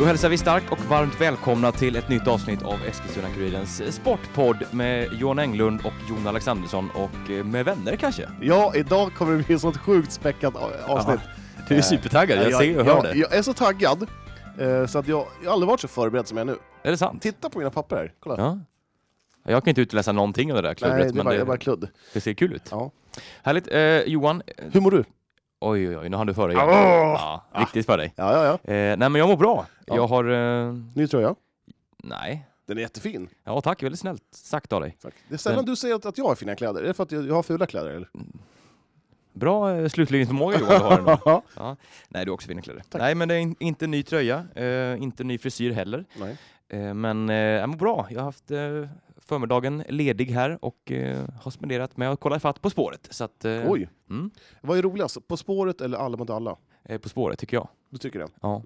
Då hälsar vi starkt och varmt välkomna till ett nytt avsnitt av Eskilstuna-Kurirens sportpodd med Johan Englund och Jon Alexandersson och eh, med vänner kanske. Ja, idag kommer det bli ett sånt sjukt späckat avsnitt. Du är supertaggad, jag, ser och hör jag, det. jag är så taggad, eh, så att jag, jag har aldrig varit så förberedd som jag är nu. Är det sant? Titta på mina papper här, kolla. Ja. Jag kan inte utläsa någonting av det där Nej, klubbret, det är men bara, det är bara kludd. det ser kul ut. Ja. Härligt. Eh, Johan, eh, Hur mår du? Oj oj oj, nu hann du före igen. Åh! Ja, viktigt för dig. Ja, ja, ja. Eh, nej men jag mår bra. Ja. Jag har... Eh, Ny tröja. nej. Den är jättefin. Ja tack, väldigt snällt sagt av dig. Tack. Det är sällan du säger att, att jag har fina kläder. Är det för att jag, jag har fula kläder eller? Bra eh, slutledningsförmåga Johan du har ändå. Ja. Ja. Nej, du har också fina kläder. Tack. Nej, men det är in, inte ny tröja, eh, inte ny frisyr heller. Nej. Eh, men eh, jag mår bra. Jag har haft eh, förmiddagen ledig här och eh, har spenderat med att kolla ifatt På spåret. Så att, eh, Oj, Mm, vad är roligast? På spåret eller Alla mot alla? eh, på spåret tycker jag. Du tycker det? Ja,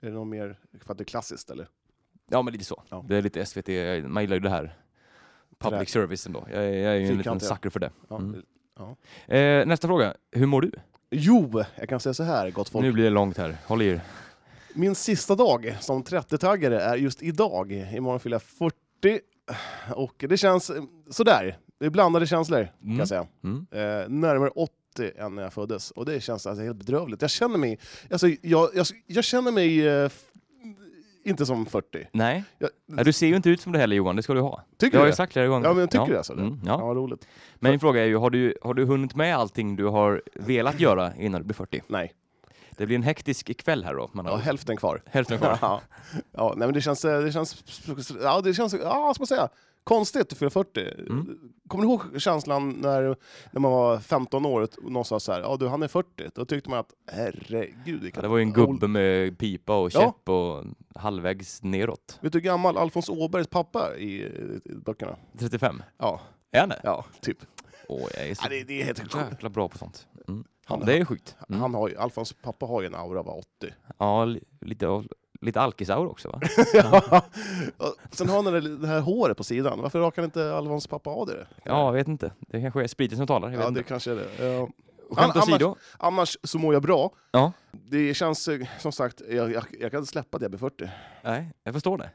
Är det något mer för att det är klassiskt eller? ja men lite så. Ja. Det är lite SVT, man gillar ju det här. Public Trä- service ändå. Jag, jag är ju en liten sucker för det. Ja. Mm. ja. Eh, nästa fråga. Hur mår du? Jo, jag kan säga så här gott folk. Nu blir det långt här. Håll i er. Min sista dag som 30-taggare är just idag. Imorgon fyller jag 40. Och det känns sådär. Det är blandade känslor, kan Mm. jag säga. Mm. Eh, närmare 80 än när jag föddes. Och det känns alltså helt bedrövligt. Jag känner mig, alltså, jag, jag, jag känner mig eh, inte som 40. Nej, Jag, Ja, du ser ju inte ut som det heller Johan, det ska du ha. tycker har du jag det? sagt flera gånger. Ja, men jag tycker det alltså. Mm, Ja, ja. roligt. Men min fråga är ju, har du, har du hunnit med allting du har velat göra innan du blir 40? Nej, Det blir en hektisk kväll här då. Man har hälften kvar. hälften kvar. Ja, ja nej, men det känns, eh, det känns, ja, det känns, ja, ska man säga, konstigt att fylla 40. Mm. Kommer du ihåg känslan när, när man var 15 år och någon sa så här, ja du han är 40, då tyckte man att herregud. Ja, det var ju en gubbe med pipa och Ja. käpp och halvvägs neråt. Vet du hur gammal Alfons Åbergs pappa i, i böckerna? 35. Ja, Är han det? ja typ. Åh, jag är så Ja, det, det är helt jäkla bra på sånt. Mm. Han- det är sjukt. Mm. Han har ju, Alfons pappa har ju en aura av 80. Ja, li- lite, lite alkisaur också va? ja. Sen har han det, här håret på sidan. Varför rakar inte Alfons pappa av det? Ja, jag vet inte. Det kanske är spriten som talar. Jag vet ja det inte. kanske är det. Ja. Skämt Annars- åsido. Annars så mår jag bra. Ja. Det känns eh, som sagt, jag, jag, jag kan inte släppa att jag blir 40. Nej, jag förstår det.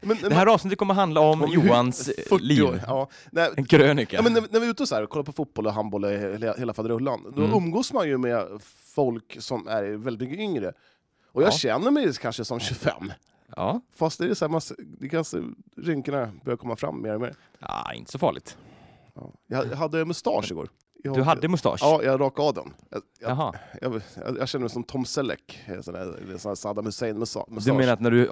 Men, Det här avsnittet kommer handla om, Om Johans eh, 40 liv. år, Ja. Nej, En krönika. ja, men när, när vi är ute och, så här, och kollar på fotboll och handboll och hela, hela faderullan, då Mm. umgås man ju med folk som är väldigt mycket yngre. Och jag Ja. känner mig kanske som 25. Ja. Fast det är så här, man, det kan, se- rynkorna börjar komma fram mer och mer. ja, inte så farligt. Ja. Jag, jag hade mustasch igår. Jag, Du hade mustasch? Ja, jag rakade av den. Jag, jag, jag, jag, känner mig som Tom Selleck, en sån en sån här Saddam Hussein-mustasch. Du menar att när du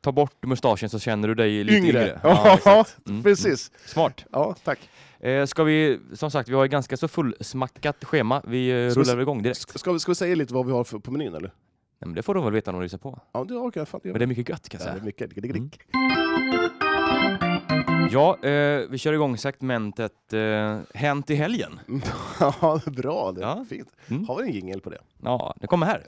tar bort mustaschen så känner du dig lite yngre? Yngre. Ja, Ja, exakt. Mm, precis. mm. Smart. Ja, tack. Eh, ska vi, som sagt, vi har ett ganska så fullsmackat schema. Vi eh, Ska vi rullar se- igång direkt. Ska, ska, vi, ska vi säga lite vad vi har för, på menyn eller? Nej, men det får de väl veta när de lyssnar på. Ja, det orkar jag. Men det är mycket gött kan jag ja, det säga. är mycket. Dick, dick, dick. Ja, eh, vi kör igång segmentet eh, Hänt i helgen. Ja, det är bra. Det är Ja. fint. Mm. Har vi en jingel på det? Ja, det kommer här.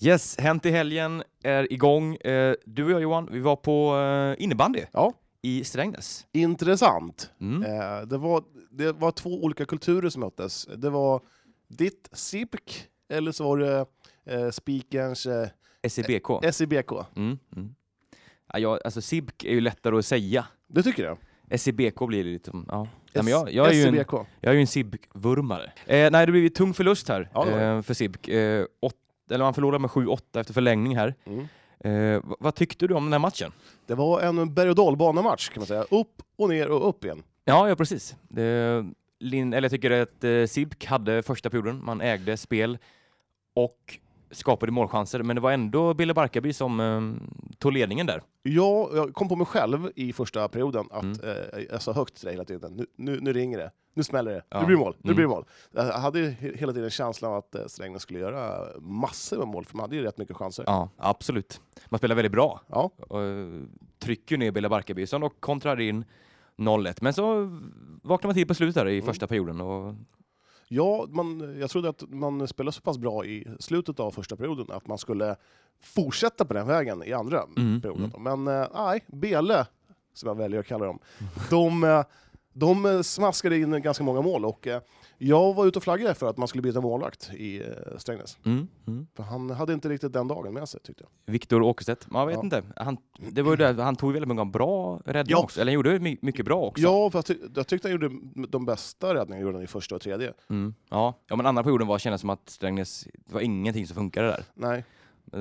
Yes, Hänt i helgen är igång. Eh, du och jag Johan, vi var på eh, innebandy Ja. i Strängnäs. Intressant. Mm. Eh, det, var, det var två olika kulturer som möttes. Det var ditt SIPK, eller så var det eh, Spikerns eh, SEBK. SIBK. Mm, mm. Ja, jag, alltså SIBK är ju lättare att säga. Det tycker jag. SEBK blir det lite. Ja. Nej, men jag, jag, är ju en, SIBK. jag är ju en SIBK-vurmare. Eh, nej, det blev ju tung förlust här Ja, eh, för SIBK. Eh, åt, eller man förlorade med 7-8 efter förlängning här. Mm. Eh, vad tyckte du om den här matchen? Det var en berg och dalbanematch kan man säga. Upp och ner och upp igen. Ja, ja precis. Det, Lin, eller jag tycker att eh, SIBK hade första perioden, man ägde spel och skapade målchanser, men det var ändå Bille Barkarby som eh, tog ledningen där. Ja, jag kom på mig själv i första perioden att Mm. eh, jag sa högt till dig hela tiden. Nu, nu, nu ringer det. Nu smäller det. Ja. Nu blir det mål. Nu Mm. blir det mål. Jag hade hela tiden känslan av att eh, Strängnäs skulle göra massor med mål, för man hade ju rätt mycket chanser. Ja, absolut. Man spelar väldigt bra. Ja. Och, eh, trycker ner Bille Barkarby dock kontrar in 0-1. Men så vaknar man till på slutet i Mm. första perioden. Och, Ja, man, jag trodde att man spelade så pass bra i slutet av första perioden att man skulle fortsätta på den vägen i andra Mm, perioden. Men eh, nej, Bele, som jag väljer att kalla dem, de, eh, De smaskade in ganska många mål och eh, jag var ute och flaggade för att man skulle byta målvakt i eh, Strängnäs. Mm. Mm. För han hade inte riktigt den dagen med sig tyckte jag. Viktor Åkerstedt, man vet Ja. inte. Han, det var ju det, han tog väldigt många bra räddningar Ja. också, eller han gjorde my- mycket bra också. Ja, för jag, ty- jag tyckte han gjorde de bästa räddningarna gjorde han i första och tredje. Mm. Ja. ja, men andra perioden var kändes som att Strängnäs, det var ingenting som funkade där. Nej,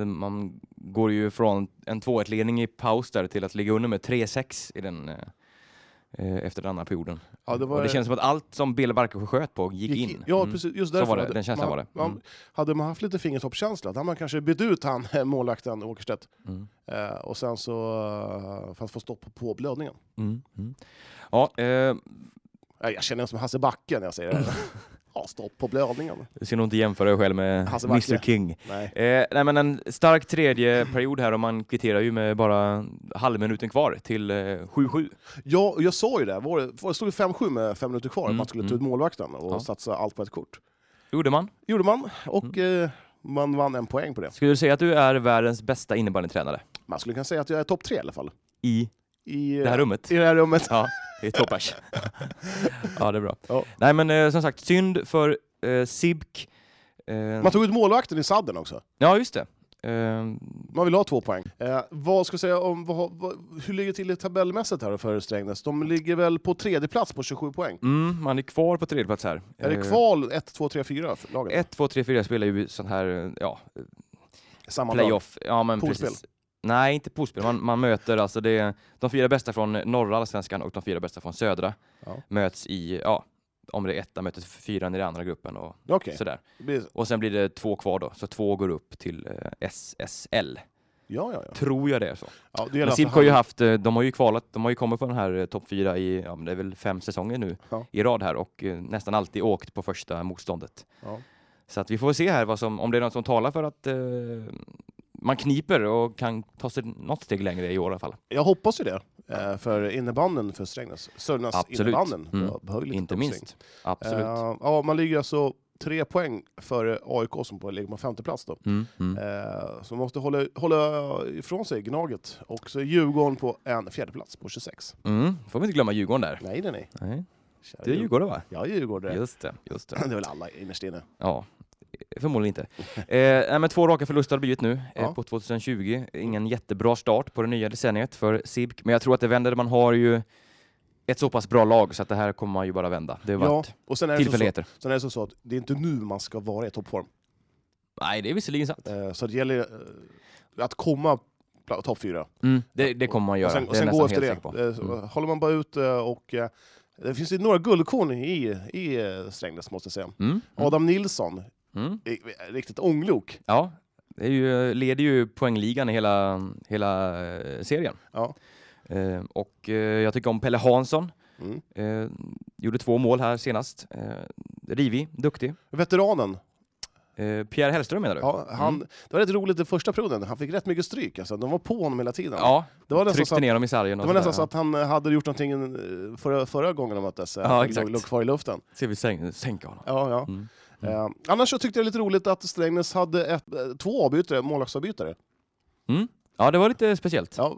Man går ju från en 2-1-ledning i paus där till att ligga under med 3-6 i den, eh, efter den andra perioden. Ja, det var- det känns som att allt som Bele Barker sköt på gick, in. Ja, Mm. precis. Just Så därför. var det, den känslan man, var det. Man, Mm. hade man haft lite fingertoppskänsla, då hade man kanske bytt ut han, målvakten Åkerstedt. Mm. Eh, och sen så, eh, för att få stopp på blödningen. Mm. Mm. Ja, eh, Eh, Jag känner mig som Hasse Backe när jag säger det. ja, stopp på blödningen. du ska nog inte jämföra dig själv med. Mr King. Nej. Eh, nej men en stark tredje period här och man kvitterar ju med bara halvminuten kvar till eh, 7-7. Ja, och jag såg ju det. Var det, stod 5-7 med fem minuter kvar. Mm, man skulle ta mm. ut målvakten och Ja. satsa allt på ett kort. Gjorde man. gjorde man, och Mm. eh, man vann en poäng på det. Skulle du säga att du är världens bästa innebandytränare Man skulle kunna säga att jag är topp tre i alla fall. i I, det här rummet? I det här rummet. Ja, det är toppers. ja, det är bra. Ja. Nej men eh, som sagt, synd för eh, Sibk. Eh, Man tog ut målvakten i sadden också. Ja, just det. Eh, Man vill ha två poäng. Eh, vad ska jag säga om, vad, vad, hur ligger det till i tabellmässigt här för Strängnäs? De ligger väl på tredje plats på 27 poäng. mm, man är kvar på tredje plats här. Är det Eh, kval 1, 2, 3, 4 för lagen? 1, 2, 3, 4 spelar ju sån här, ja, Samma playoff. Ja, men Poolspel. precis. Nej, inte poolspel. Man, man möter alltså det, de fyra bästa från norra allsvenskan och de fyra bästa från södra Ja. möts i, ja, om det är etta möter fyran i den andra gruppen och Okej. sådär. Och sen blir det två kvar då, så två går upp till eh, SSL. Ja, ja, ja. Tror jag det är så. ja det Men alltså har ju haft, eh, de har ju kvalat, de har ju kommit på den här eh, topp fyra i, ja men det är väl fem säsonger nu i rad här och nästan alltid åkt på första motståndet. Så att vi får se här vad som, om det är något som talar för att eh, man kniper och kan ta sig något steg längre i år i alla fall. Jag hoppas ju det. eh, För innebanden för Strängnäs. Sörmlands Absolut. innebanden Mm. be- behöver lite Inte uppsving. minst. Absolut. Eh, ja, man ligger alltså tre poäng före AIK som på, ligger på femte plats då. Mm, mm. Eh, så man måste hålla, hålla ifrån sig Gnaget. Och så är Djurgården på en fjärde plats på 26. Mm. Får vi inte glömma Djurgården där. Nej, nej, nej. Nej. Det är Djurgården va? Ja, Djurgården. Just det, just det. Det är väl alla innerst inne. Ja, förmodligen inte. Eh, men två raka förluster har det blivit nu eh, Ja. på 2020. Ingen jättebra start på det nya decenniet för Sibk, men jag tror att det vänder. Man har ju ett så pass bra lag så att det här kommer man ju bara vända. Det har Ja, varit och sen är, det så, tillfälligheter. sen är det så, så att det är inte nu man ska vara i toppform. Nej, det är visserligen sant. Eh, så det gäller eh, att komma topp fyra. Mm, det, det kommer man göra. Och sen, och sen gå efter det. Eh, Mm. Håller man bara ut eh, och eh, det finns ju några guldkorn i, i eh, Strängnäs måste jag säga. Mm, mm, Adam Nilsson, mm. i- riktigt ånglok. Ja, det är ju, leder ju poängligan i hela, hela eh, serien. Ja. Eh, och eh, jag tycker om Pelle Hansson. Mm. Eh, gjorde två mål här senast. Eh, rivig, duktig. Veteranen, Eh, Pierre Hellström menar du? ja, han, Mm. det var rätt roligt i första perioden. Han fick rätt mycket stryk. Alltså. De var på honom hela tiden. Ja, det var tryckte att, ner dem i sargen. det var nästan så att han eh, hade gjort någonting eh, förra, förra gången de möttes. eh, Ja, låg- exakt. Låg kvar i luften. Ser vi sänk, sänka honom. Ja, ja. Mm. Eh, annars så tyckte jag det lite roligt att Strängnäs hade ett, eh, två avbytare, målvaktsavbytare. Mm. Ja, det var lite speciellt. Ja,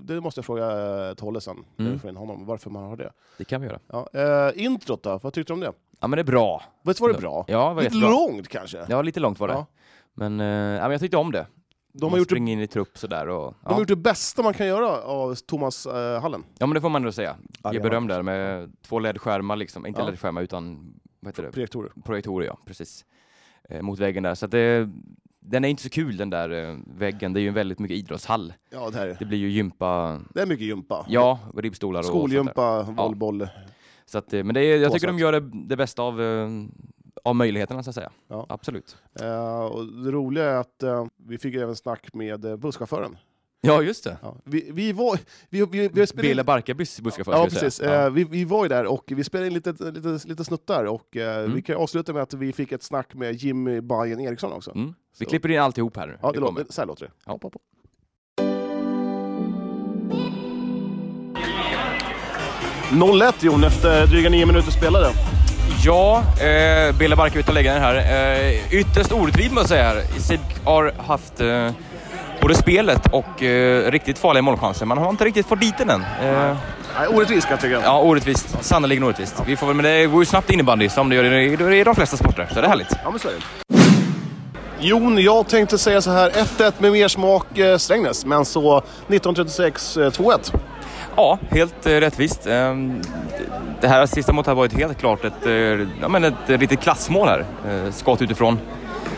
det måste jag fråga eh, Tolle sen, när Mm. får in honom, varför man har det. Det kan vi göra. Ja, eh, introt då, vad tyckte du om det? Ja, men det är bra. Visst var det bra? Ja, var Lite jättebra. långt kanske? Ja, lite långt var det. Ja. Men, eh, ja, men jag tyckte om det. De har, gjort det, in i trupp sådär. Och, de har ja. gjort det bästa man kan göra av Thomas eh, Hallen. ja, men det får man ändå säga. Ja, Ge beröm där med två LED-skärmar, liksom. inte Ja. LED-skärmar utan vad heter det? Projektorer. projektorer, ja. Precis. Eh, mot väggen där. Så att det, den är inte så kul den där eh, väggen. Det är ju en väldigt mycket idrottshall. Ja, det, här, Det blir ju gympa, det är mycket gympa. ja, ribbstolar och. Skolgympa, volleyboll. Så att, eh, men det är, jag tycker de gör det, det bästa av, eh, av möjligheterna så att säga. Ja. Absolut. Eh, och det roliga är att eh, vi fick även snack med busschauffören. Ja, just det. Ja. Vi, vi var... Vi, vi, vi spelade in- Bela Barkarbys busschaufför. Ja, precis. säga. Eh, vi, vi var ju där och vi spelade in lite, lite, lite snuttar och eh, Mm. vi kan avsluta med att vi fick ett snack med Jimmy Bajen Eriksson också. Mm. Vi Så- klipper in alltihop här nu. Ja, Det låter, så här låter det. Ja. Hopp, hopp, hopp. 0-1 Jon, efter dryga nio minuter spelade. Ja, eh, Bela Barkarby tar läggaren här. Eh, ytterst orättvist måste jag säga här. SIB har haft eh, både spelet och eh, riktigt farliga målchanser. Man har inte riktigt fått dit den än. Eh, Nej, orättvist kan jag tycka. Ja, orättvist. Sannerligen orättvist. Vi får väl, men det går ju snabbt innebandy som det gör i, i de flesta sporter, så det är härligt. Ja, men så är det. Jon, jag tänkte säga så här. 1-1 med mer smak eh, Strängnäs, men så 1936 eh, 2-1. Ja, helt eh, rättvist. Ehm, det här sista målet har varit helt klart ett, eh, ja, men ett eh, riktigt klassmål här. Eh, skott utifrån.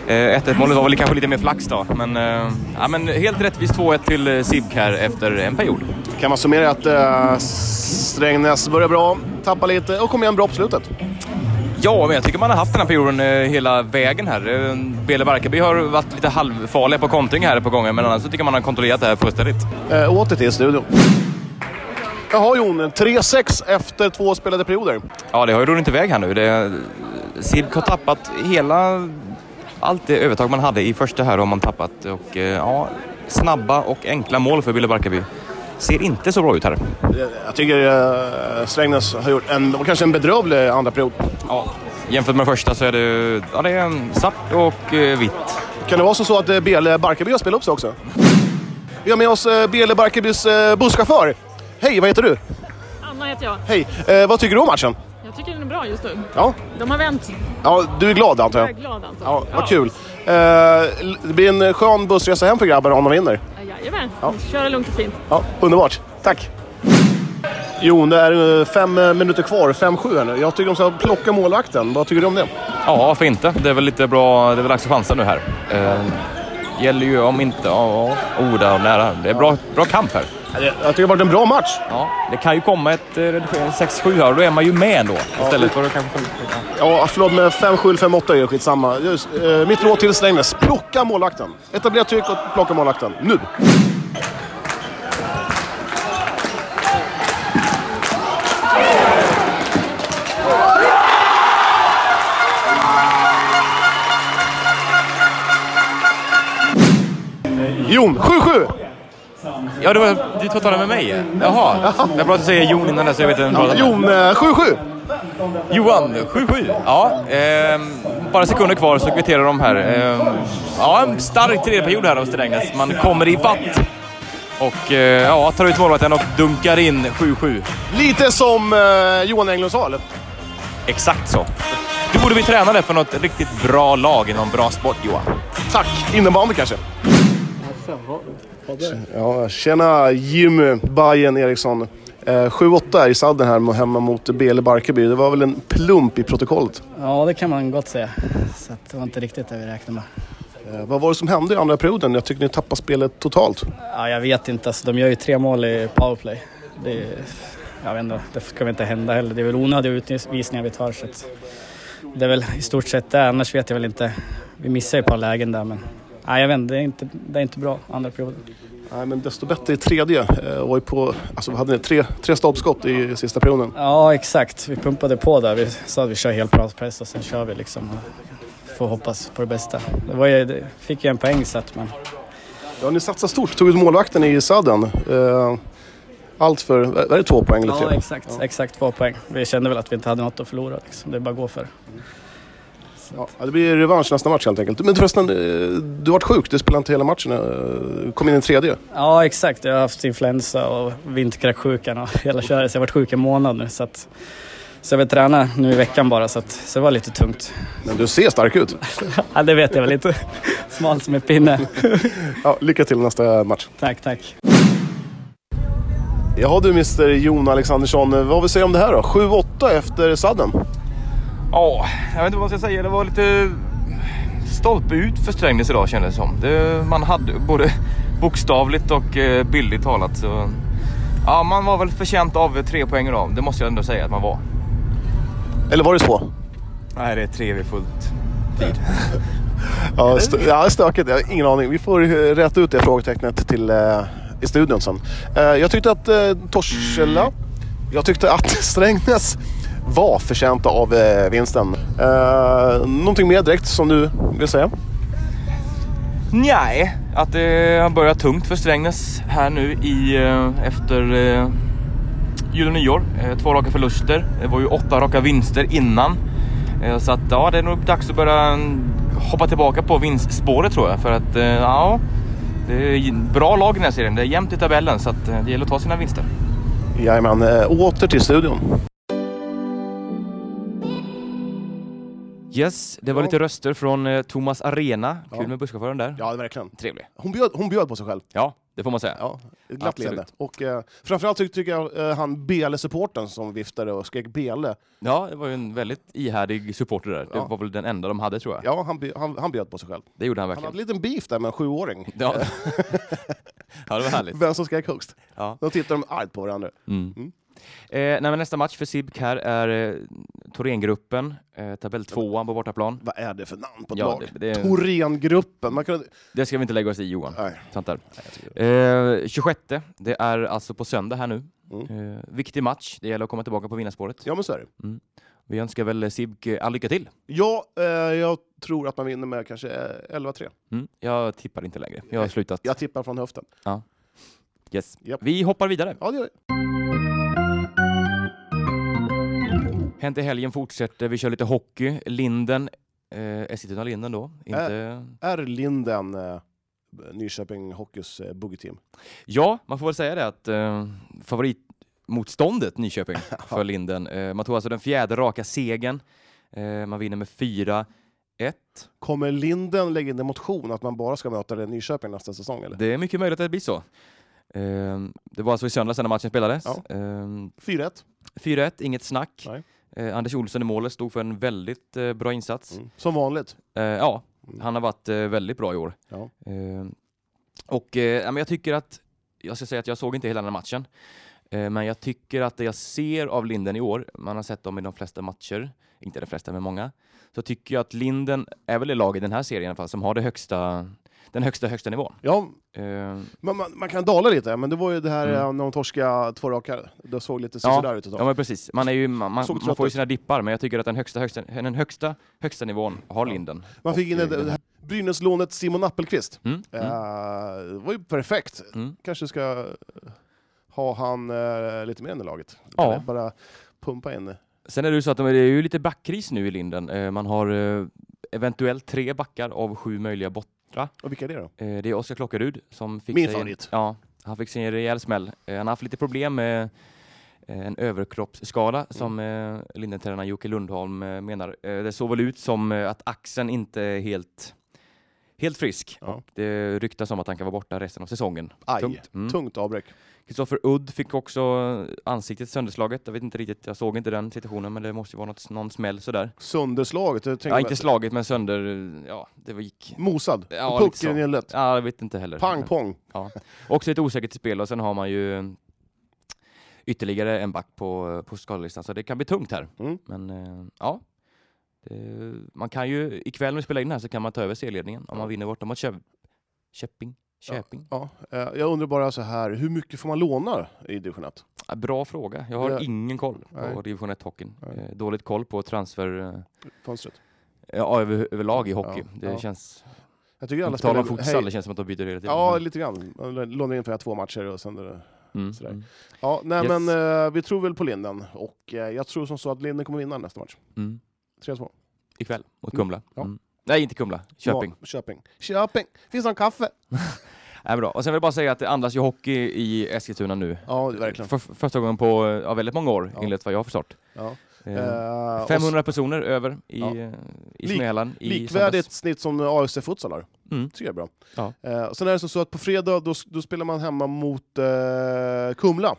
Eh, 1-1 målet var väl kanske lite mer flax då, men, eh, ja, men helt rättvist 2-1 till eh, Sibk här efter en period. Kan man summera att eh, Strängnäs börjar bra, tappar lite och kommer igen bra på slutet? Ja, men jag tycker man har haft den här perioden eh, hela vägen här. Eh, Bele Barkarby har varit lite halvfarliga på kontring här på gånger, men annars så tycker man har kontrollerat det här fullständigt. Eh, åter till studion. Jaha Jon, 3-6 efter två spelade perioder. Ja, det har ju runnit iväg här nu. Det, Sibk har tappat hela... Allt det övertag man hade i första här har man tappat. Och eh, ja, snabba och enkla mål för Bille Barkarby. Ser inte så bra ut här. Jag tycker eh, Strängnäs har gjort en, kanske en bedrövlig andra period. Ja. Jämfört med första så är det, ja, det är en svart och eh, vitt. Kan det vara så att eh, Bele Barkarby har spelat upp sig också? Vi har med oss Bele Barkarbys busschaufför. Hej, vad heter du? Anna heter jag. Hej, vad tycker du om matchen? Jag tycker den är bra just nu. Ja, De har vänt. ja du är glad antar Jag är jag? glad Anton. Ja, vad kul. Eh, det blir en skön bussresa hem för grabbarna om de vinner. Ja, Jajamän, köra lugnt och fint. Ja, underbart. Tack. Jo, det är eh, fem eh, minuter kvar. 5-7 här nu. Jag tycker de ska plocka målvakten. Vad tycker du om det? Ja, varför inte? Det är väl lite bra, det är väl dags att chansa nu här. Eh, gäller ju om inte, ja, ja, Oda och nära. Det är bra, bra kamp här. Jag tycker det har varit en bra match. Ja, det kan ju komma ett eh, redigerande 6-7 här och då är man ju med då. Istället för att kanske... Ja, förlåt, men 5-7 eller 5-8 är ju skitsamma. Just, eh, mitt råd till Strängnäs, plocka målvakten. Etablera tryck och plocka målvakten. Nu! Jon, 7-7! Ja, det var, du tala med mig? Jaha. Jag du säger Jon innan så jag vet inte vad Jon, eh, 7-7! Johan, 7-7. Ja, ehm, bara sekunder kvar så kvitterar de här. Ehm, ja, en stark tredje period här av Strängnäs. Man kommer i fatt och eh, ja, tar ut målvakten och dunkar in 7-7. Lite som eh, Johan Englund sa, eller? Exakt så. Du borde bli tränare för något riktigt bra lag i någon bra sport, Johan. Tack! Innebandy kanske? Ja, tjena Jimmy Bajen Eriksson. Eh, 7-8 i sadden här hemma mot Bele Barkarby. Det var väl en plump i protokollet. Ja, det kan man gott säga. Så att det var inte riktigt det vi räknade med. Eh, vad var det som hände i andra perioden? Jag tycker ni tappade spelet totalt. Ja, jag vet inte. Alltså, de gör ju tre mål i powerplay. Det, jag vet inte, det ska väl inte hända heller. Det är väl onödiga utvisningar vi tar. Så att det är väl i stort sett det. Annars vet jag väl inte. Vi missar ju ett par lägen där, men nej, jag vet inte. Det är inte, det är inte bra andra perioden. Nej, men desto bättre i tredje. Eh, var ju på, alltså, hade ni? Tre, tre stolpskott i sista perioden. Ja, exakt. Vi pumpade på där. Vi sa att vi kör helt press och sen kör vi liksom. Får hoppas på det bästa. Det var ju, det fick ju en poäng satt, men Ja, ni satsade stort. Tog ut målvakten i sadden. Eh, allt för, vad är det två poäng eller tre? Ja, exakt. Exakt två poäng. Vi kände väl att vi inte hade något att förlora. Liksom. Det är bara att gå för. Ja, det blir revansch nästa match helt enkelt. Men förresten, eh, du har varit sjuk. Du spelade inte hela matchen. eh, Kom in i tredje. Ja, exakt. Jag har haft influensa och vinterkräksjukan och hela köret. Så jag har varit sjuk en månad nu. Så, att, så jag vill träna nu i veckan bara, så, att, så det var lite tungt. Men du ser stark ut. Ja, det vet jag väl inte. Smal som en pinne. Ja, lycka till nästa match. Tack, tack. Jaha du Mr Jon Alexandersson, vad vill säga om det här då? 7-8 efter sadden. Ja, jag vet inte vad jag ska säga. Det var lite stolpe ut för Strängnäs idag kändes det som. Det, man hade både bokstavligt och eh, bildligt talat. Så, ja, man var väl förtjänt av tre poäng idag. Det måste jag ändå säga att man var. Eller var det så? Nej, det är tre vid fullt tid. Ja, st ja stökigt. Jag har ingen aning. Vi får eh, rätta ut det frågetecknet till, eh, i studion sen. Eh, jag tyckte att eh, Torshälla, jag tyckte att Strängnäs var förtjänta av eh, vinsten. Eh, någonting mer direkt som du vill säga? Nej, att det har börjat tungt för Strängnäs här nu i, eh, efter eh, jul och nyår. Eh, två raka förluster. Det var ju åtta raka vinster innan. Eh, så att ja, det är nog dags att börja mm, hoppa tillbaka på vinstspåret tror jag. För att eh, ja, det är bra lag i den här serien. Det är jämnt i tabellen så att eh, det gäller att ta sina vinster. Jajamän, eh, åter till studion. Yes, det var Ja. lite röster från eh, Thomas Arena. Kul Ja. med busschauffören där. Ja, verkligen. Trevlig. Hon bjöd, hon bjöd på sig själv. Ja, det får man säga. Ja, glatt leende. Och eh, framförallt tycker, jag eh, han Bele-supporten som viftade och skrek Bele, Ja, det var ju en väldigt ihärdig supporter där. Det Ja. var väl den enda de hade tror jag. ja han, han, han bjöd på sig själv. Det gjorde han Han verkligen. hade en liten beef där med en sjuåring. Ja. ja, det var härligt. Vem som skrek högst. Ja. Då tittar de argt på varandra. Mm. Mm. Eh, nej, nästa match för SIBK här är eh, Thorengruppen, eh, tabell tvåan på bortaplan. Vad är det för namn på ett Ja, lag? det, det, Thorengruppen. Man kunde... det ska vi inte lägga oss i Johan. Nej. Sånt där. Nej, Eh, 26, det är alltså på söndag här nu. Mm. Eh, viktig match, det gäller att komma tillbaka på vinnarspåret. Ja, men så är det. Vi önskar väl SIBK all lycka till. Ja, eh, jag tror att man vinner med kanske eh, 11-3. Mm. Jag tippar inte längre, jag har slutat. Jag tippar från höften. Yes. Japp. Vi hoppar vidare. Ja, det gör vi. Hänt i helgen fortsätter, vi kör lite hockey. Linden, eh, Eskilstuna Linden då. Inte... Är Linden eh, Nyköping Hockeys eh, boogie-team? Ja, man får väl säga det att eh, favoritmotståndet Nyköping för Linden. Eh, man tog alltså den fjärde raka segern. Eh, man vinner med 4-1. Kommer Linden lägga in en motion att man bara ska möta det Nyköping nästa säsong? Eller? Det är mycket möjligt att det blir så. Eh, det var alltså i söndags när matchen spelades. Ja. Eh, 4-1. 4-1, inget snack. Nej. Eh, Anders Olsson i målet stod för en väldigt eh, bra insats. Mm. Som vanligt. Eh, ja, Mm. han har varit eh, väldigt bra i år. Ja. Eh, och eh, men jag tycker att, jag ska säga att jag såg inte hela den här matchen, men jag tycker att det jag ser av Linden i år, man har sett dem i de flesta matcher, inte de flesta men många, så tycker jag att Linden är väl det lag i den här serien i alla fall som har det högsta, den högsta högsta nivån. Ja, Eh, man, man, man kan dala lite, men det var ju det här Mm. mm. när de torskade två raka. Det såg lite Ja. sådär ut ett tag. ja men precis, man, är ju, man, man, får ju sina dippar, men jag tycker att den högsta, högsta, den högsta, högsta nivån har. Linden. Man fick in Och, ett, eh, det här Brynäslånet Simon Appelqvist. Mm, mm, Eh, det var ju perfekt. mm. Kanske ska eh, ha han eh, lite mer än i laget. Ja. Bara pumpa in. Sen är det ju så att de, det är ju lite backkris nu i Linden. Eh, Man har eh, eventuellt tre backar av sju möjliga borta. Och vilka är det då? Eh, Det är Oskar Klockarud som fick Min sig. En, ja, han fick sig en rejäl smäll. Eh, Han har haft lite problem med eh, en överkroppsskada Mm. som eh, Jocke Lundholm menar. Det såg väl ut som att axeln inte helt, helt frisk. Ja. Det ryktas om att han kan vara borta resten av säsongen. Aj, Tungt. Mm. tungt avbräck. Kristoffer Udd fick också ansiktet sönderslaget. Jag vet inte riktigt, jag såg inte den situationen men det måste ju vara något, någon smäll sådär. Sönderslaget. Ja, inte slagit men sönder, ja det gick. Mosad. Ja, och pucken i nyllet. Ja, jag vet inte heller. Pang pong. Ja. Också lite osäkert spel och sen har man ju ytterligare en back på, på skadelistan så det kan bli tungt här. Mm. Men eh, ja, det, man kan ju ikväll när vi spelar in här så kan man ta över serieledningen om man vinner borta mot Köp, Köping. Köping. Ja, eh, jag undrar bara så här, hur mycket får man låna i division 1? Ja, Bra fråga. Jag har Ja. ingen koll på Nej. division 1-hockeyn. Nej. Eh, dåligt koll på transfer eh, Fönstret. ja, över, överlag i hockey. Ja, det ja. känns... Jag tycker alla spelar... futsal, det känns som att de byter hela tiden. Ja, men- lite grann. Lånar in för två matcher och sen... är det- mm, sådär. mm, Ja, nej Yes. men vi tror väl på Linden. Och jag tror som så att Linden kommer vinna nästa match. mm. 3-2. Ikväll mot Mm, Kumla. ja. Mm. Nej, inte Kumla. Köping. Ja, Köping. Köping! Finns det någon kaffe? Är bra. Och sen vill jag bara säga att det andas ju hockey i Eskilstuna nu. Ja, verkligen. För, för första gången på ja, väldigt många år, Ja. enligt vad jag har förstått. Ja. Eh, Eh, och 500 personer över i, Ja. i Lik- Smehallen i Likvärdigt snitt som AFC Futsal har. Mm. tycker jag är bra. Ja. Eh, och sen är det så att på fredag då, då spelar man hemma mot eh, Kumla.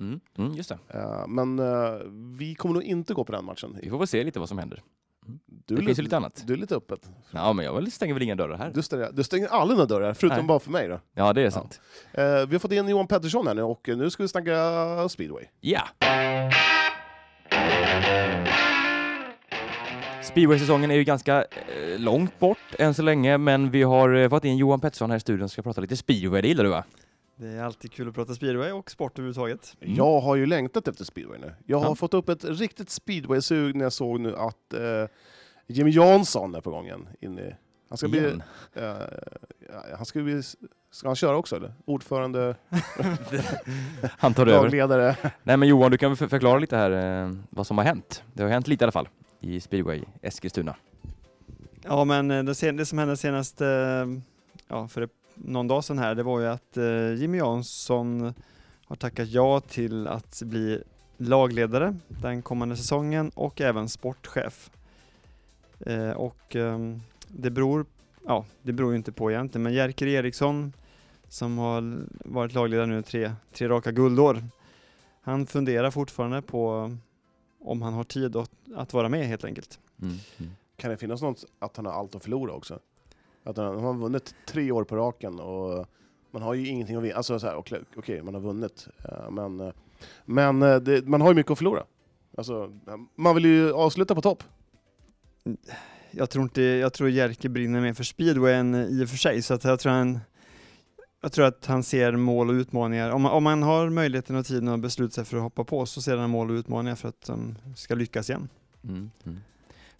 Mm. Mm, just det. Eh, men eh, vi kommer nog inte gå på den matchen. Vi får väl se lite vad som händer. Du det finns ju lite annat. Du är lite öppet. Ja, men jag stänger väl inga dörrar här. Du stänger, du stänger aldrig några dörrar, förutom Nej. bara för mig. Då. Ja, det är sant. Eh, vi har fått in Johan Pettersson här nu och nu ska vi snacka speedway. Ja! Speedway-säsongen är ju ganska eh, långt bort än så länge, men vi har eh, fått in Johan Pettersson här i studion som ska prata lite speedway. Det gillar du va? Det är alltid kul att prata speedway och sport överhuvudtaget. Mm. Jag har ju längtat efter speedway nu. Jag har Ja. fått upp ett riktigt speedway-sug när jag såg nu att eh, Jimmy Jansson är på gång igen. In i, han ska bli... Igen. eh, ja, han ska bli... Ska han köra också eller? Ordförande, Han tar över. lagledare. Nej men Johan, du kan väl för- förklara lite här eh, vad som har hänt? Det har hänt lite i alla fall i speedway Eskilstuna. Ja, men eh, det, sen, det som hände senast, eh, ja, för ett- någon dag sedan här, det var ju att eh, Jimmy Jansson har tackat ja till att bli lagledare den kommande säsongen och även sportchef. Eh, och ehm, det beror, ja, det beror ju inte på egentligen, men Jerker Eriksson som har varit lagledare nu tre, tre raka guldår. Han funderar fortfarande på om han har tid att, att vara med helt enkelt. Mm. Mm. Kan det finnas något att han har allt att förlora också? Att han, han har vunnit tre år på raken och man har ju ingenting att vinna. Alltså så här, okej, okej, man har vunnit, eh, men, eh, men eh, det, man har ju mycket att förlora. Alltså, man vill ju avsluta på topp. Jag tror inte, jag tror Jerker brinner mer för speedway än i och för sig, så att jag tror han jag tror att han ser mål och utmaningar. Om man, om man har möjligheten och tiden att besluta sig för att hoppa på så ser han mål och utmaningar för att de ska lyckas igen. Mm. Mm.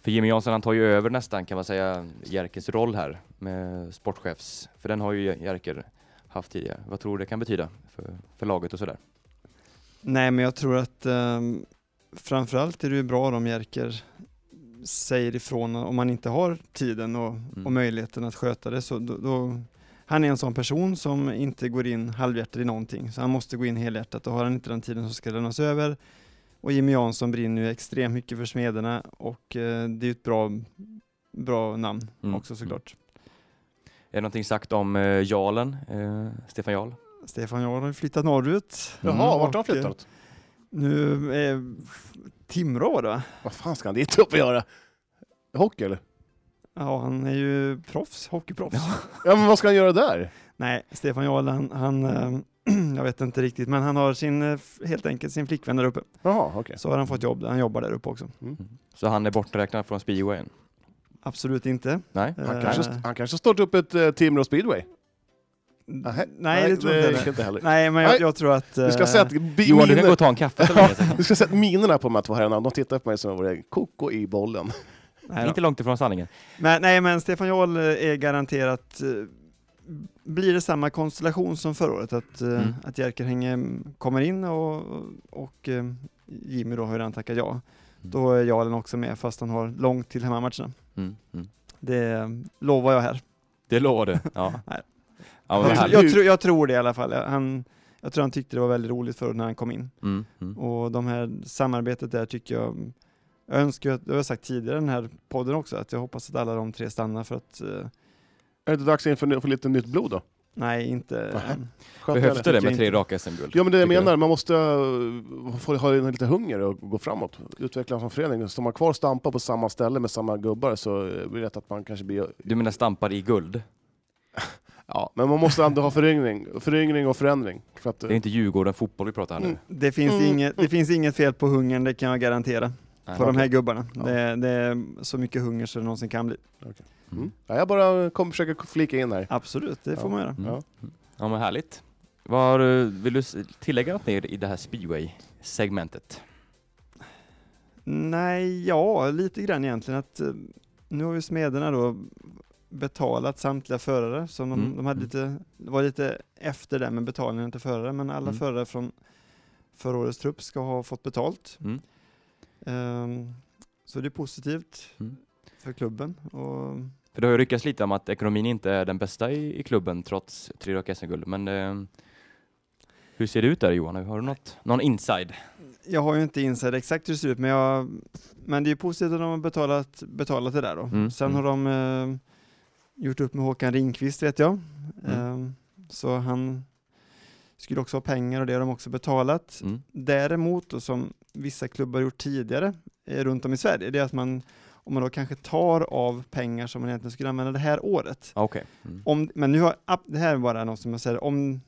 För Jimmy Jansson han tar ju över nästan kan man säga Jerkers roll här med sportchefs. För den har ju Jerker haft tidigare. Vad tror du det kan betyda för, för laget och sådär? Nej, men jag tror att um, framförallt är det ju bra om Jerker säger ifrån om man inte har tiden och, Mm. och möjligheten att sköta det. Så då, då, han är en sån person som inte går in halvhjärtat i någonting, så han måste gå in helhjärtat och har han inte den tiden så ska lämnas över. Och Jimmy Jansson brinner ju extremt mycket för Smederna och eh, det är ju ett bra, bra namn Mm. också såklart. Är det någonting sagt om eh, Jarlen, eh, Stefan Jarl? Stefan Jarl har flyttat norrut. Mm. Jaha, vart har han eh, flyttat? Nu, eh, Timrå va? Vad fan ska han dit upp och göra? Hockey eller? Ja, han är ju proffs, hockeyproffs. Ja men vad ska han göra där? Nej, Stefan Jarl, han, han eh, jag vet inte riktigt, men han har sin, eh, helt enkelt sin flickvän där uppe. Jaha, okej. Så har han fått jobb, där. han jobbar där uppe också. Så han är borträknad från speedwayen? Absolut inte. Nej? Han, Eh, kanske, han kanske startar upp ett uh, Timrå speedway? Nej, det tror jag inte. gick inte heller. Nej, men jag, Nej. jag tror att... Du ska eh, se att bi- Johan, du kan gå miner, och ta en kaffe så länge. sen. du ska se att minerna på de här två herrarna, de tittar på mig som om jag vore koko i bollen. nej, då. Inte långt ifrån sanningen. men, nej, men Stefan Jarl eh, är garanterat... eh, Blir det samma konstellation som förra året? Att, eh, Mm. att Jerker Hänge kommer in och, och eh, Jimmy då har ju redan tackat ja. Då är Jarlen också med fast han har långt till hemmamatcherna. Mm. Mm. Det lovar jag här. Det lovar du? Ja. Nej. ja Jag, jag, tror- jag tror det i alla fall. Han, jag tror han tyckte det var väldigt roligt förut när han kom in. Mm. Mm. Och de här samarbetet där tycker jag, jag önskar, att- det har jag sagt tidigare i den här podden också, att jag hoppas att alla de tre stannar för att, eh, Är det dags inför för lite nytt blod då? Nej inte än. Skönt Behövs det det med tre raka SM-guld? Ja men det jag Tycker du? menar, man måste uh, få ha lite hunger och gå framåt. Utvecklas som förening. Står man kvar och stampar på samma ställe med samma gubbar så eh, blir det lätt att man kanske blir... Du menar stampar i guld? Ja, men man måste ändå ha föryngring, föryngring och förändring. För att, Det är inte Djurgården fotboll vi pratar här nu. Mm. Det finns, Mm. inget, det finns inget fel på hungern, det kan jag garantera. Nej. På de här gubbarna. Ja. Det, det är så mycket hunger så det någonsin kan bli. Mm. ja, jag bara kommer försöka flika in här. Absolut, det får Ja. man göra. Mm. Ja. Ja men härligt. Var, vill du tillägga något mer i det här speedway-segmentet? Nej, ja, lite grann egentligen att eh, nu har ju Smederna då betalat samtliga förare, så de, Mm, de hade mm. lite, det var lite efter det med betalningen till förare, men alla Mm. förare från förra årets trupp ska ha fått betalt. Mm. Ehm, så det är positivt Mm. För klubben. Och För det har ju ryckats lite om att ekonomin inte är den bästa i, i klubben trots tre raka SM-guld. Men eh, hur ser det ut där Johan? Har du något, någon inside? jag har ju inte insett exakt hur det ser ut, men, jag, men det är positivt att de har betalat, betalat det där då. Mm, Sen mm. har de eh, gjort upp med Håkan Ringqvist vet jag. Mm. Ehm, så han skulle också ha pengar och det har de också betalat. Mm. Däremot, och som vissa klubbar gjort tidigare eh, runt om i Sverige, det är att man om man då kanske tar av pengar som man egentligen skulle använda det här året. Ah, Okej. Mm. Om, men nu har, det här är bara något som jag säger, om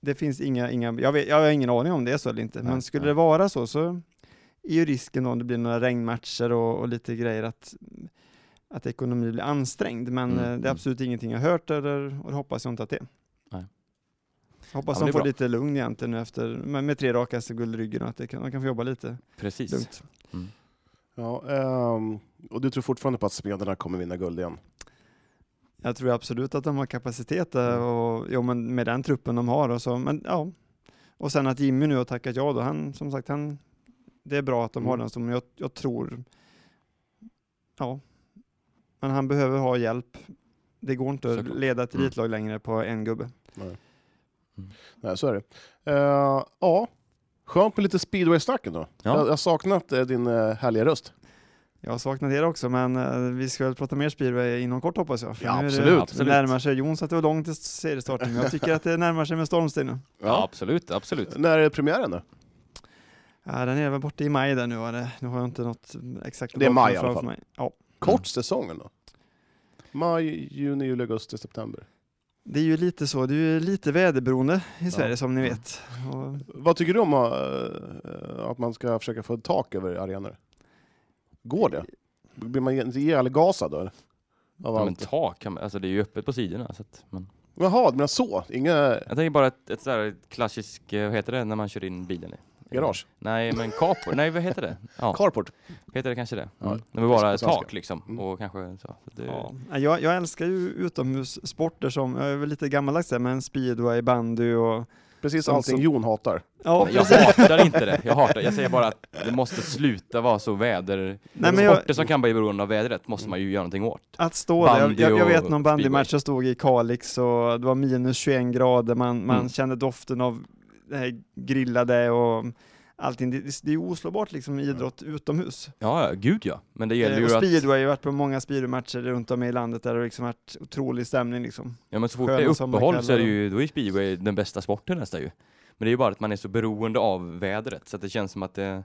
det finns inga, inga jag, vet, jag har ingen aning om det är så eller inte, Nej, men skulle nej. det vara så så är ju risken då om det blir några regnmatcher och, och lite grejer att, att ekonomin blir ansträngd, men Mm, eh, det är mm. absolut ingenting jag hört eller, och det hoppas jag inte att det är. Nej. Jag hoppas Ja, de får bra. lite lugn egentligen nu efter, med, med tre raka SM-guld i ryggen och att det kan, de kan få jobba lite Precis. lugnt. Mm. Ja, ehm, och du tror fortfarande på att Smederna kommer vinna guld igen? Jag tror absolut att de har kapacitet där och jo, men med den truppen de har och så, men ja. Och sen att Jimmy nu har tackat ja då, han som sagt, han, det är bra att de har Mm. den som jag, jag tror, ja. Men han behöver ha hjälp. Det går inte att leda ett Mm. elitlag längre på en gubbe. Nej. Mm. Nej, så är det. Eh, ja, skönt med lite speedway-snack ändå. Ja. Jag jag har saknat eh, din uh, härliga röst. Jag har saknat er också, men eh, vi ska väl prata mer speedway inom kort hoppas jag. För Ja, nu är det- absolut. Det Absolut. närmar sig. Jon sa att det var långt till seriestarten, men jag tycker att det närmar sig med stormsteg nu. Ja, absolut, absolut. När är premiären då? Ja, den är väl borta i maj där nu. va? Det- Nu har jag inte något exakt Det är datum maj i alla framför fall. mig. Ja. Kort säsongen då? Maj, juni, juli, augusti, september. Det är ju lite så, det är ju lite väderberoende i Sverige Ja. som ni vet. Och Vad tycker du om eh, att man ska försöka få ett tak över arenor? Går det? Blir man ihjälgasad då? Av Ja, men tak, kan man- alltså det är ju öppet på sidorna. Så att, men Jaha, men så? Inga jag tänker bara ett, ett sådär klassiskt, eh, vad heter det när man kör in bilen i? Garage? Nej, men carport. Nej, vad heter det? Ja, Carport? heter det kanske det? Mm. Det var bara tak liksom. Mm. Och kanske så. det, Ja. Ja, Jag, jag älskar ju utomhussporter som, jag är väl lite gammaldags där, men speedway, bandy och... Precis Som- allting som- Jon hatar. Ja, jag precis. hatar inte det. Jag hatar Jag säger bara att det måste sluta vara så väder... Nej, men jag- Sporter som kan bli beroende av vädret måste man ju göra någonting åt. Att stå där, jag, Bandy jag, jag och vet någon bandymatch jag stod i Kalix och det var minus 21 grader, man, man Mm. kände doften av det här grillade och allting. Det, det är oslåbart liksom idrott utomhus. Ja, ja, gud ja. Men det gäller Eh, ju och att... speedway, jag har varit på många speedwaymatcher runt om i landet där det har liksom varit otrolig stämning liksom. Ja men så fort sköna det är uppehåll så är det ju, då är speedway den bästa sporten nästan ju. Men det är ju bara att man är så beroende av vädret så att det känns som att det...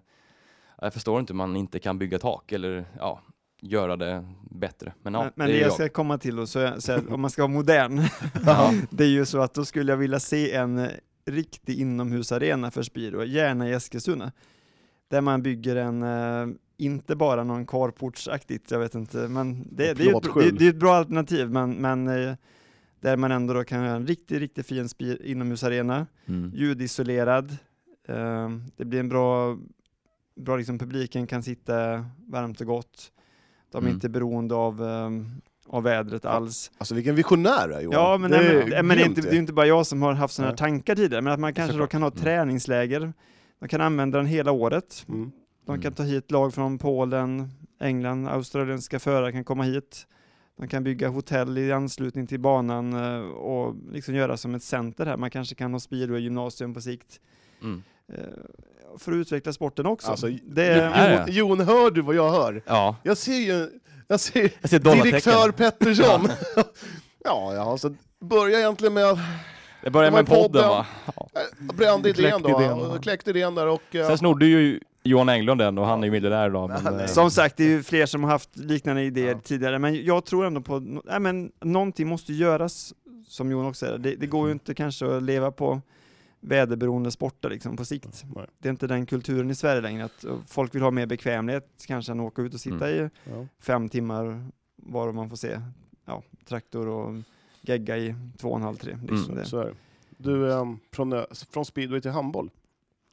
Jag förstår inte hur man inte kan bygga tak eller ja, göra det bättre. Men ja, men det det, jag jag. ska komma till och så, så om man ska vara modern, det är ju så att då skulle jag vilja se en eh, riktig inomhusarena för speedway, gärna i Eskilstuna. Där man bygger en, eh, inte bara någon carportsaktigt, jag vet inte, men det, det, är, ett, det, det är ett bra alternativ, men, men eh, där man ändå då kan ha en riktigt, riktigt fin spe- inomhusarena, Mm. ljudisolerad, eh, det blir en bra, bra liksom publiken kan sitta varmt och gott, de är Mm. inte beroende av, eh, av vädret alls. Alltså vilken visionär du är Johan. Ja, men, det nej, är men, men det, är inte, det är inte bara jag som har haft sådana här Nej. tankar tidigare, men att man kanske då kan ha Mm. träningsläger, man kan använda den hela året. Mm. De kan Mm. ta hit lag från Polen, England, australienska förare kan komma hit. De kan bygga hotell i anslutning till banan eh, och liksom göra som ett center här. Man kanske kan ha speedway gymnasium på sikt. Mm. eh, För att utveckla sporten också. Alltså, det, är Jon, Jon, hör du vad jag hör? Ja, Jag ser ju, jag ser jag ser direktör Pettersson. ja, ja, så börja egentligen med Det var med podden podden. va? Ja. äh, brände idén då. idén, och Kläckte idén där och... eh, Sen snodde ju Johan Englund den och han är ju miljardär idag. Men, eh. Som sagt, det är ju fler som har haft liknande idéer Ja. tidigare, men jag tror ändå på, nej men någonting måste göras, som Jon också säger. Det, det går ju inte kanske att leva på väderberoende sporter liksom på sikt. Nej. Det är inte den kulturen i Sverige längre, att uh, folk vill ha mer bekvämlighet kanske än att åka ut och sitta i Ja. fem timmar var man får se ja, traktor och gegga i två och en halv, tre. Är Mm. Så är det. Du, eh, från, eh, från speedway till handboll.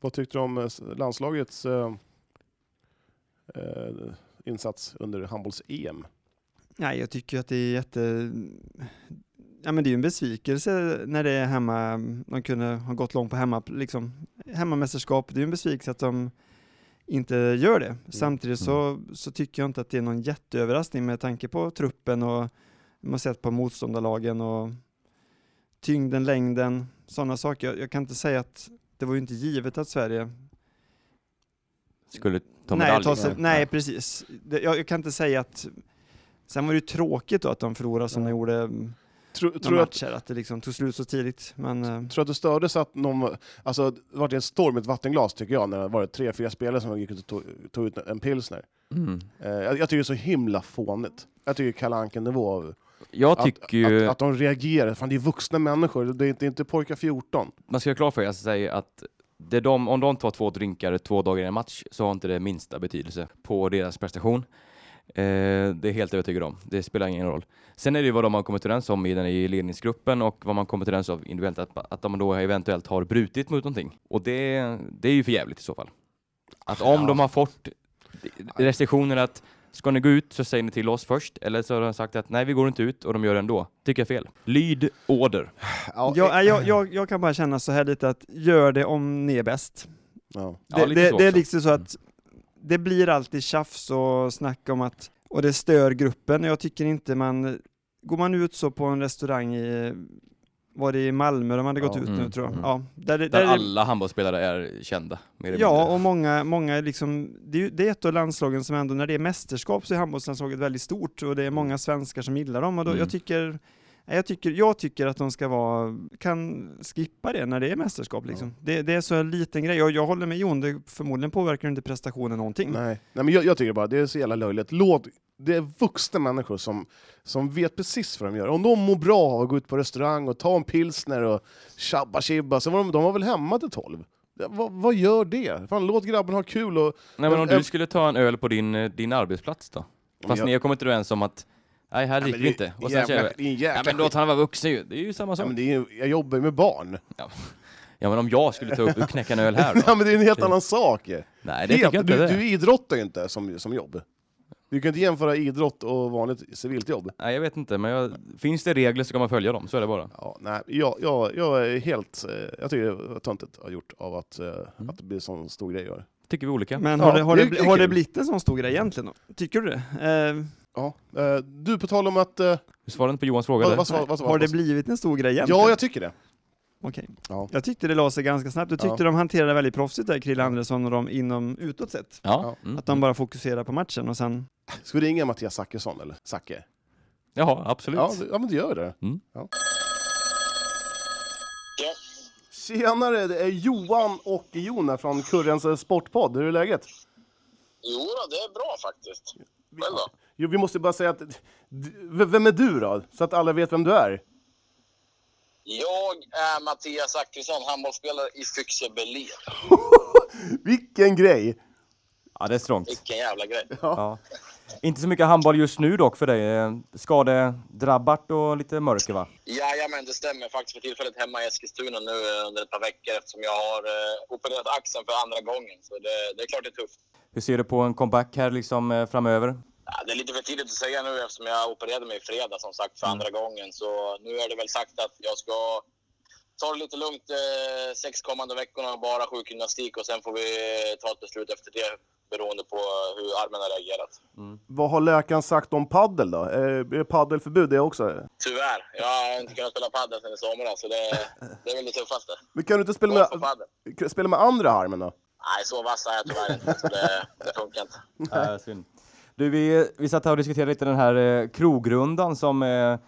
Vad tyckte du om eh, landslagets eh, eh, insats under handbolls-EM? Nej, jag tycker att det är jätte... Ja men det är ju en besvikelse när det är hemma, de kunde ha gått långt på hemma, liksom, hemmamästerskap, det är ju en besvikelse att de inte gör det. Samtidigt så, så tycker jag inte att det är någon jätteöverraskning med tanke på truppen och man sett på motståndarlagen och tyngden, längden, sådana saker. Jag, jag kan inte säga att det var ju inte givet att Sverige Skulle ta nej, medalj. ta sig, Nej. nej, precis. Det, jag, jag kan inte säga att Sen var det ju tråkigt då att de förlorade som Ja. de gjorde Tror, några du att, matcher, att det liksom tog slut så tidigt. Men eh, tror du att det stördes att någon... Alltså, det var en storm i ett vattenglas tycker jag, när det var tre, fyra spelare som gick ut och tog, tog ut en pilsner. Mm. Eh, jag, jag tycker det är så himla fånigt. Jag tycker Kalle Anka-nivå. av- Jag Att, tycker ju... att, att de reagerar. Fan, det är vuxna människor, det är inte, det är inte pojkar 14. man ska ha klart för jag säger att det är de, om de tar två drinkar två dagar i en match så har inte det minsta betydelse på deras prestation. Eh, det är helt övertygad om. Det spelar ingen roll. Sen är det ju vad de har kommit överens om i, den, i ledningsgruppen och vad man kommit överens om individuellt, att, att de då eventuellt har brutit mot någonting. Och det, det är ju för jävligt i så fall. Att om Ja. de har fått restriktioner att ska ni gå ut så säger ni till oss först, eller så har de sagt att nej vi går inte ut och de gör det ändå. Tycker jag fel. Lyd order. Ja, jag, nej, jag, jag, jag kan bara känna så här lite att gör det om ni är bäst. ja. Ja, Det, lite det, det är liksom så att det blir alltid tjafs och snack om att, och det stör gruppen. Jag tycker inte man, går man ut så på en restaurang i var det i Malmö de hade gått Ja. ut nu Mm, tror jag. mm. Ja, där, där, Där alla handbollsspelare är kända. Ja, mindre. och många, många är liksom, det är, det är ett av landslagen som ändå, när det är mästerskap så är handbollslandslaget väldigt stort och det är många svenskar som gillar dem och då, Mm. jag tycker jag tycker, jag tycker att de ska vara, kan skippa det när det är mästerskap liksom. Det, det är så en liten grej och jag håller med Jon, det förmodligen påverkar inte prestationen någonting. Nej, Nej men jag, jag tycker bara det är så jävla löjligt. Låt, det är vuxna människor som, som vet precis vad de gör. Om de mår bra av att gå ut på restaurang och ta en pilsner och tjabba tjibba, så var de, de var väl hemma till tolv. Ja, vad, vad gör det? Fan, låt grabben ha kul och... Nej, men om Jag- du skulle ta en öl på din, eh, din arbetsplats då? Fast jag- ni har kommit överens om att nej, här dricker vi inte. Och sen jävla, en vi, ja, men låt han vara vuxen ju. Det är ju samma Ja, sak. men det är, ju- jag jobbar ju med barn. Ja, men om jag skulle ta upp och knäcka en öl här då? Ja, men det är en helt annan sak. Nej, det Helt, tycker jag inte du, det. du idrottar ju inte som, som jobb. Du kan inte jämföra idrott och vanligt civilt jobb. Nej, jag vet inte, men jag, finns det regler så kan man följa dem, så är det bara. Ja, nej, jag, jag, jag är helt... eh, Jag tycker det var töntigt har gjort av att, eh, Mm. att det blir en sån stor grej. Tycker vi olika. Men Ja, har, det, har, det det, är- bli- det är har det kul. blivit en sån stor grej egentligen då? Tycker du det? Eh, Ja. eh, Du, på tal om att... eh, Du svarade inte på Johans fråga Vad, där. vad, vad, vad, har det blivit en stor grej egentligen? Ja, jag tycker det. Okej. Ja. Jag tyckte det la sig ganska snabbt. Jag tyckte Ja. de hanterade väldigt proffsigt där, Krille Andersson och de inom utåt sett. Ja. Mm. Att de bara fokuserar på matchen och sen... Ska vi ringa Mattias Zackrisson eller? Zacke? Jaha, absolut. Ja, det- ja, men det gör det. Mm. Ja. Tjenare, det är Johan och Jona från Kurrens eh, Sportpodd. Hur är läget? Jo det är bra faktiskt. Själv då? Jo, vi måste bara säga att... Vem är du då? Så att alla vet vem du är. Jag är Mattias Zachrisson, handbollsspelare i Fyxe Berlin. Vilken grej! Ja, det är strångt. Vilken jävla grej. Ja. Inte så mycket handboll just nu dock för dig. Eh, Skadedrabbat och lite mörker va? Jajamän, det stämmer. Faktiskt för tillfället hemma i Eskilstuna nu eh, under ett par veckor eftersom jag har eh, opererat axeln för andra gången. Så det, det är klart det är tufft. Hur ser du på en comeback här liksom eh, framöver? Ja, det är lite för tidigt att säga nu eftersom jag opererade mig i fredag som sagt för andra gången. Så nu är det väl sagt att jag ska ta det lite lugnt eh, sex kommande veckorna, bara sjukgymnastik och sen får vi ta ett beslut efter det beroende på hur armen har reagerat. Vad har läkaren sagt om paddel då? Eh, Är paddelförbud det också? Tyvärr. Jag har inte kunnat spela padel sen i somras, så det, det är väl det tuffaste. Men kan du inte spela med, spela med andra armen då? Nej, så vass är jag tyvärr inte, så det, det funkar inte. Nej, synd. Du, vi, vi satt här och diskuterade lite den här eh, krogrundan som eh,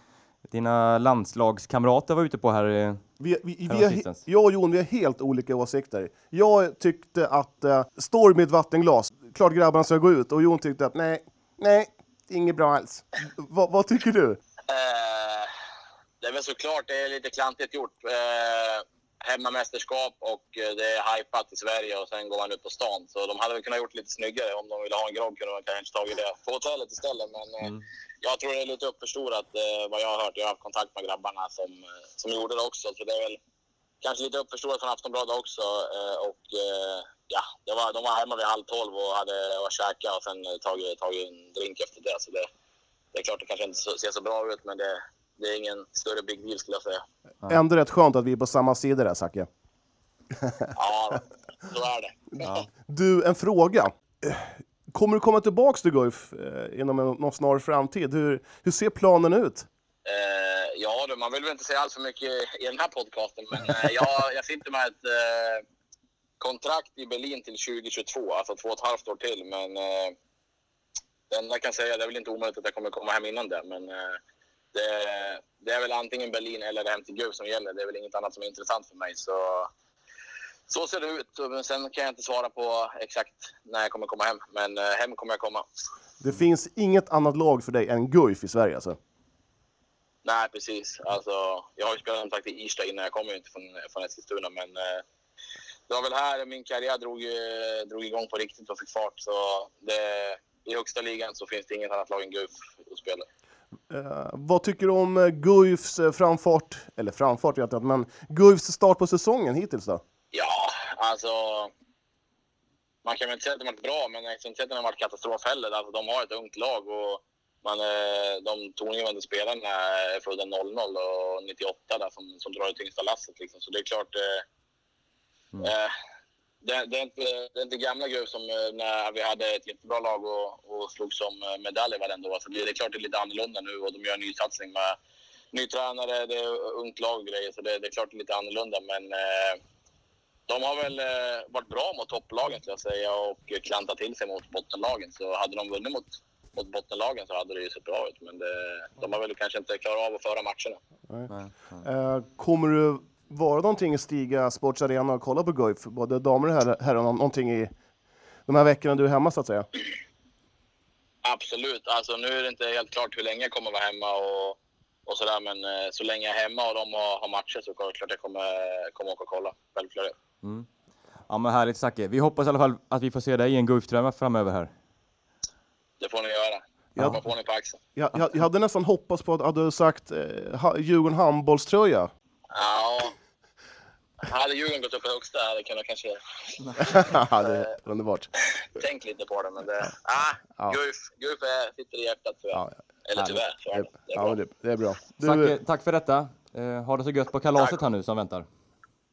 dina landslagskamrater var ute på här. Eh. Vi, vi, vi har, jag och Jon vi har helt olika åsikter. Jag tyckte att uh, står med ett vattenglas, klart grabbarna ska gå ut. Och Jon tyckte att nej, nej, inget bra alls. Va, vad tycker du? Eh, det är väl såklart det är lite klantigt gjort. Eh, hemmamästerskap och eh, det är hypat i Sverige och sen går man ut på stan. Så de hade väl kunnat gjort lite snyggare. Om de ville ha en grogg kunde de kanske tagit det på hotellet istället. Men eh, jag tror det är lite uppförstorat eh, vad jag har hört. Jag har haft kontakt med grabbarna som, som gjorde det också. Så det är väl kanske lite uppförstorat från Aftonbladet också. Och ja, var, de var hemma vid halv tolv och hade och käkat och sen tagit, tagit en drink efter det. Så det, det är klart det kanske inte ser så bra ut, men det, det är ingen större big deal skulle jag säga. Ändå rätt skönt att vi är på samma sida där, Zacke. Ja, så är det. Du, en fråga. Kommer du komma tillbaks till Guif eh, inom en, snar framtid? Hur, hur ser planen ut? Eh, ja, du, man vill väl inte säga allt för mycket i den här podcasten, men eh, jag, jag sitter med ett eh, kontrakt i Berlin till 2022, alltså två och ett halvt år till. Men det enda jag kan säga, det är väl inte omöjligt att jag kommer komma hem innan det, men det, det är väl antingen Berlin eller hem till Guif som gäller. Det är väl inget annat som är intressant för mig. Så, så ser det ut. Men sen kan jag inte svara på exakt när jag kommer komma hem, men eh, hem kommer jag komma. Det finns inget annat lag för dig än Guif i Sverige alltså? Nej, precis. Alltså, jag har ju spelat som sagt i Irsta innan. Jag kommer ju inte från, från Eskilstuna, men eh, det var väl här min karriär drog, eh, drog igång på riktigt och fick fart. Så det, i högsta ligan så finns det inget annat lag än Guif att spela. Eh, vad tycker du om uh, Guifs eh, framfart, eller framfart vet jag inte, men Guifs start på säsongen hittills då? Ja, alltså... Man kan väl inte säga att de har varit bra, men jag kan inte säga att de har varit katastrof heller. Alltså, de har ett ungt lag och man, eh, de tongivande spelarna är födda 00 och 98 där, som, som drar det tyngsta lasset. Liksom. Så det är klart... Eh, eh, det, det, är inte, det är inte gamla Guif som eh, när vi hade ett jättebra lag och, och slogs om eh, medaljer varenda år. Så det, det är klart det är lite annorlunda nu och de gör en ny satsning med ny tränare, det är ungt lag och grejer, så det, det är klart det är lite annorlunda. Men eh, de har väl eh, varit bra mot topplagen skulle jag säga och klantat till sig mot bottenlagen. Så hade de vunnit mot, mot bottenlagen så hade det ju sett bra ut. Men det, de har väl kanske inte klarat av att föra matcherna. Eh, kommer du vara någonting i Stiga Sports Arena och kolla på Guif? Både damer och herrar, någonting i de här veckorna du är hemma så att säga? Absolut. Alltså, nu är det inte helt klart hur länge jag kommer vara hemma och, och sådär. Men eh, så länge jag är hemma och de har, har matcher så är det klart jag kommer, kommer åka och kolla. Självklart. Ja men härligt Zacke. Vi hoppas i alla fall att vi får se dig i en Guif-tröja framöver här. Det får ni göra. Ja. Ja. på ni på axeln. Jag, jag, jag hade nästan hoppats på att hade du sagt eh, ha, Djurgården handbollströja. Ja. Hade Djurgården gått upp i högsta hade jag kunnat kanske det är underbart. tänkt lite på det. Men det, ah, Ja. Guif, Guif är, sitter i hjärtat tyvärr. Ja, Eller tyvärr, så är det. Det är ja, bra. men det, det är bra. Du, Zacke, tack för detta. Eh, ha det så gött på kalaset Tack. här nu som väntar.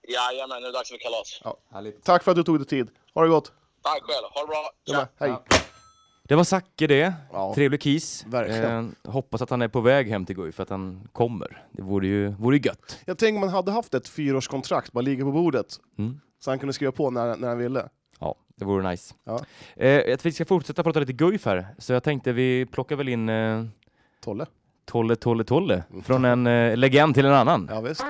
Jajamän, nu är det dags för kalas. Härligt. tack för att du tog dig tid. Ha det gott. Tack själv, ha det bra. Ja, Tja. Hej. Det var Zacke det. Ja. Trevlig kis. Verkligen. Eh, hoppas att han är på väg hem till Guif, att han kommer. Det vore ju vore ju gött. Jag tänker man hade haft ett fyraårskontrakt, bara ligga på bordet. Mm. Så han kunde skriva på när, när han ville. Ja, det vore nice. Ja. Eh, att vi ska fortsätta prata lite Guif här, så jag tänkte vi plockar väl in eh, Tolle. Tolle Tolle Tolle från en eh, legend till en annan. Ja, visst.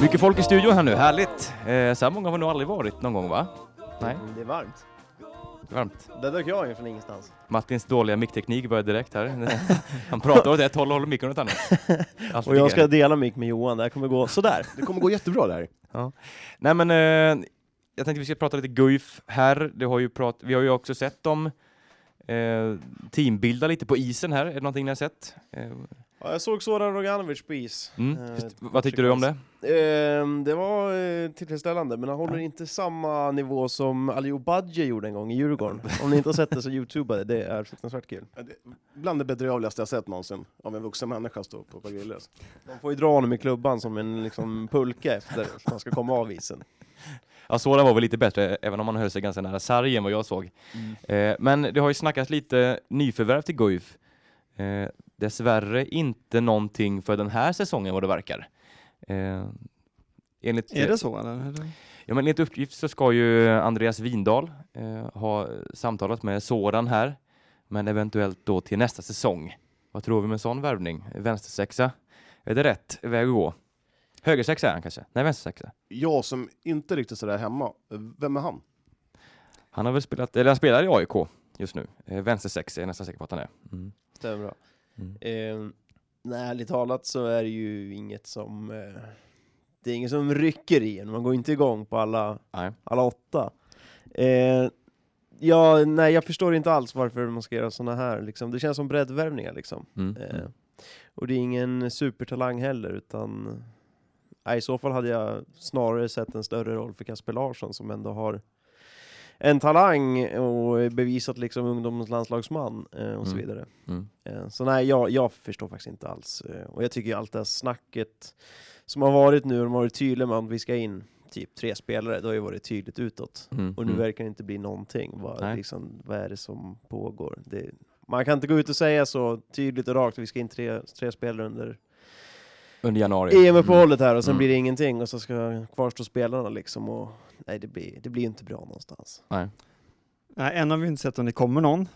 Mycket folk i studion här nu, härligt. Eh, så här många har vi nog aldrig varit någon gång va? Nej, Det är varmt. varmt. Där dök jag in från ingenstans. Martins dåliga mickteknik börjar direkt här. Han pratar åt ett håll och håller micken åt annat. Och jag ska dela mick med Johan, det här kommer gå sådär. Det kommer gå jättebra där. Nej men, eh, jag tänkte vi ska prata lite Guif här. Det har ju prat, vi har ju också sett dem eh, teambilda lite på isen här. Är det någonting ni har sett? Eh, Ja, jag såg Zoran Roganovic på is. mm. Eh, vad tyckte du om det? Ehm, det var eh, tillfredsställande, men han håller inte samma nivå som Aliou Badje gjorde en gång i Djurgården. Om ni inte har sett det så youtuba det, det är fruktansvärt kul. Ja, det- Bland det bedrövligaste jag sett någonsin. Av en vuxen människa stå på, på Grilles. De får ju dra honom i klubban som en liksom, pulka efter för att han ska komma av isen. Ja, Soran var väl lite bättre, även om han höll sig ganska nära sarg än vad jag såg. Eh, men det har ju snackats lite nyförvärv till Guif. Eh, dessvärre inte någonting för den här säsongen vad det verkar. Eh, enligt, Är det så eller? eller? Ja, men enligt uppgift så ska ju Andreas Windahl eh, ha samtalat med Soran här, men eventuellt då till nästa säsong. Vad tror vi med en sån värvning? Vänstersexa? Är det rätt väg att gå? Högersexa är han kanske? Nej, vänstersexa. Jag som inte riktigt sådär hemma, vem är han? Han har väl spelat, eller han spelar i AIK just nu. Eh, vänstersexa är jag nästan säker på att han är. Mm. Stämmer bra. Mm. Ehm, nej, ärligt talat så är det ju inget som... Eh, det är inget som rycker i en, man går inte igång på alla, Nej. alla åtta. Eh, ja, nej, jag förstår inte alls varför man ska göra såna här. Liksom. Det känns som breddvärvningar liksom. Mm. Eh, och det är ingen supertalang heller, utan nej, i så fall hade jag snarare sett en större roll för Kasper Larsson som ändå har en talang och bevisat liksom ungdomslandslagsman eh, och så Mm. vidare. Mm. Eh, så nej, jag, jag förstår faktiskt inte alls. Eh, och jag tycker allt det här snacket som har varit nu, de har varit tydliga med att vi ska in typ tre spelare, det har ju varit tydligt utåt. Mm. Och nu Mm. verkar det inte bli någonting. Vad, liksom, vad är det som pågår? Det, man kan inte gå ut och säga så tydligt och rakt att vi ska in tre, tre spelare under Under januari. EM-uppehållet här och sen Mm. blir det ingenting och så ska kvarstå spelarna liksom. Och, nej, det blir, det blir inte bra någonstans. Nej. Nej, än har vi inte sett om det kommer någon,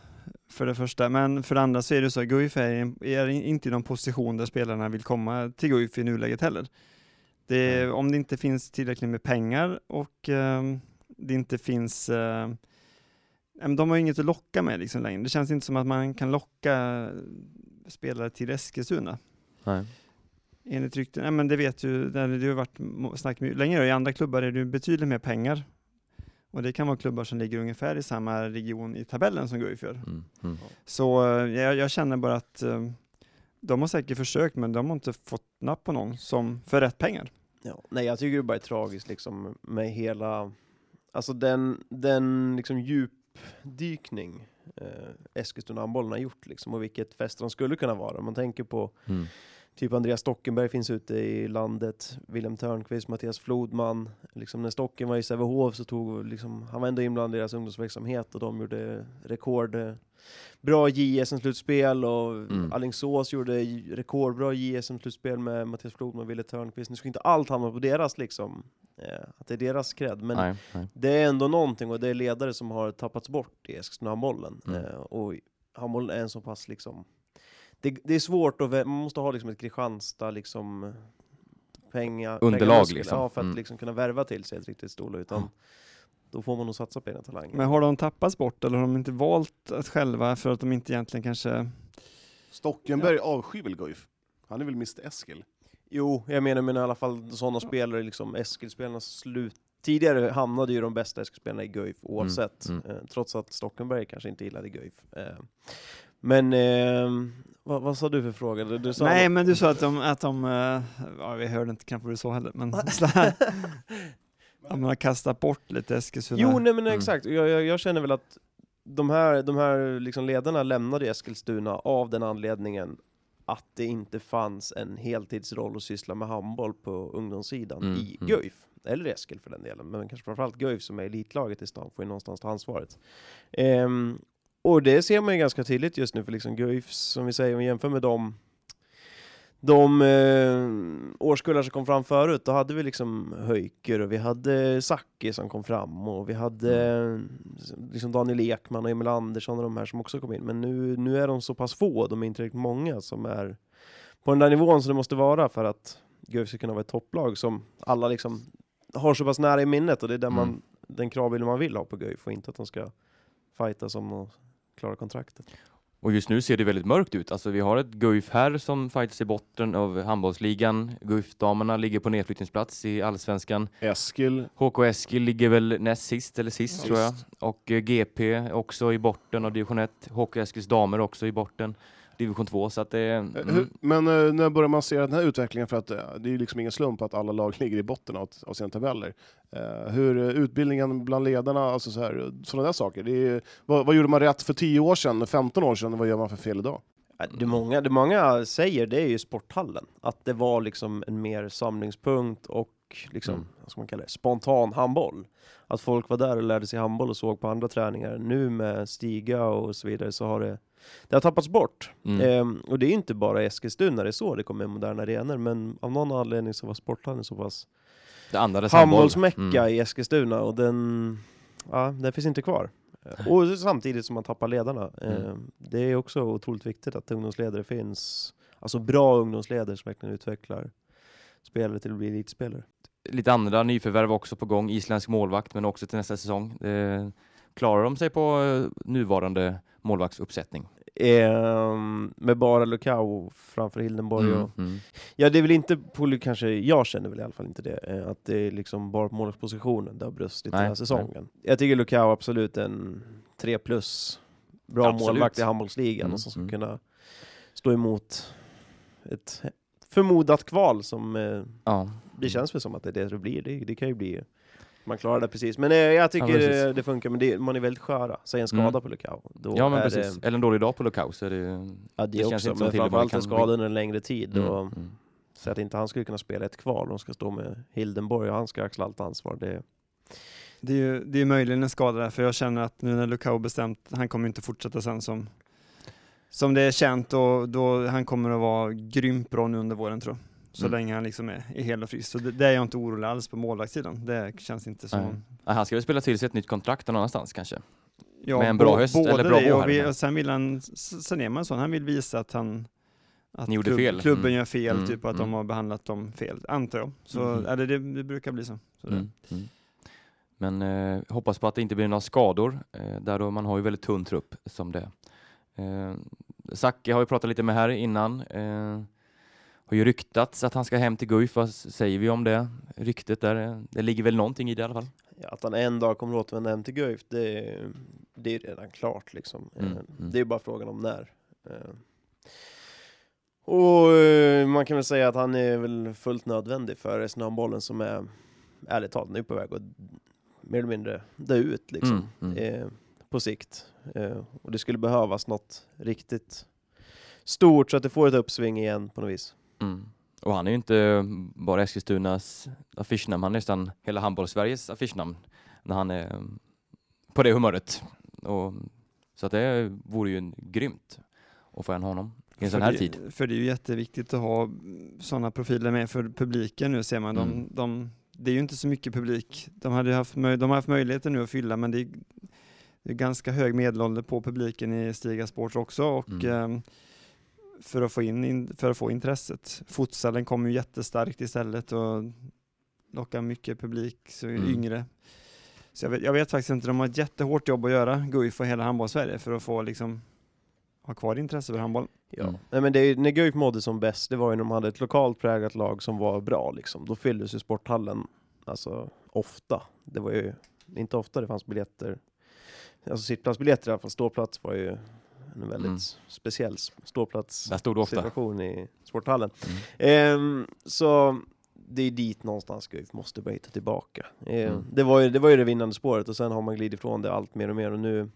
för det första. Men för det andra så är det så att Guif är, är inte i någon position där spelarna vill komma till Guif i nuläget heller. Det, Om det inte finns tillräckligt med pengar och ehm, det inte finns eh, ja, men de har ju inget att locka med liksom längre. Det känns inte som att man kan locka spelare till Eskilstuna. Nej. Enligt rykten, ja, men det vet ju, där det har ju varit snack länge och i andra klubbar är det betydligt mer pengar. Och det kan vara klubbar som ligger ungefär i samma region i tabellen som Guif gör. Mm. Mm. Så eh, jag, jag känner bara att eh, de har säkert försökt men de har inte fått napp på någon som för rätt pengar. Ja, nej, jag tycker det bara är tragiskt liksom med hela, alltså den, den liksom djupdykning eh, Eskilstuna handbollen har gjort liksom och vilket fäste de skulle kunna vara. Man tänker på Mm. Typ Andreas Stockenberg finns ute i landet, Wilhelm Törnqvist, Mattias Flodman. Liksom när Stocken var i Sävehof så tog liksom, han var ändå inblandad i deras ungdomsverksamhet och de gjorde rekord eh, bra JSM-slutspel och Mm. Alingsås gjorde rekordbra JSM-slutspel med Mattias Flodman och Wille Törnqvist. Nu ska inte allt hamna på deras liksom, eh, att det är deras cred, men Nej, nej. det är ändå någonting och det är ledare som har tappats bort i Eskilstuna-handbollen. Mm. Eh, och handbollen är en så pass liksom... Det, det är svårt att... Man måste ha liksom ett Kristianstad liksom... Penga, Underlag, pengamuskler, liksom. Ja, för att Mm. liksom kunna värva till sig ett riktigt storlag. Utan då får man nog satsa på egna talanger. Men har de tappats bort eller har de inte valt att själva för att de inte egentligen kanske... Stockenberg avskyr väl Guif? Han är väl Mr Eskil? Jo, jag menar, men i alla fall sådana spelare, liksom Eskilspelarnas slut... Tidigare hamnade ju de bästa Eskilspelarna i Guif oavsett, mm. Eh, trots att Stockenberg kanske inte gillade Guif. Eh, men eh, vad, vad sa du för fråga? Du, du sa Nej, men du sa att de, att de eh, ja, vi hörde inte kanske du sa heller, men att man har kastat bort lite Eskilstuna. Jo, nej men Mm. exakt. Jag, jag, jag känner väl att de här, de här liksom ledarna lämnade Eskilstuna av den anledningen att det inte fanns en heltidsroll att syssla med handboll på ungdomssidan Mm, i mm. Guif. Eller Eskil för den delen, men kanske framförallt Guif som är elitlaget i stan får ju någonstans ta ansvaret. Ehm, och det ser man ju ganska tydligt just nu, för liksom Guif, som vi säger, om vi jämför med dem de eh, årskullar som kom fram förut, då hade vi liksom Höjker och vi hade Sacki som kom fram och vi hade eh, liksom Daniel Ekman och Emil Andersson och de här som också kom in. Men nu, nu är de så pass få, de är inte riktigt många som är på den där nivån som det måste vara för att Guif ska kunna vara ett topplag som alla liksom har så pass nära i minnet och det är den, man, Mm. den kravbilden man vill ha på Guif och inte att de ska fighta som att klara kontraktet. Och just nu ser det väldigt mörkt ut. Alltså vi har ett Guif här som fightas i botten av handbollsligan. Guif-damerna ligger på nedflyttningsplats i allsvenskan. Eskil, HK Eskil ligger väl näst sist eller sist Ja, tror jag. Och eh, GP också i botten av division 1. HK Eskils damer också i botten. Division 2 så att det. Eh, Mm, Men eh, när börjar man se den här utvecklingen? För att eh, det är ju liksom ingen slump att alla lag ligger i botten av, av sina tabeller. Hur utbildningen bland ledarna, alltså så här, sådana där saker. Det är, vad, vad gjorde man rätt för 10 år sedan, 15 år sedan, vad gör man för fel idag? Ja, Det många, det många säger det är ju sporthallen. Att det var liksom en mer samlingspunkt och liksom, Mm. vad ska man kalla det, spontan handboll. Att folk var där och lärde sig handboll och såg på andra träningar. Nu med Stiga och så vidare så har det, det har tappats bort. mm. Ehm, och det är inte bara i Eskilstuna det är så det kommer moderna arenor, men av någon anledning så var sporthallen så pass det andades handboll. handbollsmecka Mm. i Eskilstuna och den, ja, den finns inte kvar. Och samtidigt som man tappar ledarna. Mm. Eh, Det är också otroligt viktigt att ungdomsledare finns, alltså bra ungdomsledare som verkligen utvecklar spelare till att bli elitspelare. Lite andra nyförvärv också på gång. Isländsk målvakt men också till nästa säsong. Eh, klarar de sig på eh, nuvarande målvaktsuppsättning? Ehm, med bara Lukau framför Hildenborg. Mm, Och, mm. ja, det är väl inte, på, kanske jag känner väl i alla fall inte det, eh, att det är liksom bara på målvaktspositionen det har brustit den Nej, här säsongen. Jag tycker Lukau absolut en 3 plus, bra Absolut. målvakt i handbollsligan Mm, och som ska mm. kunna stå emot ett förmodat kval som eh, Ja. det känns väl som att det är det det blir. Det, det kan ju bli man klarar det precis. Men eh, jag tycker Ja, det, funkar, men det, man är väldigt sköra. Säg en skada Mm. på Lukau. Då ja men är precis. Det, Eller en dålig dag på lockout så är det ja, det, det känns också, inte som men framförallt en skada under en längre tid. Mm, Och, mm. Så att inte han skulle kunna spela ett kval, de ska stå med Hildenborg och han ska axla allt ansvar. Det, Det är ju det är möjligen en skada där, för jag känner att nu när Lukau bestämt, han kommer inte fortsätta sen som, som det är känt och då han kommer att vara grymt bra nu under våren tror jag. Så Mm. länge han liksom är, är hel och frisk. Så det, det är jag inte orolig alls på målvaktssidan. Det känns inte som... Ja, han ska väl spela till sig ett nytt kontrakt någon annanstans kanske? Ja, Med en bra höst, eller bra det vår och, här, vi, och sen vill han, sen är man sån, han vill visa att han att Ni gjorde fel. klubben Mm. gör fel, Mm, typ att de mm. har behandlat dem fel, antar jag. Så Mm. eller det, det brukar bli så. så Mm. Mm. Men eh, hoppas på att det inte blir några skador. Eh, där då man har ju väldigt tunn trupp som det. Eh, Zacke har vi pratat lite med här innan. Eh, har ju ryktats att han ska hem till Guif. Vad säger vi om det? Ryktet där. Det ligger väl någonting i det i alla fall. ja, att han en dag kommer att återvända hem till Guif, det, det är redan klart. Liksom. Mm, Eh, mm. Det är bara frågan om när. Eh, Och eh, man kan väl säga att han är väl fullt nödvändig för handbollen som är, ärligt talat, nu på väg att mer eller mindre dö ut. Liksom. Mm, mm. på sikt. Och det skulle behövas något riktigt stort så att det får ett uppsving igen på något vis. Mm. Och han är ju inte bara Eskilstunas affischnamn, han är nästan hela handbolls-Sveriges affischnamn när han är på det humöret. Och, så att det vore ju grymt att få en honom i en sån här det, tid. För det är ju jätteviktigt att ha sådana profiler med för publiken nu ser man. De, Mm. de, det är ju inte så mycket publik. De, hade ju haft, de har haft möjligheter nu att fylla men det är, det är ganska hög medelålder på publiken i Stiga Sport också och Mm. ehm, för, att få in, för att få intresset. Futsalen kommer ju jättestarkt istället och lockar mycket publik, så Mm. yngre. Så jag vet, jag vet faktiskt inte, de har ett jättehårt jobb att göra, Guif och hela handbolls-Sverige för att få liksom ha kvar intresse för handboll. Ja. Mm. Nej, men det är, ju- när Guif mådde som bäst, det var ju när de hade ett lokalt präglat lag som var bra liksom. Då fylldes ju sporthallen alltså ofta. Det var ju inte ofta det fanns biljetter. Alltså sittplatsbiljetter i alla fall, ståplats var ju en väldigt Mm. speciell ståplats Där stod situation i sporthallen. Mm. Ehm, så det är dit någonstans Guif måste börja hitta tillbaka. Ehm, Mm. det, var ju, det var ju det vinnande spåret och sen har man glidit ifrån det allt mer och mer och nu,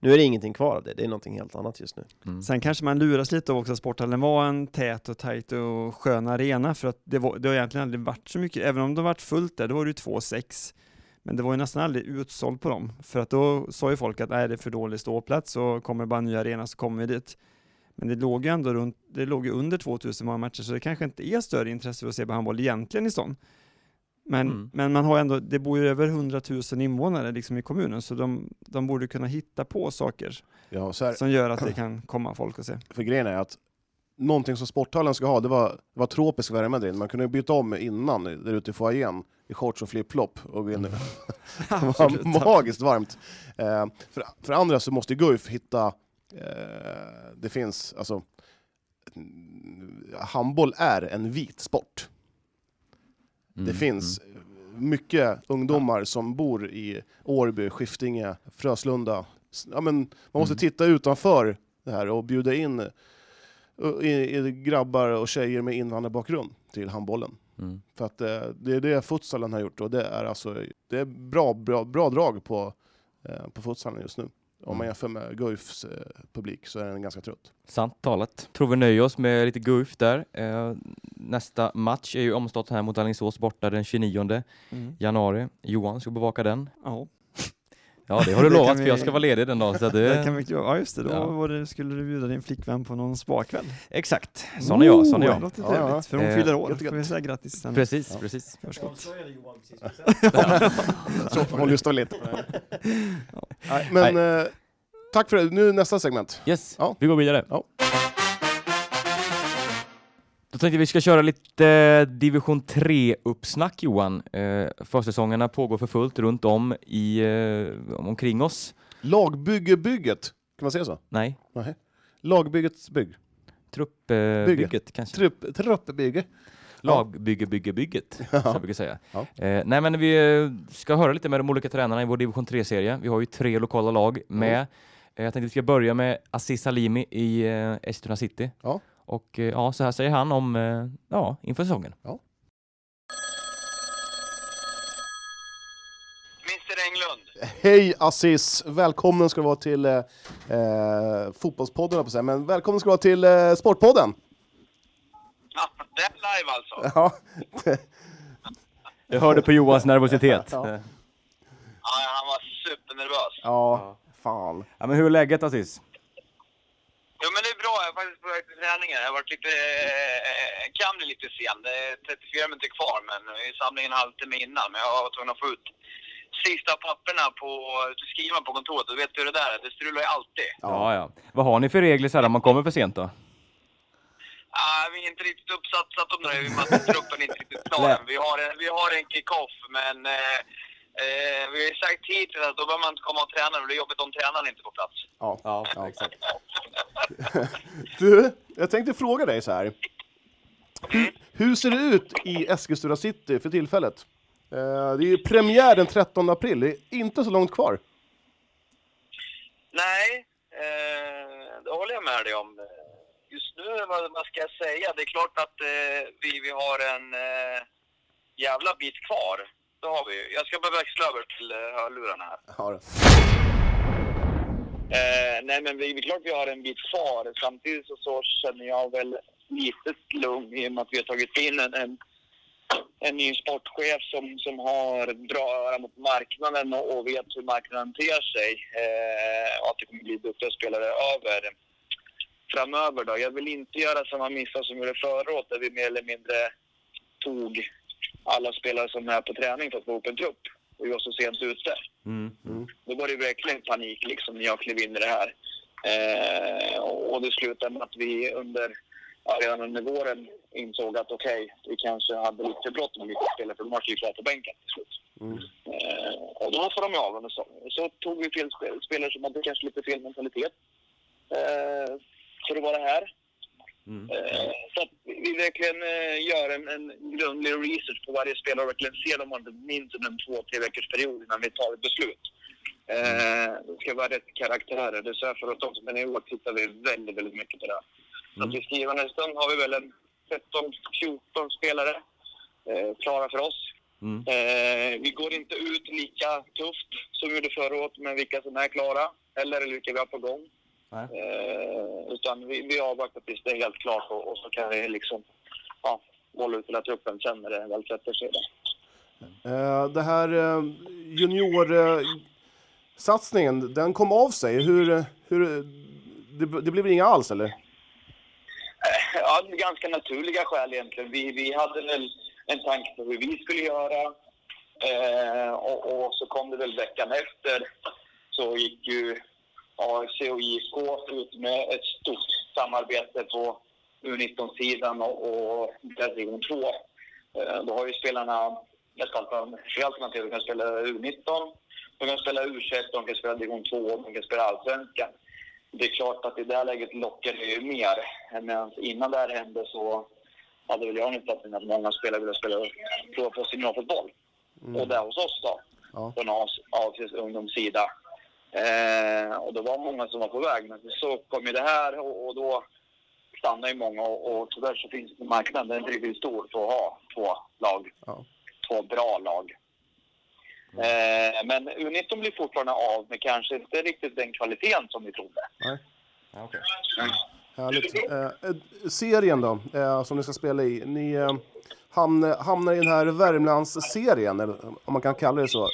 nu är det ingenting kvar av det. Det är någonting helt annat just nu. Mm. Sen kanske man luras lite av också att sporthallen var en tät och tajt och skön arena för att det, var, det har egentligen aldrig varit så mycket, även om det har varit fullt där, då var det ju 2-6. Men det var ju nästan aldrig utsålt på dem, för att då sa ju folk att är det är för dålig ståplats och kommer det bara en ny arena så kommer vi dit. Men det låg ju ändå runt, det låg ju under 2000 många matcher så det kanske inte är större intresse för att se på handboll egentligen i stan. Men, Mm. men man har ändå, det bor ju över 100 000 invånare liksom i kommunen så de, de borde kunna hitta på saker Ja, här, som gör att det kan komma folk och se. för grejen är att någonting som sporthallen ska ha, det var, det var tropisk värme där inne. Man kunde byta om innan där ute i foajén i shorts och flip-flop och gå in. Det var magiskt varmt. Eh, för, för andra så måste Guif hitta, eh, det finns, alltså, mm, handboll är en vit sport. Det Mm. finns mycket ungdomar som bor i Årby, Skiftinge, Fröslunda. Ja, men man måste Mm. titta utanför det här och bjuda in i, i grabbar och tjejer med invandrarbakgrund till handbollen. Mm. För att eh, det är det futsalen har gjort och det är alltså det är bra, bra, bra drag på, eh, på futsalen just nu. Om man Mm. jämför med Guifs eh, publik så är den ganska trött. Sant talat. Tror vi nöjer oss med lite Guif där. Eh, nästa match är ju omstarten här mot Alingsås borta den 29 Mm. januari. Johan ska bevaka den. Ja, Ja, det har du Det lovat för vi- jag ska vara ledig den dagen. Så det det... kan vi, ja just det, då Ja. det, skulle du bjuda din flickvän på någon spakväll. Exakt, sån är jag. Sån är Det jag. låter Ja, ja. trevligt, för hon Eh, fyller år. gött. Får vi säga grattis sen. Precis, Ja. precis. Förskott. Så lite på det här. Nej, Men eh, tack för det. Nu nästa segment. Yes, Ja. vi går vidare. Ja. Då tänkte vi ska köra lite division 3-uppsnack Johan. Eh, försäsongerna pågår för fullt runt om i, eh, omkring oss. Lagbyggebygget, kan man säga så? Nej, Nej. Lagbyggets bygg. truppbygget kanske. Trupp, truppbygge. Lagbygge-bygge-bygget, som jag brukar säga. Ja. Eh, nej, men vi eh, ska höra lite med de olika tränarna i vår division 3-serie. Vi har ju tre lokala lag med. Eh, jag tänkte vi ska börja med Aziz Salimi i Eskilstuna City. Ja. Och eh, ja, så här säger han om, eh, ja, inför säsongen. Mr Englund. Hej Assis! Välkommen ska du vara till eh, eh, Fotbollspodden, på säga. men välkommen ska du vara till eh, Sportpodden! Ja, det är live alltså. Ja. Jag hörde på Johans nervositet. Ja. Ja. Ja, han var supernervös. ja, fan. ja, men hur är läget Aziz? Jo men träningen. Jag har varit lite, eh, kan bli lite sen. Det är 34 minuter kvar men vi samlade in en halvtimme innan. Men jag var tvungen att få ut sista papperna på, skriva på kontoret. Du vet hur det där är, det strular ju alltid. Ja, ja. Vad har ni för regler så här, om man kommer för sent då? Ah, vi är inte riktigt uppsatt om det, i och med att truppen är inte riktigt klar än. Vi har en, vi har en kick-off men eh, eh, vi har ju sagt hittills att då behöver man inte komma och träna. Det blir jobbigt om tränaren inte är på plats. Ja. Ja, exakt. Du, jag tänkte fråga dig så här. Hur, hur ser det ut i Eskilstuna city för tillfället? Eh, det är ju premiär den 13 april, det är inte så långt kvar. Nej, eh, det håller jag med dig om. Just nu, vad, vad ska jag säga? Det är klart att eh, vi, vi har en eh, jävla bit kvar. Det har vi. Jag ska bara växla över till eh, hörlurarna här. Ja, det. Eh, nej, men vi, det är klart vi har en bit kvar. Samtidigt så, så känner jag väl litet lugn i och med att vi har tagit in en, en, en ny sportchef som, som har bra öra mot marknaden och, och vet hur marknaden ter sig. Eh, och att det kommer bli duktiga spelare över framöver. Då. Jag vill inte göra samma misstag som vi gjorde förra året där vi mer eller mindre tog alla spelare som är på träning för att få ihop en trupp. Och vi var så sent ute. Mm. Då var det verkligen panik liksom när jag klev in i det här. Eh, och det slutade med att vi under, ja, redan under våren insåg att okej, vi kanske hade lite bråttom med vissa spelare för de var ju kvar på bänken till slut. Eh, och då får de ju av under säsongen. Så tog vi fel spel, spelare som hade kanske lite fel mentalitet eh, för att vara här. Eh, så att vi verkligen eh, gör en, en grundlig research på varje spelare och verkligen ser dem under minst en två, tre veckors period innan vi tar ett beslut. Eh, det ska vara rätt karaktärer. Det är så här för att också, men i år tittar vi väldigt, väldigt mycket på det. Så att i skrivande stund har vi väl en 13-14 spelare eh, klara för oss. Eh, vi går inte ut lika tufft som vi gjorde förra året med vilka som är klara eller vilka vi har på gång. Eh, utan vi, vi avvaktar tills det är helt klart och, och så kan vi liksom ja, bolla ut hela truppen sen när det väl sätter sig. Eh, det här eh, juniorsatsningen, den kom av sig. Hur, hur, det, det blev inga alls eller? Ja, det är ganska naturliga skäl egentligen. Vi, vi hade väl en tanke på hur vi skulle göra. Eh, och, och så kom det väl veckan efter så gick ju AFC och IFK ut med ett stort samarbete på U19-sidan och, och division 2. Eh, då har ju spelarna alternativ. Tre alternativ. De kan spela U19, de kan spela U21, de kan spela division 2 och de kan spela allsvenskan. Det är klart att i det läget lockar det ju mer. Men innan det här hände så hade väl jag en uppfattning att många spelare ville spela, prova på seniorfotboll. Och det hos oss då, Ja. från AFCs ungdomssida. Eh, och det var många som var på väg, men så kom ju det här och, och då stannade ju många och, och tyvärr så finns det marknaden, den är riktigt stor för att ha två lag. Ja. Två bra lag. Eh, men U19 blir fortfarande av med kanske inte riktigt den kvaliteten som vi trodde. Nej. Ja, okej. Härligt. Eh, eh, serien då, eh, som ni ska spela i. Ni eh, hamnar, hamnar i den här Värmlandsserien, eller om man kan kalla det så. Eh,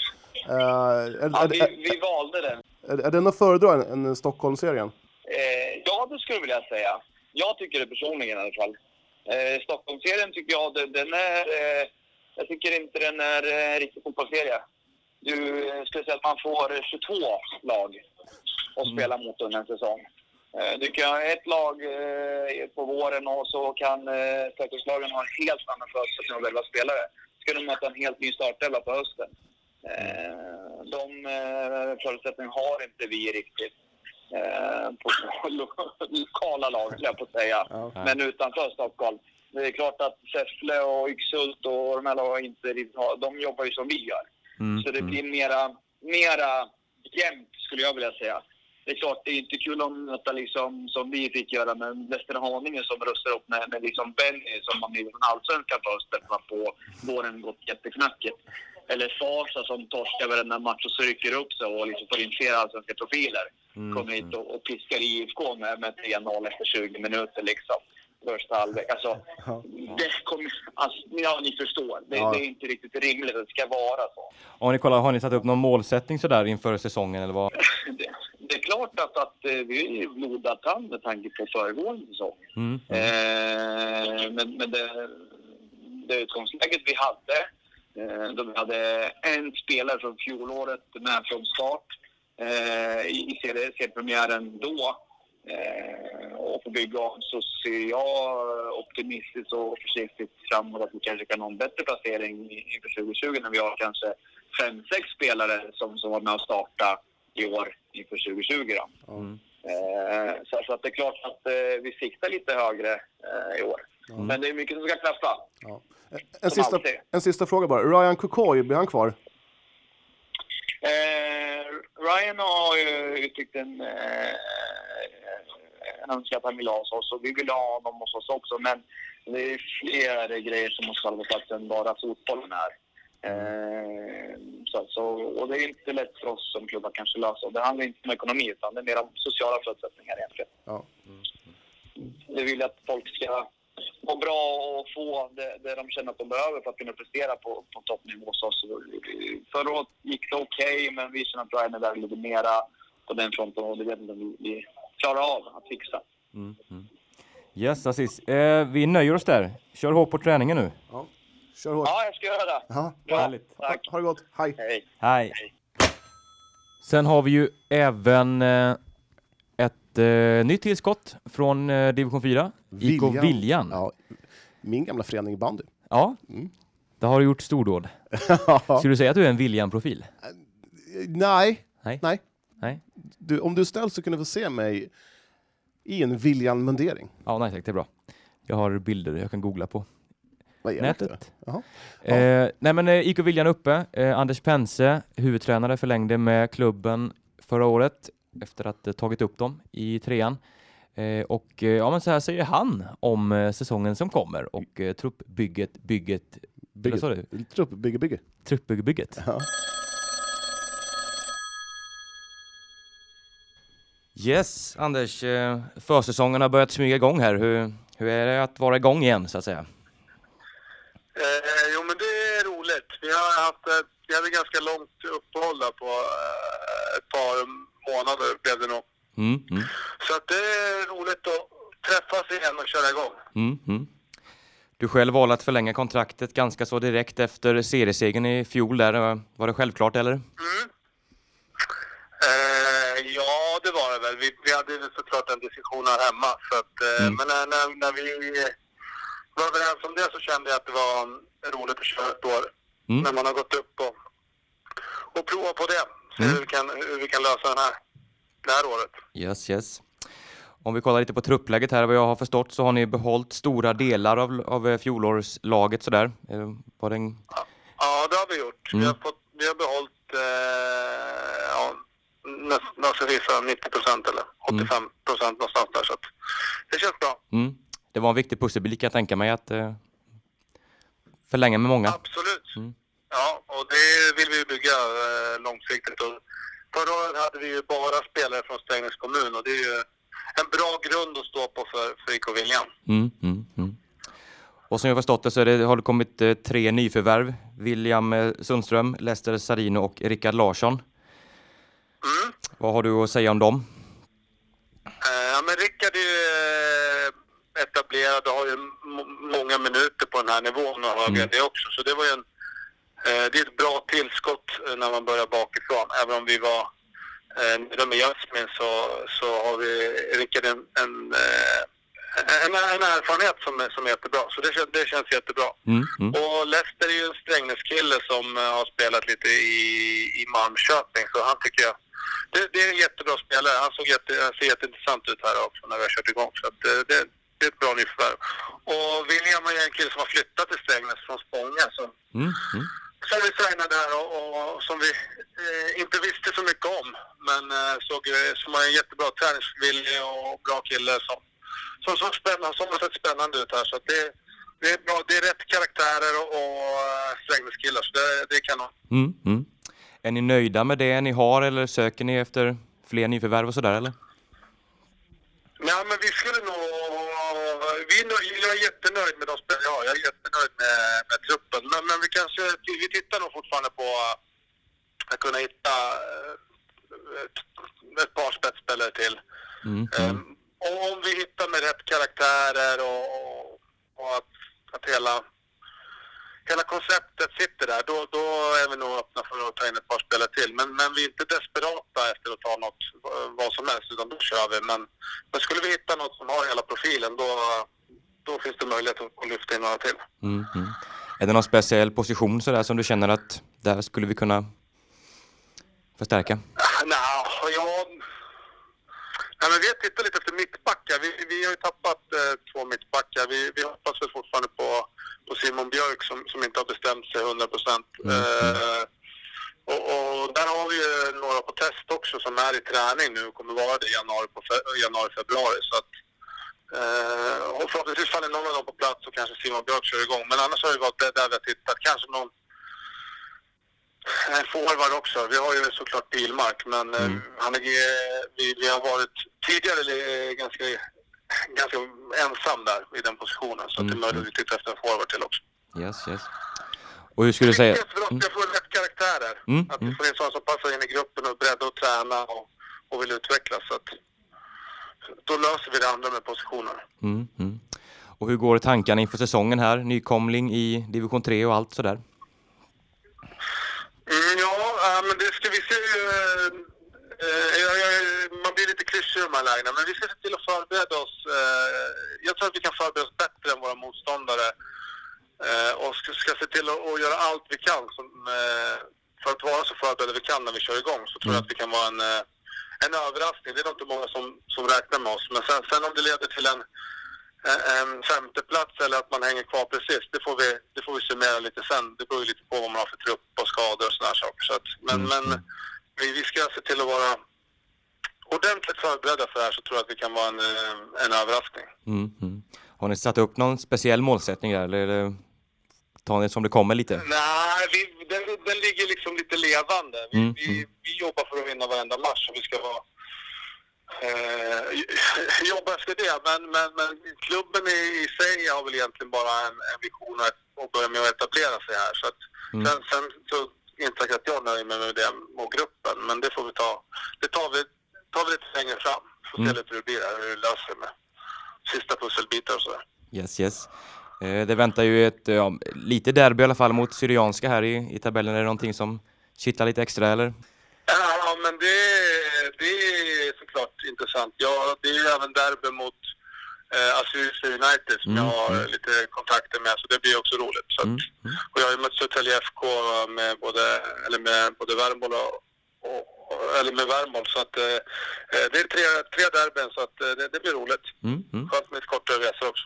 Ja, vi, vi valde den. Är, är den att föredra än, än Stockholmsserien? Eh, ja, det skulle jag vilja säga. Jag tycker det personligen i alla fall. Eh, Stockholmsserien tycker jag, den, den är... Eh, jag tycker inte den är eh, riktigt fotbollsserie. Du eh, skulle säga att man får 22 lag att spela mot under en säsong. Eh, du kan ha ett lag eh, på våren och så kan eh, Stockholmslagen ha en helt annan förutsättning att välja spelare. Ska de möta en helt ny startelva på hösten. Eh, de eh, förutsättningarna har inte vi riktigt eh, på lo- lokala lag, jag på att säga. Men utanför Stockholm. Det är klart att Säffle och Yxhult och de här lagen inte riktigt har, de jobbar ju som vi gör. Mm. Så det blir mera, mera jämnt, skulle jag vilja säga. Det är klart, det är inte kul att möta liksom, som vi fick göra med Västra Haninge som röstar upp med, med liksom Benny som har blivit från Allsvenskan först på våren gått jätteknackigt. Eller Farsa som torskar varenda match och rycker upp sig och liksom får in flera allsvenska profiler. Kommer hit och, och piskar IFK med, med 3-0 efter 20 minuter liksom. Första halvlek. Alltså, det kommer, alltså, ja, ni förstår. Det, Ja. det är inte riktigt rimligt att det ska vara så. Har ni, kollat, har ni tagit upp någon målsättning sådär inför säsongen eller vad? det, det är klart att, att eh, vi är blodad tand med tanke på föregående säsong. Mm. Eh, men men det, det utgångsläget vi hade, eh, då vi hade en spelare från fjolåret med från start eh, i serie- seriepremiären då. Eh, och få bygga så ser jag optimistiskt och försiktigt framåt att vi kanske kan ha en bättre placering inför 2020 när vi har kanske fem, sex spelare som, som var med och starta i år inför 2020. Då. Eh, så, så att det är klart att vi siktar lite högre i år. Men det är mycket som ska klaffa. En sista, alltid. en sista fråga bara. Ryan Kukoy, blir han kvar? Eh, Ryan har ju uttryckt en, eh, en önskan att han vill ha oss och vi vill ha honom hos oss också. Men det är flera grejer som måste falla på plats än bara fotbollen här. Eh, så, så, och det är inte lätt för oss som klubbar kanske lösa. Det handlar inte om ekonomi utan det är mer om sociala förutsättningar egentligen. Ja. Vi vill att folk ska mår bra och få det, det de känner att de behöver för att kunna prestera på, på toppnivå. Så, så, förra året gick det okej, men vi känner att Brian är där lite mera på den fronten och det vet inte vi, vi klarar av att fixa. Mm. Mm. Yes, Aziz. Eh, vi nöjer oss där. Kör hårt på träningen nu. Ja. Kör hårt. Ja, jag ska göra det. Ja. Härligt. Tack. Ha det gott. Hej. Hej. Hej. Sen har vi ju även eh, ett eh, nytt tillskott från eh, division 4. IK Viljan. Ja. Ja. Min gamla förening i bandy. Mm. det har du gjort stordåd. Skulle du säga att du är en Viljan-profil? Nej. Nej. Nej. Nej. Du, om du snäll så kan du få se mig i en Viljan-mundering. Ja, nej tack, det är bra. Jag har bilder jag kan googla på nätet. Jaha. Eh, nej men eh, IK Viljan uppe. Eh, Anders Pense, huvudtränare, förlängde med klubben förra året efter att eh, tagit upp dem i trean. Eh, och eh, ja, men så här säger han om säsongen som kommer och eh, truppbygget, bygget, eller sa du? Trupp, bygge, bygge. Truppbygget. Ja. Yes, Anders. Försäsongen har börjat smyga igång här. Hur, hur är det att vara igång igen så att säga? Eh, jo, men det är roligt. Vi har haft ett, vi hade ganska långt uppehåll där på eh, ett par månader blev det nog. Mm, mm, Så att det är roligt att träffas igen och köra igång. mm, mm. Du själv valde att förlänga kontraktet ganska så direkt efter seriesegern i fjol där. Var det självklart eller? Mm. Eh, ja, det var det väl. Vi, vi hade såklart en diskussion här hemma. Så att, eh, Mm. Men när, när, när vi var överens om det så kände jag att det var roligt att köra ett år. När man har gått upp och, och prova på det. Se Mm. hur, vi kan, hur vi kan lösa den här, det här året. Yes, yes. Om vi kollar lite på truppläget här, vad jag har förstått så har ni behållit stora delar av, av eh, fjolårslaget sådär. Eh, Var det en... Ja, det har vi gjort. Vi, Mm. har fått, vi har behållit eh, ja, nästan vissa 90 procent eller 85 procent någonstans där. Så det känns bra. Mm. Det var en viktig pusselbit kan jag tänka mig att eh, förlänga med många. Absolut. Mm. Ja, och det vill vi bygga eh, långsiktigt. Och förra året hade vi ju bara spelare från Strängnäs kommun och det är ju en bra grund att stå på för, för IK Viljan. Mm, mm, mm. Och som jag förstått det så det, har det kommit eh, tre nyförvärv. William eh, Sundström, Lester Sarino och Rickard Larsson. Mm. Vad har du att säga om dem? Eh, ja, men Rickard är ju eh, etablerad och har ju många minuter på den här nivån och högre Mm. det också. Så det var ju en, det är ett bra tillskott eh, när man börjar bakifrån. Även om vi var eh, nöjda med Jasmin så, så har vi Rickard en, en, eh, en, en erfarenhet som, som är jättebra. Så det, det känns jättebra. Mm, mm, Och Lester är ju en Strängnäskille som eh, har spelat lite i, i Malmköping. Så han tycker jag, det, det är en jättebra spelare. Han såg jätte, han ser jätteintressant ut här också när vi har kört igång. Så att eh, det, det är ett bra nyförvärv. Och William är en kille som har flyttat till Strängnäs från Spånga. Så, mm, mm. Som vi signade där och, och som vi eh, inte visste så mycket om. Men eh, såg, som har en jättebra träningsvilja och bra kille som, som, som, spännande, som har sett spännande ut här. Så det, det, är bra, det är rätt karaktärer och, och eh, Strängnäskillar. Så det, det är kanon. Mm, mm. Är ni nöjda med det ni har eller söker ni efter fler nyförvärv och sådär eller? Ja, men vi skulle nog... Vi är nöj, jag är jättenöjd med de spelare jag har. Jag är jättenöjd med, med truppen. Men, men vi kanske... Vi tittar nog fortfarande på att kunna hitta eh, ett, ett par spetsspelare till. Mm, och om vi hittar med rätt karaktärer och, och att, att hela, hela konceptet sitter där, då, då är vi nog öppna för att ta in ett par spelare till. Men, men vi är inte desperata efter att ta något, vad som helst, utan då kör vi. Men, men skulle vi hitta något som har hela profilen, då, då finns det möjlighet att, lyfta in några till. Mm, mm. Är det någon speciell position sådär som du känner att där skulle vi kunna förstärka? Nej, jag... Nej, men vi har tittat lite efter mittbackar. Vi, vi har ju tappat eh, två mittbackar. Vi, vi hoppas väl fortfarande på, på Simon Björk som, som inte har bestämt sig 100 procent. Mm, Eh, och, och där har vi ju några på test också som är i träning nu och kommer vara det i januari, januari februari. Så att, eh, och förhoppningsvis faller någon av dem på plats och kanske Simon Björk kör igång. Men annars har det varit där, där vi har tittat. Kanske någon forward också. Vi har ju såklart Pilmark, men eh, Mm. han är, vi, vi har varit tidigare ganska ganska ensam där i den positionen. Så att det är möjligt att vi tittar efter en forward till också. Yes, yes. Och hur skulle du säga? Viktigast för oss är att få rätt karaktärer. Mm, Att vi mm. får in sådana som passar in i gruppen och är beredda att träna och, och vill utvecklas. Så att, då löser vi det andra med positioner. Mm, mm. Och hur går tankarna inför säsongen här? Nykomling i division 3 och allt sådär. Mm, ja, men det ska vi se. eh, eh, man blir lite klyschig i de här lägena, men vi ska se till att förbereda oss. eh, jag tror att vi kan förbereda oss bättre än våra motståndare och ska, ska se till att, göra allt vi kan som, för att vara så förberedda vi kan när vi kör igång. Så tror jag att vi kan vara en, en överraskning. Det är nog inte många som, som räknar med oss. Men sen, sen om det leder till en, en, femteplats eller att man hänger kvar precis, det får vi, det får vi summera lite sen. Det beror ju lite på vad man har för trupp och skador och sådana saker. Så att, men men vi, vi ska se till att vara ordentligt förberedda för det här så tror jag att vi kan vara en, eh, en överraskning. Mm, mm. Har ni satt upp någon speciell målsättning där eller det- tar ni det som det kommer lite? Nej, vi, den, den ligger liksom lite levande. Vi, Mm, vi, vi jobbar för att vinna varenda match och vi ska vara eh, jobba efter det. Men, men, men klubben i, i sig har väl egentligen bara en, en vision att, att börja med att etablera sig här. Så att, Mm. sen, sen så inte säkert att jag nöjer mig med det och gruppen, men det får vi ta. Det tar vi, tar vi lite längre fram. Får se Mm. lite hur det blir hur det löser med sista pusselbitar och sådär. Yes, yes. Eh, det väntar ju ett ja, lite derby i alla fall mot Syrianska här i, i tabellen. Är det någonting som kittlar lite extra eller? Ja, men det, det är såklart intressant. Ja, det är ju även derby mot eh, Assyriska United som Mm, jag har mm. lite kontakter med, så det blir också roligt. Så att, Mm, mm. och jag har ju mött Södertälje FK med både, eller med både Värmboll och, och, eller med Värmboll, så att eh, eh, det är tre, tre derbyn så att eh, det, det blir roligt. Mm. Skönt med ett kortare resor också.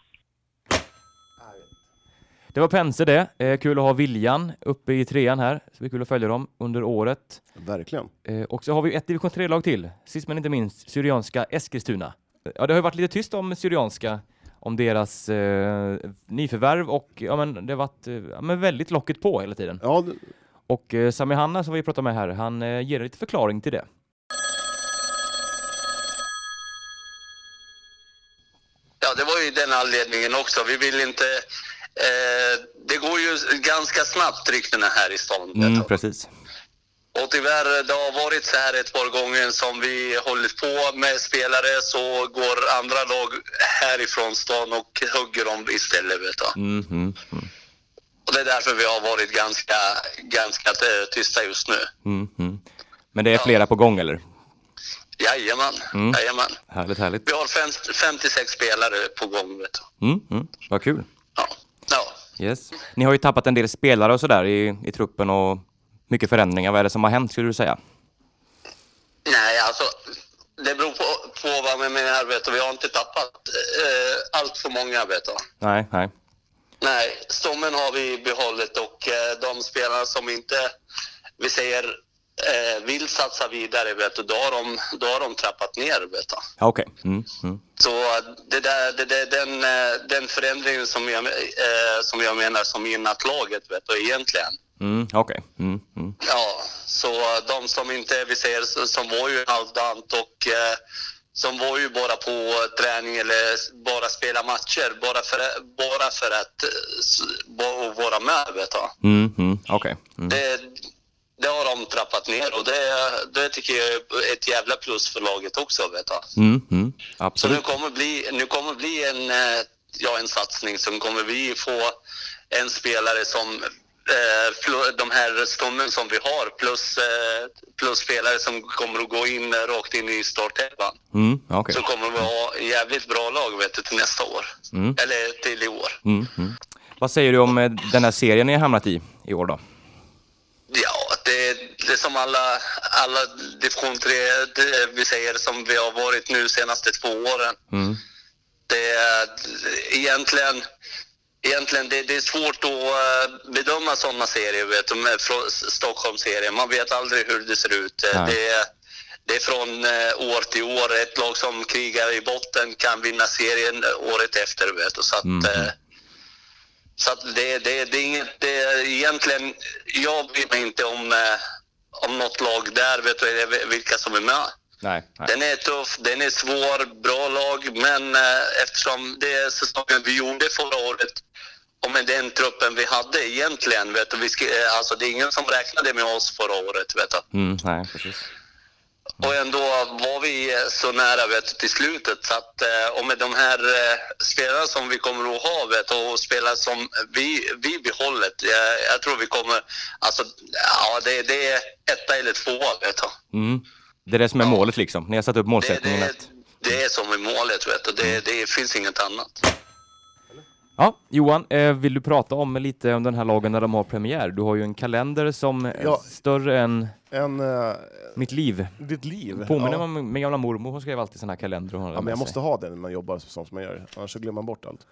Det var Pense det. Eh, kul att ha Viljan uppe i trean här. Så det är kul att följa dem under året. Verkligen. Eh, och så har vi ett division 3-lag till. Sist men inte minst Syrianska Eskilstuna. Eh, Ja, det har ju varit lite tyst om Syrianska, om deras eh, nyförvärv och ja, men det har varit eh, ja, men väldigt locket på hela tiden. Ja, det- Och eh, Sami Hanna som vi pratar med här, han eh, ger lite förklaring till det. Ja, det var ju den anledningen också. Vi vill inte... Eh, det går ju ganska snabbt ryktena här i stan. Mm, precis. Och tyvärr, det har varit så här ett par gånger som vi hållit på med spelare så går andra lag härifrån stan och hugger dem istället. Vet du. Mm, mm, mm, Och det är därför vi har varit ganska, ganska tysta just nu. mm, mm. Men det är flera på gång eller? Jajamän, Mm. jajamän. Härligt, härligt. Vi har fem, 56 spelare på gång. Vet du. Mm. Vad kul. Ja. Ja. Yes. Ni har ju tappat en del spelare och sådär i, i truppen och mycket förändringar. Vad är det som har hänt skulle du säga? Nej, alltså det beror på, på vad man menar. Du. Vi har inte tappat eh, allt för många. Du. Nej, nej. Nej, stommen har vi behållit och eh, de spelare som inte, vi säger, eh, vill satsa vidare, vet du, då, har de, då har de trappat ner. Vet du. Ja, Okej. Mm, mm. Så eh, det där, det, det, den, eh, den förändringen som jag, eh, som jag menar som gynnat laget, vet du, egentligen. Mm, Okej. Mm, mm. Ja, så eh, de som inte, vi säger, som var ju halvdant och eh, som var ju bara på träning eller bara spela matcher, bara för, bara för att eh, s- ba- vara med, vet du. Mm, mm. Okej. Mm. Det, det har de trappat ner och det, det tycker jag är ett jävla plus för laget också, vet du. Mm, mm. Så nu Absolut. kommer bli, nu kommer bli en, eh, ja, en satsning som kommer vi få en spelare som eh, de här stommen som vi har plus, eh, plus spelare som kommer att gå in rakt in i startelvan. Mm, Okej. Så kommer vi ha jävligt bra lag vet du, till nästa år. Mm. Eller till i år. Mm, mm. Vad säger du om den här serien ni har hamnat i i år då? Ja, det, det är som alla, alla division 3, det vi säger som vi har varit nu senaste två åren. Mm. Det är egentligen, egentligen det, det är svårt att eh, bedöma sådana serier, vet du, Stockholmsserien. Man vet aldrig hur det ser ut. Eh, Nej. Det, är- det är från eh, år till år. Ett lag som krigar i botten kan vinna serien året efter, vet du. Så att, Mhm. Så att det, det, det är inget, det är egentligen, jag bryr mig inte om, eh, om något lag där, vet du, vilka som är med. Nej, nej. Den är tuff, den är svår, bra lag, men eh, eftersom det är säsongen vi gjorde förra året och med den truppen vi hade egentligen, vet du, vi eh, alltså det är ingen som räknade med oss förra året, vet du. Mm, nej, precis. Och ändå var vi så nära vet till slutet. Så att, eh, och med de här eh, spelarna som vi kommer att ha vet och spelare som vi, vi behållet. Jag, jag tror vi kommer... Alltså, ja, det, det är etta eller tvåa, vet du. Mm. Det är det som är målet liksom. Ni har satt upp Det, målsättningen det, att... det är som är målet, vet du. Det, det finns inget annat. Ja, Johan, eh, vill du prata om lite om den här lagen när de har premiär? Du har ju en kalender som är Ja. större än En, eh, mitt liv. ditt liv. Påminner ja. om min gamla mormor, hon skrev alltid här kalendrar. hon Ja, men jag sig. måste ha den när man jobbar som man gör, annars så glömmer man bort allt.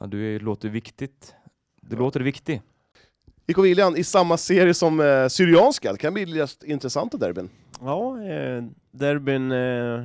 Ja, du är- låter viktigt. Du låter viktig. IK Viljan i samma serie som eh, Syrianska, det kan bli intressanta derbyn. Ja, eh, derbyn eh,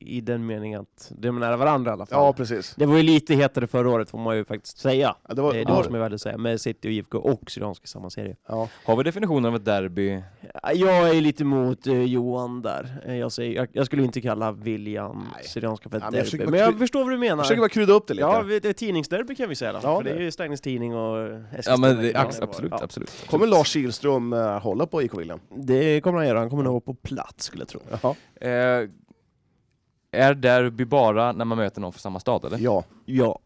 i den meningen att de är nära varandra i alla fall. Ja, precis. Det var ju lite hetare förra året får man ju faktiskt säga. Ja, det var, Eh, det var som är värt att säga, med City och IFK och Syrianska i samma serie. ja. Har vi definitionen av ett derby? Ja, Jag är lite emot eh, Johan där. Eh, Jag, säger, jag, jag skulle inte kalla Nej. Syrianska för ett Ja, men jag försöker derby. bara Men jag förstår vad du menar. Jag försöker bara krydda upp det lite. Ja, det är tidningsderby kan vi säga då. Ja, för det är det- ju Strängnäs Tidning och Eskilstuna. Ja, men det, Ja, absolut, ja. absolut. Kommer Lars Kihlström eh, hålla på IK Viljan? Det kommer han göra. Han kommer nog vara på plats skulle jag tro. Ja. Eh, är derby bara när man möter någon från samma stad, eller? ja. Ja.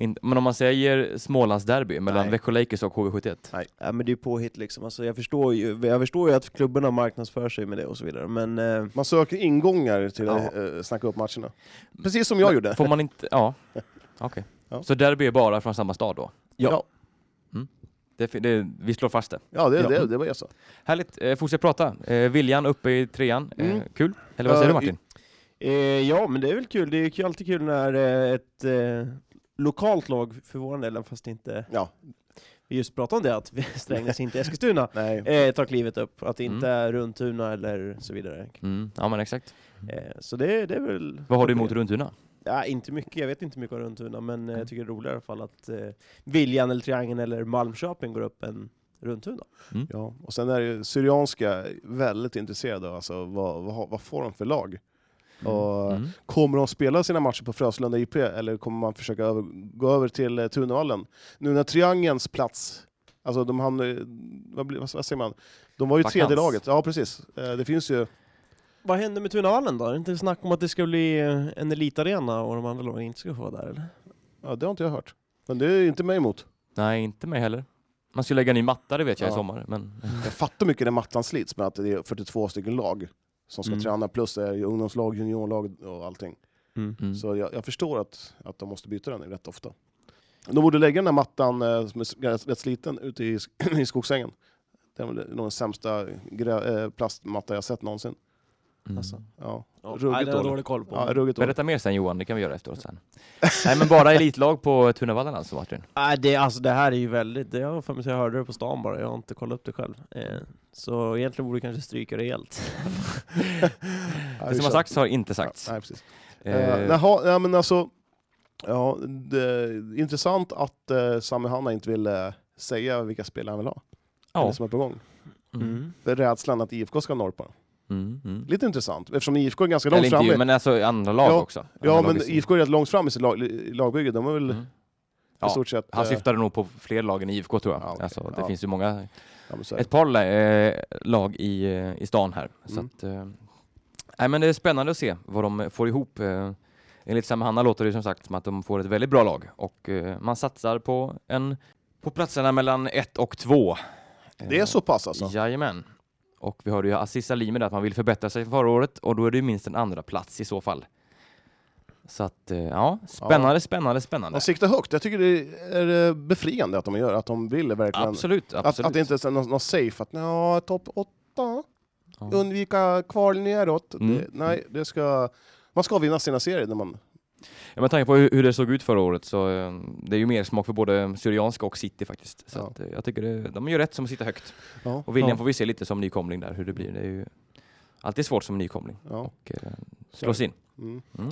In, men om man säger Smålandsderby mellan Nej. Växjö Lakers och HV71? ja, men det är påhitt liksom. Alltså, jag, förstår ju, jag förstår ju att klubbarna marknadsför sig med det och så vidare. Men eh, Man söker ingångar till att Ja. eh, snacka upp matcherna. Precis som jag gjorde. Får man inte... Ja. Okej. Ja. Så derby är bara från samma stad då? Ja, Det, det, vi slår fast det. ja, det, Ja. Det, det var jag sa. Härligt. Eh, fortsätt prata. Eh, Viljan uppe i trean. Eh, Mm. Kul. Eller vad säger Eh, du Martin? eh, ja, men det är väl kul. Det är ju alltid kul när eh, ett eh, lokalt lag, för vår del, fast inte Ja, vi just pratade om det, att vi- Strängnäs inte Eskilstuna, nej. eh, tar klivet upp. Att det inte Mm. är Runtuna eller så vidare. Mm. Ja men exakt. Eh, så det, det är väl... Vad har du emot Runtuna? Ja, inte mycket. Jag vet inte mycket om Runtuna, men eh, jag tycker det är roligare i alla fall att eh, Viljan eller Triangeln eller Malmköping går upp än Runtuna. Ja. Och sen är ju Syrianska väldigt intresserade av alltså, vad, vad, vad får de för lag? Och Mm. Kommer de spela sina matcher på Fröslunda IP eller kommer man försöka över, gå över till eh, Tunavallen? Nu när Triangelns plats, alltså de hamnar, vad, vad, vad säger man? De var ju Vakans. tredje laget, ja precis. Eh, Det finns ju, Vad händer med Tunavallen då? Är det inte snack om att det ska bli eh, en elitarena och de andra lagen inte ska få vara där eller? ja det har inte jag hört. Men det är inte mig emot. Nej, inte mig heller. Man skulle lägga ny matta, det vet jag i Ja. sommar. Men... Jag fattar mycket när mattan slits med att det är 42 stycken lag som ska Mm. träna, plus det är ungdomslag, juniorlag och allting. Mm. Så jag, jag förstår att, att de måste byta den rätt ofta. De borde lägga den här mattan eh, som är rätt, sliten ute i, i skogsängen. Det är nog den sämsta grä, eh, plastmatta jag sett någonsin. Mm. Alltså. Ja, Ja, ruggigt nej, dålig. dålig koll på. Ja, ruggigt. Berätta mer sen Johan, det kan vi göra efteråt sen. Nej men bara elitlag på Tunavallen alltså Martin? Nej, det, alltså, det här är ju väldigt, det har för mig jag hörde det på stan bara, jag har inte kollat upp det själv. Eh, så egentligen borde vi kanske stryka det helt. Det som har sagts har inte sagts. Ja, nej, precis. Eh, Eh, jaha, ja, men alltså, ja, det är intressant att eh, Sami Hanna inte vill eh, säga vilka spelare han vill ha. ja. Eller som är på gång. Mm. För rädslan att IFK ska norpa. Mm. Mm. Lite intressant, eftersom IFK är ganska långt Eller framme. men alltså andra lag Ja, också. Ja, Andra men lag i- IFK är rätt långt fram i sitt lag, lagbygge. De är väl Mm. i Ja, stort sett... Han eh, syftade nog på fler lag än IFK tror jag. Ja, okej. alltså, det Ja. finns ju många, ja, men ett par eh, lag i, eh, i stan här. Så Mm. att, eh, nej, men det är spännande att se vad de får ihop. Eh, enligt Sam Hanna låter det som sagt som att de får ett väldigt bra lag och eh, man satsar på, en, på platserna mellan ett och två. Det är så pass alltså? Jajamän. Och vi hörde ju Aziz Salimi där att man vill förbättra sig förra året och då är det ju minst en andra plats i så fall. Så att, eh, ja, spännande, spännande, spännande. De siktar högt. Jag tycker det är eh, befriande att de gör, att de vill verkligen... Absolut, Att, absolut. att det inte är någon, någon safe, att ja, topp åtta, Ja. undvika kval neråt. Mm. Det, nej, det ska, man ska vinna sina serier när man... Ja, med tanke på hur, hur det såg ut förra året så eh, det är ju mer smak för både Syrianska och City faktiskt. Så Ja. att, eh, jag tycker det, de gör rätt som sitter högt. Ja, Och William ja, får vi se lite som nykomling där hur det blir. Det är ju alltid svårt som nykomling ja. och eh, slås in. Mm. Mm.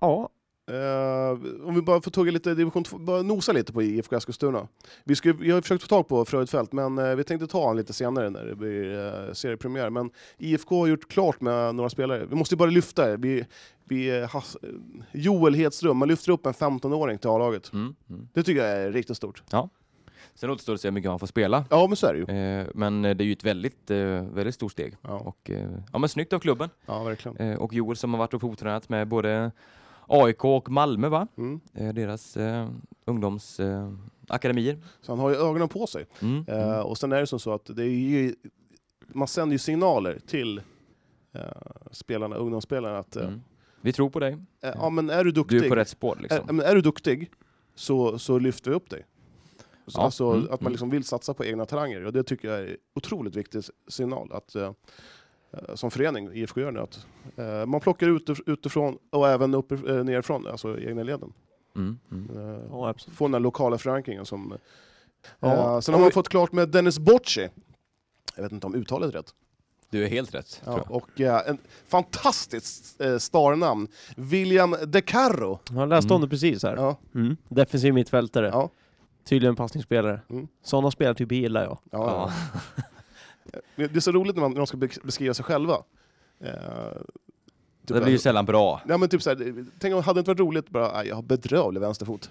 Ja, Eh, om vi bara får tugga lite division 2, bara nosa lite på IFK Eskilstuna. Vi, ska, vi har försökt få tag på Fröjdfält, men eh, vi tänkte ta honom lite senare när det blir uh, seriepremiär. Men IFK har gjort klart med några spelare. Vi måste ju bara lyfta det. Vi, vi, uh, has, Joel Hedström, man lyfter upp en 15-åring till A-laget. Mm, mm. Det tycker jag är riktigt stort. Sen återstår det att se hur mycket han får spela. Ja, men så är det ju. Eh, men det är ju ett väldigt, eh, väldigt stort steg. Ja, Och, eh, ja, men snyggt av klubben. ja verkligen. Och Joel som har varit och provtränat med både AIK och Malmö, va? Mm. Eh, deras eh, ungdomsakademier. Så han har ju ögonen på sig. Mm. Eh, Mm. och sen är det som så att det är ju, man sänder ju signaler till eh, spelarna, ungdomsspelarna att eh, Mm. Vi tror på dig. eh, ja, men är du duktig, Du är på rätt spår är, liksom. men är du duktig så, så lyfter vi upp dig. Så, Ja, Alltså mm, att man mm. liksom vill satsa på egna talanger. Och det tycker jag är otroligt viktig signal. Att, eh, eh, som förening, IFK gör nu, att eh, man plockar ut utifrån och även upp, eh, nerifrån, alltså egna leden. Mm. Mm. Eh, Ja, få den där lokala förankringen. Som, eh, Ja. sen har man fått klart med Dennis Bocci. Jag vet inte om uttalet är rätt. Du är helt rätt. Ja, och eh, en fantastiskt eh, starnamn, William De Carro. Jag läste om Mm. det precis här. Ja, Mm. Defensiv mittfältare. ja, Tydligen passningsspelare. Mm. Sådana spelartyper gillar jag. ja. Ja. Det är så roligt när, man, när de ska be- beskriva sig själva. Eh, typ, Det blir ju sällan bra. Ja, men typ såhär, tänk om det hade inte varit roligt bara, "Aj, jag har bedrövlig vänsterfot.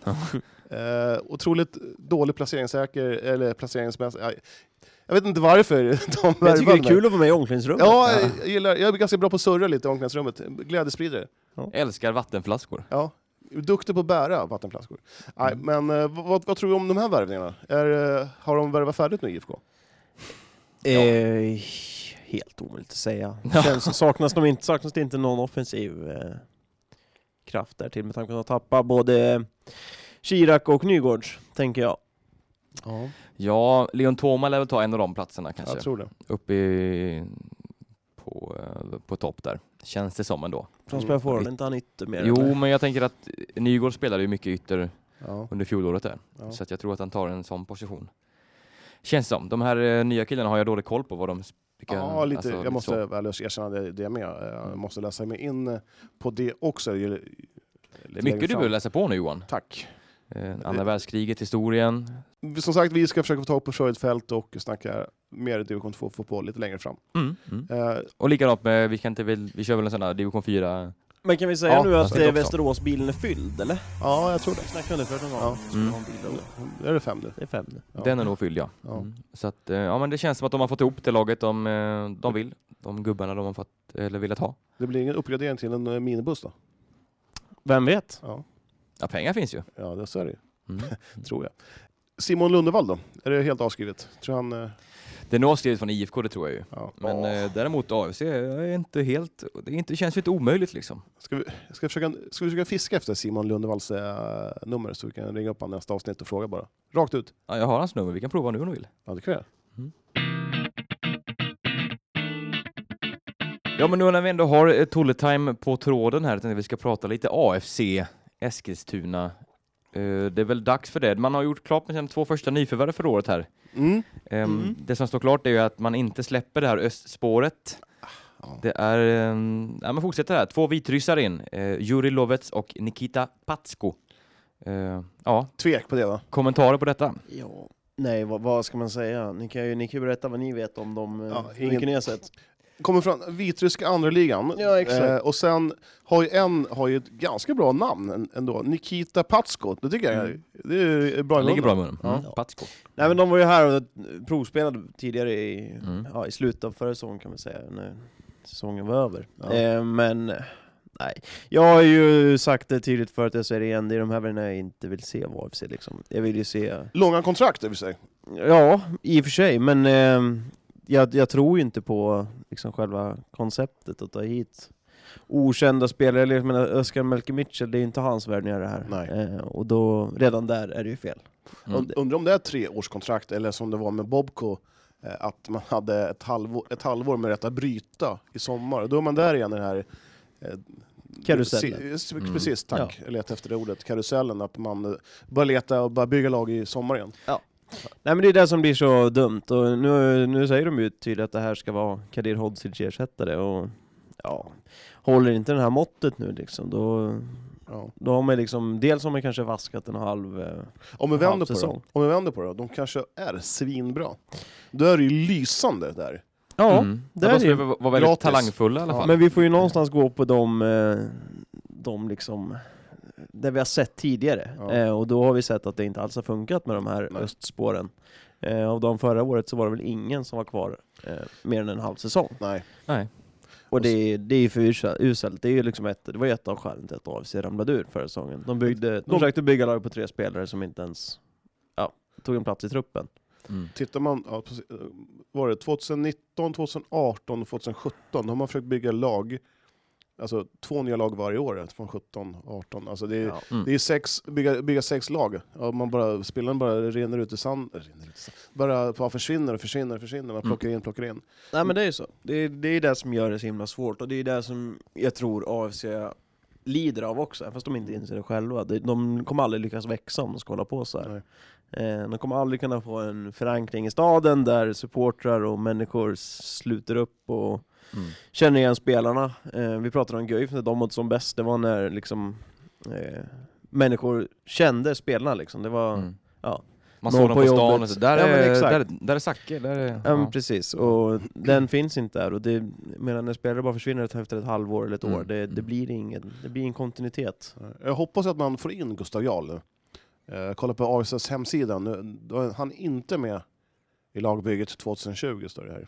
eh, otroligt dålig placeringssäker, eller placeringsmässig. Jag vet inte varför de jag tycker det är kul att vara med i omklädningsrummet. Ja, jag, gillar, jag är ganska bra på att surra lite i omklädningsrummet. Glädjespridare. Älskar vattenflaskor. Ja. Duktig på att bära vattenflaskor. Nej, men eh, vad, vad tror du om de här värvningarna? Är, eh, har de värvat färdigt nu IFK? Eh, helt omöjligt att säga. Känns, saknas, de inte, saknas det inte någon offensiv eh, kraft där till med tanke på att de tappar både Chirac och Nygårds, tänker jag. Ja, Ja, Leon Thoma lär väl ta en av de platserna kanske. jag tror det. Uppe i, på, eh, på topp där. Känns det som ändå. Från spelar forward, inte han ytter mer? Jo, eller? men jag tänker att Nygård spelade ju mycket ytter Ja, under fjolåret där. ja. Så att jag tror att han tar en sån position. Känns som. De här eh, nya killarna har jag dålig koll på vad de... Vilka, ja lite, alltså, jag måste så. väl erkänna det, det med. Jag måste läsa mig in eh, på det också. Det är mycket du behöver läsa på nu Johan. Tack. Eh, andra världskriget, historien. Som sagt, vi ska försöka få tag på Fröjdfält och snacka mer division 2-fotboll lite längre fram. Mm. Mm. Eh, Och likadant med, vi, kan inte vi kör väl en sån här division 4. Men kan vi säga Ja, nu att eh. Västeråsbilen är fylld, eller? ja, jag tror det. Snackade om det förut någon Ja. gång. Skulle Mm. är det fem nu. Det är fem nu. Ja. Den är nog fylld ja. Ja. Mm. Så att, eh, ja men det känns som att de har fått ihop det laget de, eh, de vill. De gubbarna de har fått, eller velat ha. Det blir ingen uppgradering till en minibuss då? Vem vet? Ja, Ja pengar finns ju. ja det så är det ju, Mm. tror jag. Simon Lundevall då? Är det helt avskrivet? Tror han... Det är nog avskrivet från IFK det tror jag ju. Ja. Men eh, däremot AFC är inte helt, det är inte, känns ju inte omöjligt liksom. Ska vi, ska, vi försöka, ska vi försöka fiska efter Simon Lundevalls eh, nummer så vi kan ringa upp honom nästa avsnitt och fråga bara? Rakt ut? Ja, jag har hans nummer, vi kan prova nu om du vill. Ja, det kan jag. Ja men nu när vi ändå har eh, Tolle Time på tråden här, tänkte vi ska prata lite AFC, Eskilstuna. Eh, Det är väl dags för det. Man har gjort klart med sina två första nyförvärv för året här. Mm. Ehm, Mm. Det som står klart är ju att man inte släpper det här östspåret. Ja. Det är, um, ja men fortsätter här, två vitryssar in, uh, Juri Lovets och Nikita Patsko. Eh, ja, Tvek på det va? kommentarer på detta? Ja. Nej, vad, vad ska man säga? Ni kan ju ni kan ju berätta vad ni vet om dem, Ja, vilken ingen- ni har sett. Kommer från vitryska andra ligan. Ja, exakt. Eh, och sen har ju en har ju ett ganska bra namn än- ändå. Nikita Patsko. Det tycker jag Mm. det är bra i Det ligger munnen. bra i munnen. Ja. Mm. Patsko. Nej men de var ju här och provspelade tidigare i, Mm. ja, i slutet av förra säsongen kan man säga, när säsongen var över. Ja. Eh, men nej, jag har ju sagt det tydligt förut, jag säger det igen, det är de här världarna jag inte vill se av AFC liksom. Jag vill ju se, Långa kontrakt i och för sig. ja i och för sig, men eh, jag, jag tror ju inte på liksom själva konceptet att ta hit okända spelare, eller jag menar Oskar Melker Mitchell, det är ju inte hans värvningar det här. Nej. Eh, och då, redan där är det ju fel. Mm. Und- Undrar om det är tre års kontrakt eller som det var med Bobko. eh, Att man hade ett halvår, ett halvår med rätt att bryta i sommar. Då är man där igen i den här... eh, Karusellen. se- Mm. Precis, tack. Jag letade efter det ordet. Karusellen. Att man eh, börjar leta och börjar bygga lag i sommar igen. Nej men det är det som blir så dumt, och nu, nu säger de ju tydligt att det här ska vara Kadir Hodzic ersättare, och ja, håller inte det här måttet nu liksom, då, Ja. Då har man liksom, dels har man kanske vaskat en halv... Om vi vänder på det, halvsäsong. om vi vänder på det, de kanske är svinbra. Då är det ju lysande där. Ja, Mm. det Ja, de är ju vara väldigt gratis. talangfulla i alla Ja, fall. Men vi får ju någonstans gå på de, eh, de liksom, det vi har sett tidigare. Ja. Eh, och då har vi sett att det inte alls har funkat med de här Nej. östspåren. Eh, av de förra året så var det väl ingen som var kvar eh, mer än en halv säsong. Nej. Nej. Och det, är- det är ju för usel- uselt. Det är ju liksom ett, det var ju ett av skälen till att AFC ramlade ur förra säsongen. De, byggde, de De- försökte bygga lag på tre spelare som inte ens ja, tog en plats i truppen. Mm. Tittar man, ja, eh, var det 2019, 2018 och 2017, då har man försökt bygga lag, alltså två nya lag varje år, från 17, 18. Alltså det är, Ja. Mm. det är sex, bygga, bygga sex lag. Ja, man bara, spelaren bara rinner ut i sand, äh, rinner ut i sand. Bara, bara försvinner och försvinner och försvinner, man Mm. plockar in, plockar in. Nej men det är ju så. Det är, det är det som gör det så himla svårt och det är det som jag tror AFC lider av också, fast de inte inser det själva. De kommer aldrig lyckas växa om de ska hålla på så här. Nej. Eh, De kommer aldrig kunna få en förankring i staden där supportrar och människor sluter upp och Mm. känner igen spelarna. Eh, Vi pratade om Guif när de mådde som bäst, det var när liksom eh, människor kände spelarna liksom. Det var, Mm. ja. Man såg dem på på stan och så, där, Ja, är, där, där är Zacke, där är... Ja, ja. precis, och den finns inte där. Och det, medan när spelare bara försvinner efter ett halvår eller ett Mm. år, det, det, Mm. blir ingen, det blir ingen kontinuitet. Jag hoppas att man får in Gustav Jarl nu. Eh, kolla på AFCs hemsida, nu, då är han inte med i lagbygget 2020 står det här.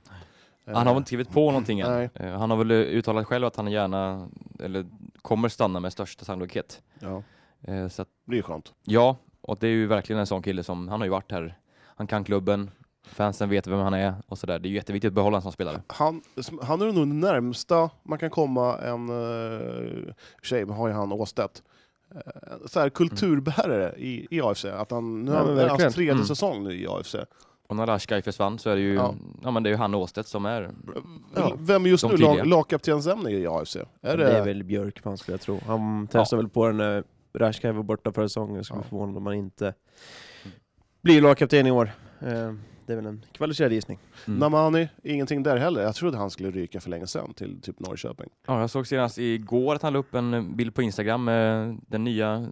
Eh, Han har väl inte skrivit på någonting än. Nej. Eh, Han har väl uttalat själv att han gärna, eller kommer stanna med största sannolikhet. Ja, Eh, Så att, det är ju skönt. ja, och det är ju verkligen en sån kille som, han har ju varit här, han kan klubben, fansen vet vem han är och sådär. Det är ju jätteviktigt att behålla en sån spelare. Han, han är nog det närmsta man kan komma en uh, tjej, har ju han Åstedt. Uh, så här kulturbärare i, i AFC. Att han, nu Ja, är men det hans tredje Mm. säsong nu i AFC. Och när Lashkai försvann så är det ju, Ja. ja, men det är ju han Åstedt som är, Ja. Vem är just nu lagkaptensämne i AFC? Är det... det, är väl Björkman skulle jag tro. Han testade väl på den när Rashkai var borta förra säsongen, jag skulle Ja. bli förvånad om han inte blir lagkapten i år. Eh, Det är väl en kvalificerad gissning. mm. Namani, ingenting där heller. Jag trodde han skulle ryka för länge sedan till typ Norrköping. Ja, jag såg senast igår att han la upp en bild på Instagram med den nya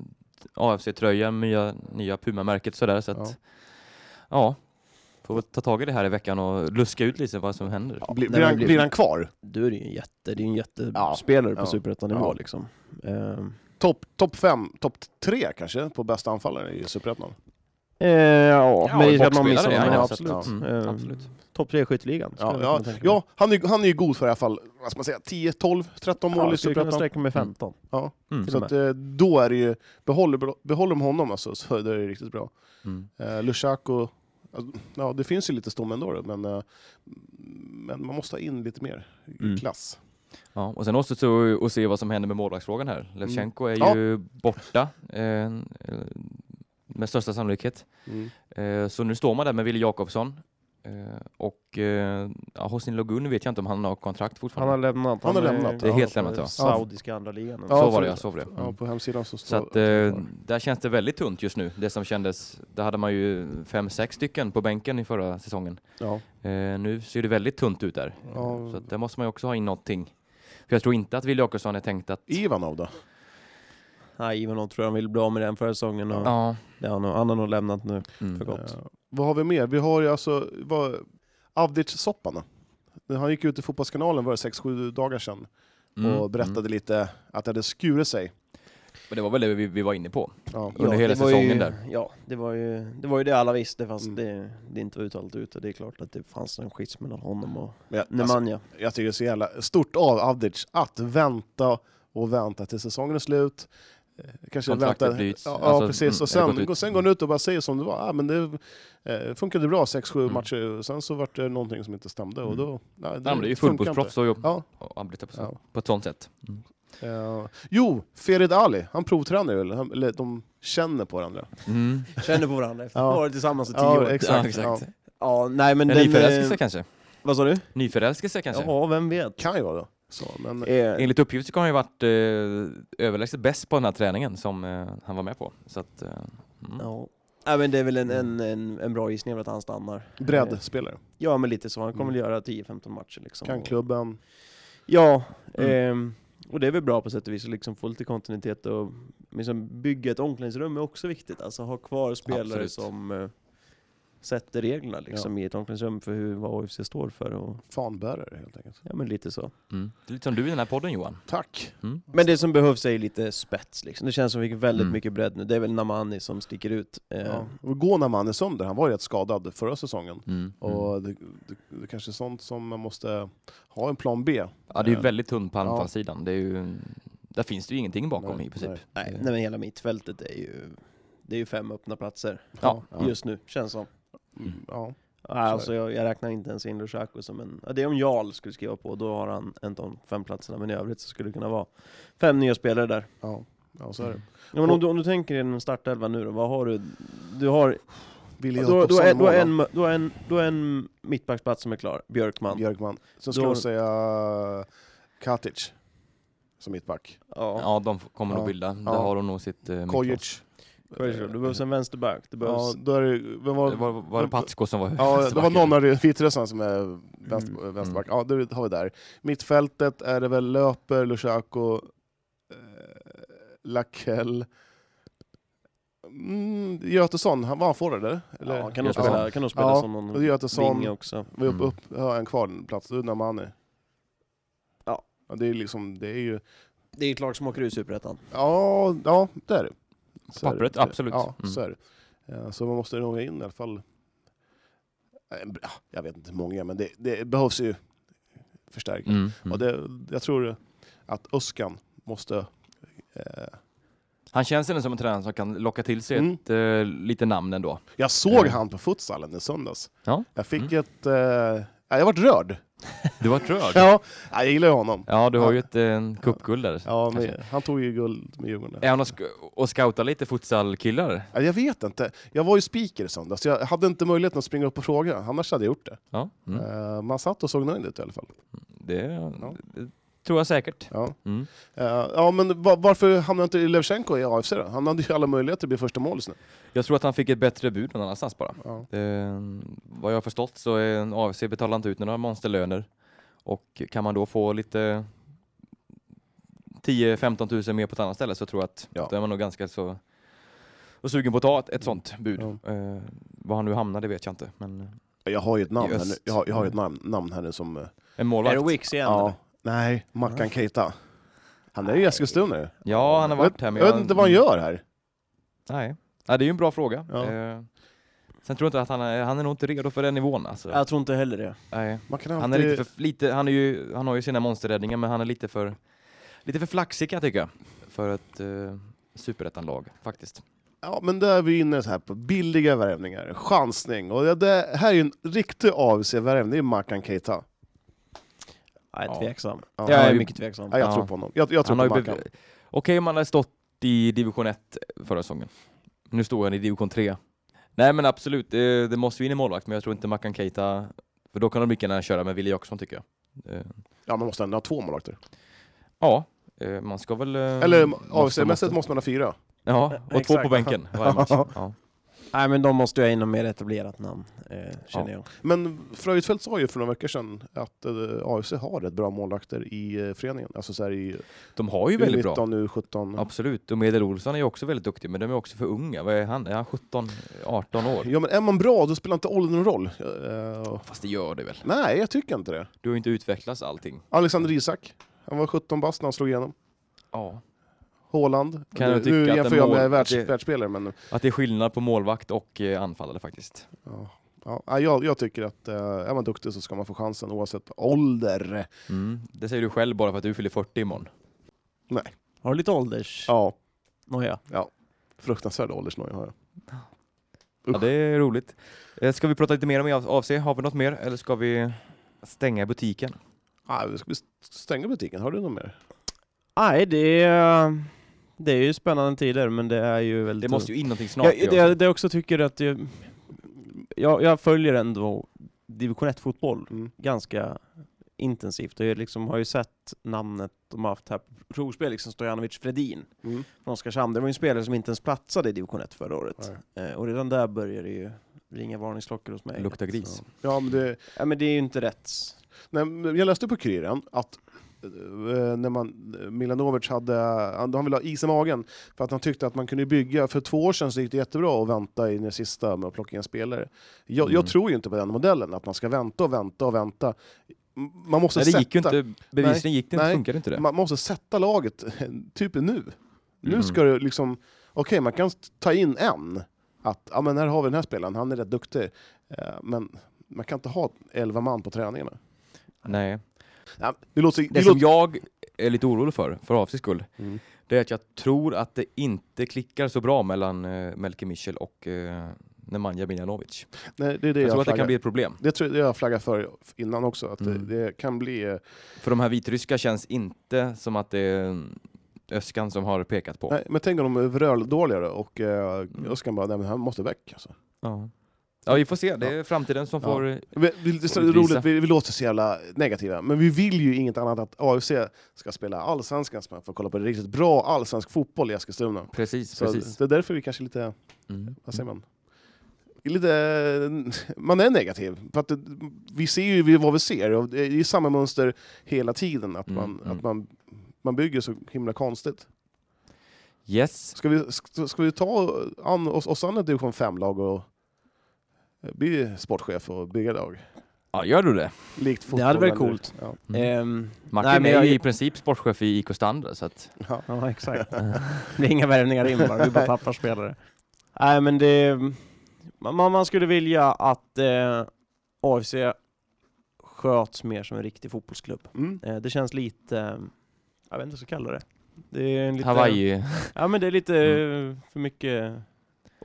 AFC-tröjan, nya, nya Puma-märket sådär. Så att, Ja. ja. Får väl ta tag i det här i veckan och luska ut lite vad som händer. Ja, Blir, nej, blir, han, blir- blir han kvar? Då är ju en jätte, det är en Ja. jättespelare på Ja. superettanivå Ja. liksom. Eh, Topp top fem, topp tre kanske på bästa anfallare i Superettan? Eh, ja, Ja, men det är att man han, honom. Ja, absolut. mm, absolut. Topp tre i skytteligan. Ja, ja, ja han, är, han är ju god för i alla fall, vad ska man säga, 10, 12, 13 mål ja, i skulle kunna Superettan. sträcka med 15. Ja. Mm. Så att, eh, då är det ju, behåller, behåller de honom alltså, så är det riktigt bra. Mm. Eh, Lushaku, alltså, ja det finns ju lite stomme ändå då, men, eh, men man måste ha in lite mer i Mm. klass. Ja, och sen måste vi att se vad som händer med målvaktsfrågan här. Levchenko är Ja. ju borta eh, med största sannolikhet. Mm. Eh, så nu står man där med Wille Jakobsson. Eh, och eh, ja, Hosni Logun vet jag inte om han har kontrakt Han fortfarande. har lämnat. Han har lämnat, Det är helt lämnat, ja. Saudiska andra ligan. Ja, så var det, ja, så var det. Ja, Mm. på hemsidan så Så står att, eh, där känns det väldigt tunt just nu. Det som kändes, där hade man ju fem, sex stycken på bänken i förra säsongen. ja. Eh, nu ser det väldigt tunt ut där. Ja. Så att där måste man ju också ha in någonting. För jag tror inte att Wille Jakobsson är tänkt att... Ivanov då? Nej, Ivanov tror jag han vill bli av med den förra säsongen. Och Ja. det har han, han har nog lämnat nu Mm. för gott. Eh, vad har vi mer? Vi har ju alltså, Avdic-soppan. Han gick ut i Fotbollskanalen var det 6-7 dagar sedan Mm. och berättade lite att det hade skurit sig. Och det var väl det vi, vi var inne på. Ja. Under hela det var säsongen ju, där. Ja, det var, ju, det var ju det alla visste fast Mm. det, det inte var uttalat ute. Det är klart att det fanns en schism mellan honom och jag, alltså, Nemanja. jag tycker det är så jävla stort av Avdic att vänta och vänta till säsongen är slut. Eh, Kanske Kontraktet vänta. bryts. Ja, ja Alltså, precis. Och mm, det har sen, ut. sen går han ut och bara säger som det var. Ah, men det eh, funkade bra 6-7 Mm. matcher. Och sen så var det någonting som inte stämde. Och Mm. då, nej, Ja, men det är ju fullbordsproffs och, Ja. och arbeta på, så, Ja. på ett sånt sätt. Mm. Eh, jo, Ferid Ali, han provtränar ju, eller, eller de känner på varandra. Mm. Känner på varandra efter Ja. att tillsammans i tio Ja, år. exakt. Ja, exakt. Ja, nej men En den... nyförälskelse eh, kanske? Vad sa du? Nyförälskelse kanske? Ja, vem vet. Kan ju vara det. Så, men, Eh, Enligt uppgift så har han ju varit eh, överlägset bäst på den här träningen som eh, han var med på. Så att, eh, mm. ja. Nej men det är väl en, en, en, en bra gissning att han stannar. Eh, breddspelare. Ja men lite så, han kommer Mm. väl göra 10-15 matcher liksom. Kan klubben. Ja, Mm. ehm, Och det är väl bra på sätt och vis att liksom få lite kontinuitet och liksom bygga ett omklädningsrum är också viktigt. Alltså ha kvar spelare Absolut. som eh, sätter reglerna liksom i ett omklädningsrum för hur, vad AFC står för. Och, Fanbärare helt enkelt. ja men lite så. Mm. Det är lite som du i den här podden Johan. Tack. Mm. Men det som behövs är ju lite spets liksom. Det känns som vi fick väldigt Mm. mycket bredd nu. Det är väl Namani som sticker ut. Eh, Ja. Och gå när man är sönder, han var ju rätt skadad förra säsongen. Mm. Mm. Och det, det, det kanske är sånt som man måste ha en plan B. Ja, det är ju Eh, väldigt tunt på Ja. anfallssidan. Det är ju, där finns det ju ingenting bakom Nej, i princip. nej. Nej men hela mittfältet är ju, det är ju fem öppna platser Ja. just nu, känns som. Mm, Ja. Ja, alltså jag, jag räknar inte ens in Lushaku som en... Ja, det är om Jarl skulle skriva på, då har han en av de fem platserna, men i övrigt så skulle det kunna vara fem nya spelare där. Ja, ja så är det. Ja, men om, du, om du tänker i en startelva nu då, vad har du? Du har... Willy mål, en, du, har en, du har en mittbacksplats som är klar, Björkman. Björkman. Ska har- jag säga Katic som mittback. Ja. Ja, de kommer Ja. nog bilda. Där Ja. har de nog sitt eh, mittplats. Kojic. Det behövs en vänsterback, det behövs... Ja, då är det, vem var, Det var, var det Patsko som var Ja, det var någon av Vitryssarna som är vänster, Mm. vänsterback. Ja, det har vi där. Mittfältet är det väl Löper, Lushaku, eh, Lakell. Mm, Götesson, han var han forward eller? eller? ja, kan nog spela, kan nog spela Ja, som och någon Götesson. vinge också. Vi upp, Mm. upp, har en kvar plats, Namani. Ja. ja. Det är liksom, det är ju... Det är ett lag som åker ur Superettan. Ja, ja det är det. Är Pappret, det. absolut. Ja, Mm. så är det. Ja, så man måste nog in i alla fall... Eh, ja, Jag vet inte hur många, men det, det behövs ju förstärkning. Mm. Mm. Och det, jag tror att Öskan måste... Eh, Han känns ändå som en tränare som kan locka till sig Mm. ett, eh, lite namn ändå. jag såg Ja. han på futsalen i söndags. Ja. Jag fick Mm. ett... Eh, ja, jag vart rörd. Du var rörd. Ja, jag gillar ju honom. Ja, du har Ja. ju ett eh, cupguld där. Ja, kanske. men han tog ju guld med Djurgården. Är han och, sk- och scoutar lite futsalkillar? Ja, Jag vet inte. Jag var ju speaker i söndags, så jag hade inte möjligheten att springa upp och fråga. Annars hade jag gjort det. Ja, mm. Eh, man satt och såg nöjd ut i alla fall. det, Ja. det tror jag säkert. Ja, Mm. Eh, ja men va- varför hamnade inte Levchenko i AFC då? Han hade ju alla möjligheter att bli första målis nu. Jag tror att han fick ett bättre bud någon annanstans bara. Ja. Det, vad jag har förstått så är AFC betalar inte ut några monsterlöner. Och kan man då få lite 10-15 tusen mer på ett annat ställe så tror jag att Ja. då är man nog ganska så och sugen på att ta ett, ett sånt bud. Ja. Eh, var han nu hamnar det vet jag inte. Men Jag har ju ett namn här nu. Jag har, jag har ju ett namn, namn här nu som... eh, en Är målvakt. det Wicks igen? ja, eller? Nej, Mackan Keita. Han är ju i Eskilstuna nu. Ja, han har varit här. Men Jag vet inte vad han gör här. Nej, ja, det är ju en bra fråga. Ja. Eh, sen tror jag inte att han är, han är nog inte redo för den nivån alltså. Jag tror inte heller det. Nej. Man kan Han är alltid- lite för, lite, han är ju, han har ju sina monsterräddningar men han är lite för, lite för flaxig kan jag tycka. För ett uh, superettanlag faktiskt. Ja, men där är vi inne så här på billiga värvningar, chansning. Och det- det här är ju en riktig AFC-värvning, det är Mackan Keita. Nej, Ja. tveksam. Ja. Jag är mycket tveksam. Ja, jag Ja. tror på honom. Jag, jag tror Han har på Mackan. Okej om han hade stått i division 1 förra säsongen. Nu står han i division 3. Nej men absolut, det, det måste ju in i målvakt men jag tror inte Mackan Keita, för då kan de lika gärna köra med Wille Jakobsson tycker jag. Eh, Ja, man måste ändå ha två målvakter. ja, eh, man ska väl... eh, Eller AFC-mässigt måste- man ha fyra. Ja, och två Exakt. på bänken varje match. Ja. Nej, men de måste ju ha in något mer etablerat namn, eh, känner jag. Men Fröjdfält sa ju för några veckor sedan att eh, AFC har rätt bra målvakter i eh, föreningen. Alltså så här i De har ju väldigt bra. U19, U17. Absolut, och Medel Olsson är ju också väldigt duktig, men de är också för unga. Vad är han? Är han 17, 18 år? Ja men är man bra då spelar inte åldern någon roll. Eh, Fast det gör det väl? nej, jag tycker inte det. Du har ju inte utvecklats allting. Alexander Isak, han var 17 bast när han slog igenom. Ja. Haaland. Kan jag nu tycka att jämför en jag mål- med världs, det- världsspelare, men Att det är skillnad på målvakt och eh, anfallare faktiskt. ja. Ja, nej, jag, jag tycker att eh, är man duktig så ska man få chansen oavsett ålder. Mm. Det säger du själv bara för att du fyller 40 imorgon. Har du lite ålders... Ja, Noja. fruktansvärd åldersnoja har jag. Ja, det är roligt. Eh, Ska vi prata lite mer om AFC? Har vi något mer? Eller ska vi stänga butiken? Ska vi stänga butiken? Har du något mer? Nej, det är, det är ju spännande tider, men det är ju väldigt... Det måste ju in någonting snart. jag, det, AFC. det jag också tycker att jag, jag, jag följer ändå division 1-fotboll Mm. ganska intensivt och jag liksom har ju sett namnet de har haft här på provspel, liksom Stojanovic Fredin Mm. från Oskarshamn. Det var ju en spelare som inte ens platsade i division 1 förra året. Eh, och redan där börjar det ju ringa varningsklockor hos mig. Luktar gris. Ja, men det, Ja, men det är ju inte rätt. nej, jag läste på Kuriren att när man, Milanovic hade, han ville ha is i magen, för att han tyckte att man kunde bygga, för två år sedan så gick det jättebra att vänta in i det sista med att plocka in spelare. Jag, Mm. jag tror ju inte på den modellen, att man ska vänta och vänta och vänta. Man måste Nej, det sätta, gick ju inte, bevisligen gick det inte, nej. funkade inte det. man måste sätta laget typ nu. Nu Mm. ska det liksom, okej man kan ta in en, att ja, men här har vi den här spelaren, han är rätt duktig. Eh, men man kan inte ha 11 man på träningarna. Nej. Ja, det låter, det Det som låter, jag är lite orolig för, för AFCs skull, Mm. det är att jag tror att det inte klickar så bra mellan uh, Melke Michel och uh, Nemanja Miljanovic. nej, det är det Jag jag, tror att det kan bli ett problem. Det tror jag jag flaggar för innan också, att Mm. det, det kan bli... eh, För de här vitryska känns inte som att det är Öskan som har pekat på. Nej, men tänk om de är vröldåligare och uh, Mm. Öskan bara, nej men han måste väck. Alltså. Ja. Ja, vi får se. Det är framtiden som Ja. får... Vi, vi, det är roligt, vi, vi låter så jävla negativa, men vi vill ju inget annat att AFC ska spela allsvenskan, så man får kolla på riktigt bra allsvensk fotboll i Eskilstuna. Precis, Så precis. det är därför vi kanske är lite, Mm. vad säger man? Lite, man är negativ, för att det, vi ser ju vad vi ser, och det är ju samma mönster hela tiden, att Mm, man, mm. att man, man bygger så himla konstigt. Yes. Ska vi, ska, ska vi ta an, oss, oss an ett division 5-lag och eh, bli sportchef och bygga lag? Ja, gör du det? Likt fotboll? Det hade varit coolt. Ja. Mm. Ehm, Martin Nej, men är jag- i princip sportchef i IK Standard, så att... Ja. Ja, exakt. det blir inga värvningar in bara, vi bara tappar spelare. Nej, men det... Man, man skulle vilja att eh, AFC sköts mer som en riktig fotbollsklubb. Mm. Eh, det känns lite... eh, Jag vet inte vad jag ska kalla det. Det är en lite... Hawaii. Ja, men det är lite Mm. för mycket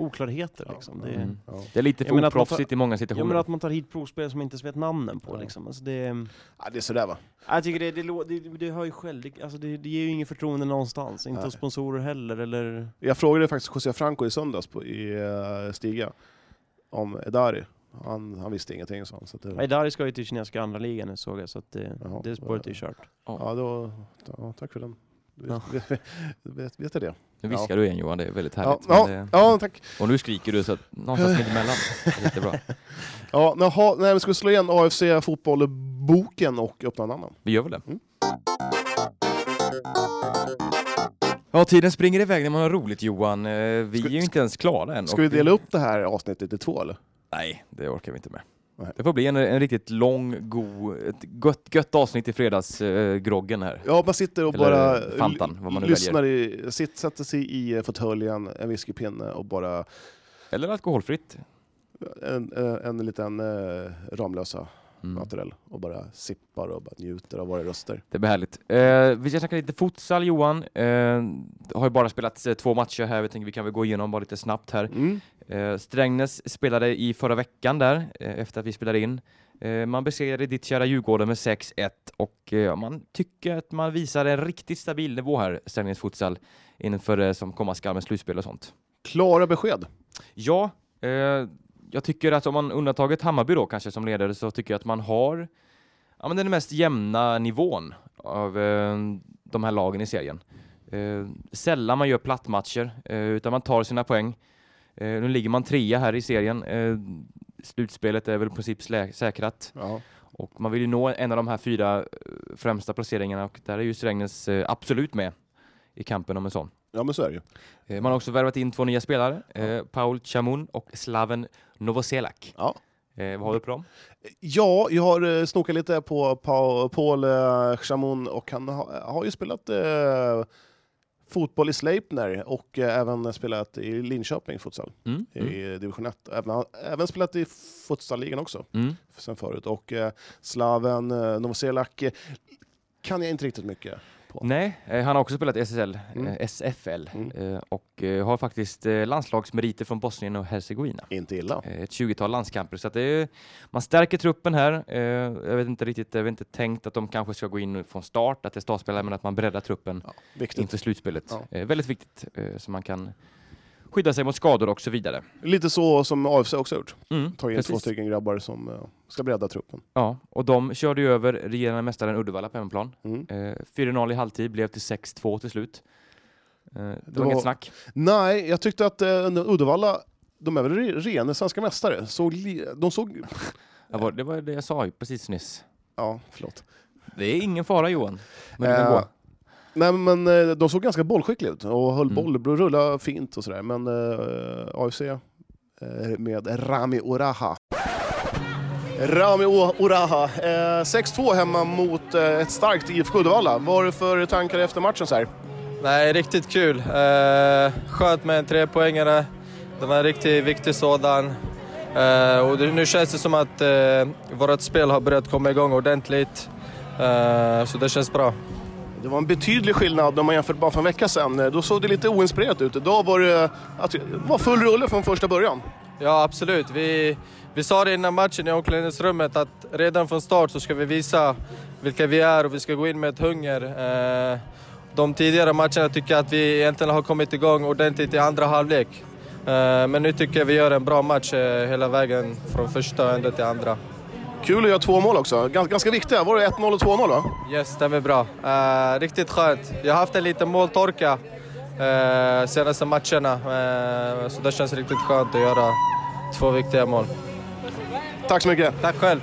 oklarheter liksom. Det, Mm. Ja. Det är lite för man oproffsigt i många Ja, situationer. men att man tar hit provspelare som inte ens vet namnen på Ja. liksom. Alltså det, Ja, det är sådär va? jag tycker det, det, det, det har ju själv, det, alltså det, det ger ju ingen förtroende någonstans. Inte hos sponsorer heller eller... Jag frågade faktiskt José Franco i söndags på, i uh, Stiga om Edari. Han, han visste ingenting sa han. Så det, Nej, Dari ska ju till kinesiska andra ligan nu såg jag, så att det, Jaha. det spåret är ju kört. ja, då, ja, tack för den. Ja. Vet, vet, vet, vet jag det? Nu viskar du igen Johan, det är väldigt Ja, härligt. ja, men det... ja, tack. Och nu skriker du så att någonstans mitt emellan. Det är Jättebra. Ja, naha, nej, men ska vi slå igen AFC Fotboll-boken och öppna en annan? Vi gör väl det. Mm. Ja, tiden springer iväg när man har roligt Johan. Eh, Vi Ska- är ju inte ens klara än. Ska vi dela upp det här avsnittet i två eller? Nej, det orkar vi inte med. Nej. Det får bli en, en riktigt lång, god, ett gött, gött avsnitt i fredagsgroggen eh, här. Ja, man sitter och Eller bara Fantan, vad man nu lyssnar i, sitt, sätter sig i fåtöljen, en whiskypinne och bara Eller alkoholfritt. en, en, en liten uh, Ramlösa Mm. naturell och bara sippar och bara njuter av våra röster. Det blir härligt. Eh, vi ska snacka lite futsal Johan. Eh, har ju bara spelats eh, två matcher här. Vi tänker vi kan väl gå igenom bara lite snabbt här. Mm. Eh, Strängnäs spelade i förra veckan där, eh, efter att vi spelade in. Eh, man besegrade ditt kära Djurgården med 6-1 och eh, man tycker att man visar en riktigt stabil nivå här, Strängnäs futsal, inför det som komma skall med slutspel och sånt. Klara besked. Ja, eh, jag tycker att om man undantaget Hammarby då kanske som ledare så tycker jag att man har ja, men den mest jämna nivån av eh, de här lagen i serien. Eh, sällan man gör plattmatcher eh, utan man tar sina poäng. Eh, nu ligger man trea här i serien. Eh, slutspelet är väl i princip säkrat Ja. och man vill ju nå en av de här fyra eh, främsta placeringarna och där är ju Strängnäs absolut med i kampen om en sån. Ja, men så är det ju. Eh, Man har också värvat in två nya spelare, eh, Paul Chamun och Slaven Novoselak. Ja. Eh, vad har du på dem? Ja, jag har snokat lite på Pa- Paul Chamon och han har, ju spelat fotboll i Sleipner och även spelat i Linköping futsal Mm. Mm. i division 1. Även, även spelat i futsalligan också Mm. sen förut. Och eh, Slaven Novoselak kan jag inte riktigt mycket på. Nej, eh, han har också spelat SSL, Mm. eh, SFL Mm. eh, och har faktiskt landslagsmeriter från Bosnien och Hercegovina. Inte illa. Ett 20-tal landskamper. Så det är, man stärker truppen här. Jag vet inte riktigt, jag vet inte tänkt att de kanske ska gå in från start, att det är startspelare, men att man breddar truppen Ja, viktigt. inför slutspelet. Ja. Väldigt viktigt, så man kan skydda sig mot skador och så vidare. Lite så som AFC också har gjort. Mm, Tagit in två stycken grabbar som eh, ska bredda truppen. Ja, och de körde ju över regerande mästaren Uddevalla på hemmaplan. Mm. Eh, 4-0 i halvtid, blev till 6-2 till slut. Eh, det, Det var inget snack. Nej, jag tyckte att eh, Uddevalla, de är väl re- rena svenska mästare. Så de såg... Det var, det var det jag sa ju precis nyss. Ja, förlåt. Det är ingen fara Johan. Men det kan Eh, gå. Nej men eh, de såg ganska bollskickliga ut och höll Mm. boll, rullade fint och sådär. Men eh, AFC eh, med Rami Oraha. Rami Oraha. Eh, 6-2 hemma mot eh, ett starkt IFK Uddevalla. Vad har du för tankar efter matchen så här? Nej, riktigt kul. Eh, skönt med en trepoängare. Det var en riktigt viktig sådan. Eh, och det, nu känns det som att eh, vårt spel har börjat komma igång ordentligt. Eh, så det känns bra. Det var en betydlig skillnad om man jämför bara för en vecka sedan. Eh, då såg det lite oinspirerat ut. Idag var det, eh, det var full rulle från första början. Ja, absolut. Vi, vi sa det innan matchen i omklädningsrummet att redan från start så ska vi visa vilka vi är och vi ska gå in med ett hunger. Eh, de tidigare matcherna tycker jag att vi egentligen har kommit igång ordentligt i andra halvlek. Men nu tycker jag vi gör en bra match hela vägen från första ända till andra. Kul att göra två mål också. Gans, ganska viktiga. Var det 1-0 och 2-0 va? Yes, stämmer bra. Eh, riktigt skönt. Jag har haft en liten måltorka uh, senaste matcherna. Eh, så det känns riktigt skönt att göra två viktiga mål. Tack så mycket. Tack själv.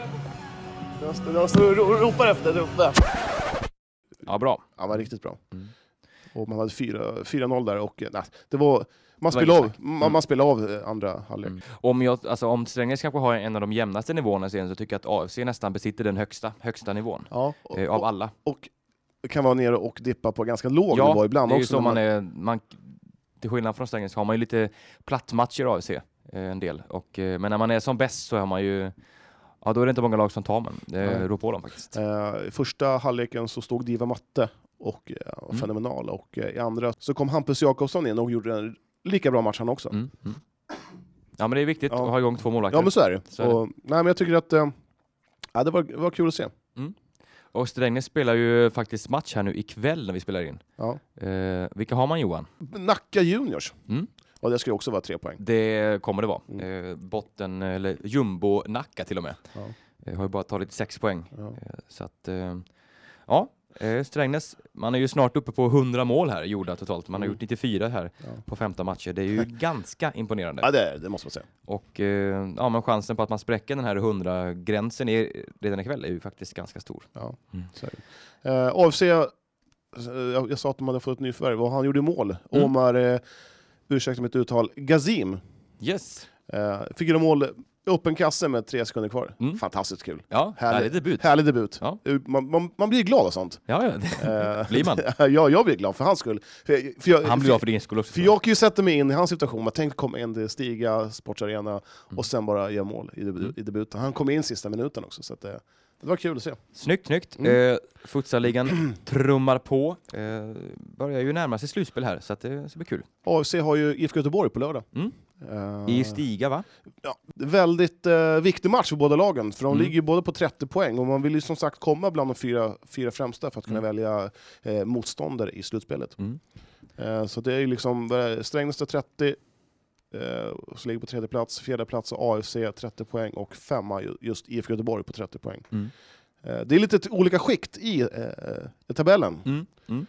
De står och ro- ropar efter där uppe. Ja, bra. Han var riktigt bra. Mm. Och man hade fyra- 4-0 där och nej, det var... Man var spelade av, man, Mm. man spelade av eh, andra halvlek. Mm. Om, jag, alltså, om Strängnäs kanske har en av de jämnaste nivåerna serien så tycker jag att AFC nästan besitter den högsta, högsta nivån Ja, och, eh, av och, alla. och kan vara nere och dippa på ganska låg Ja, nivå ibland det är ju också. så man är, man, till skillnad från Strängnäs har man ju lite plattmatcher i AFC, eh, en del. Och, eh, men när man är som bäst så har man ju, ja då är det inte många lag som tar man. Det rår på dem faktiskt. Eh, I första halvleken så stod Diva Matte och eh, var Mm. fenomenal. Och eh, i andra så kom Hampus Jakobsson in och gjorde en lika bra match han också. Mm. Mm. Ja men det är viktigt Ja. att ha igång två målvakter. Ja men så är det. Så är det. Och, nej, men jag tycker att eh, ja, det, var, det var kul att se. Och Strängnäs spelar ju faktiskt match här nu ikväll när vi spelar in. Ja. Eh, vilka har man Johan? Nacka Juniors. Mm. Och det ska ju också vara tre poäng. Det kommer det vara. Mm. Eh, botten, eller jumbo-Nacka till och med. Ja. Eh, har ju bara tagit sex poäng. Ja. Eh, så att, eh, ja, eh, Strängnäs, man är ju snart uppe på 100 mål här gjorda totalt. Man har Mm. gjort 94 här Ja. på 15 matcher. Det är ju ganska imponerande. Ja, det, det måste man säga. Och eh, ja, men chansen på att man spräcker den här 100-gränsen är, redan ikväll är ju faktiskt ganska stor. Ja, Mm. Eh, AFC, eh, jag, jag sa att de hade fått ett nyförvärv och han gjorde mål. Mm. Omar, eh, ursäkta mitt uttal, Gazim. Yes! Eh, fick göra mål, öppen kasse med tre sekunder kvar. Mm. Fantastiskt kul. Ja, Härlig- härlig debut. Härlig debut. Ja. Eh, Man, man, man blir glad av sånt. Ja, ja. Eh, Blir man? ja, jag blir glad för hans skull. För, för jag, Han blir glad för din skull också. För jag kan ju sätta mig in i hans situation. Man tänkte komma in till Stiga Sportsarena Mm. och sen bara göra mål i, debu- i debuten. Han kom in sista minuten också, så att, eh, det var kul att se. Snyggt, snyggt. Mm. Eh, Futsalligan trummar på. Eh, börjar ju närma sig slutspel här, så att det ska bli kul. AFC har ju IFK Göteborg på lördag. Mm. Eh, I Stiga, va? ja, väldigt eh, viktig match för båda lagen, för de Mm. ligger ju både på 30 poäng och man vill ju som sagt komma bland de fyra, fyra främsta för att kunna Mm. välja eh, motståndare i slutspelet. Mm. Eh, så det är ju liksom eh, Strängnäs har 30, eh, så ligger på tredje plats, fjärde plats AFC 30 poäng och femma ju- just IFK Göteborg på 30 poäng. Mm. Eh, det är lite olika skikt i, eh, tabellen. Mm. Mm.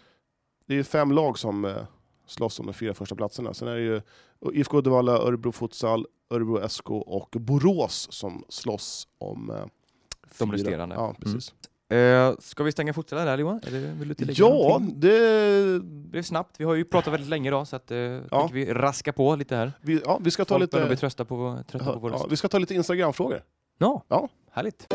Det är fem lag som eh, slåss om de fyra första platserna. Sen är det ju IFK Uddevalla, Örebro Futsal, Örebro SK och Borås som slåss om eh, De resterande. Ja, precis. Eh, ska vi stänga futsalen där Johan? Eller vill du tillägga Ja, någonting? det, blev snabbt. Vi har ju pratat väldigt länge idag så att, eh, Ja. vi raska på lite här. vi, ja, vi ska ta Folk börjar bli lite... trötta på, trötta på vår Ja, röst. vi ska ta lite Instagram-frågor. Ja, Ja. härligt.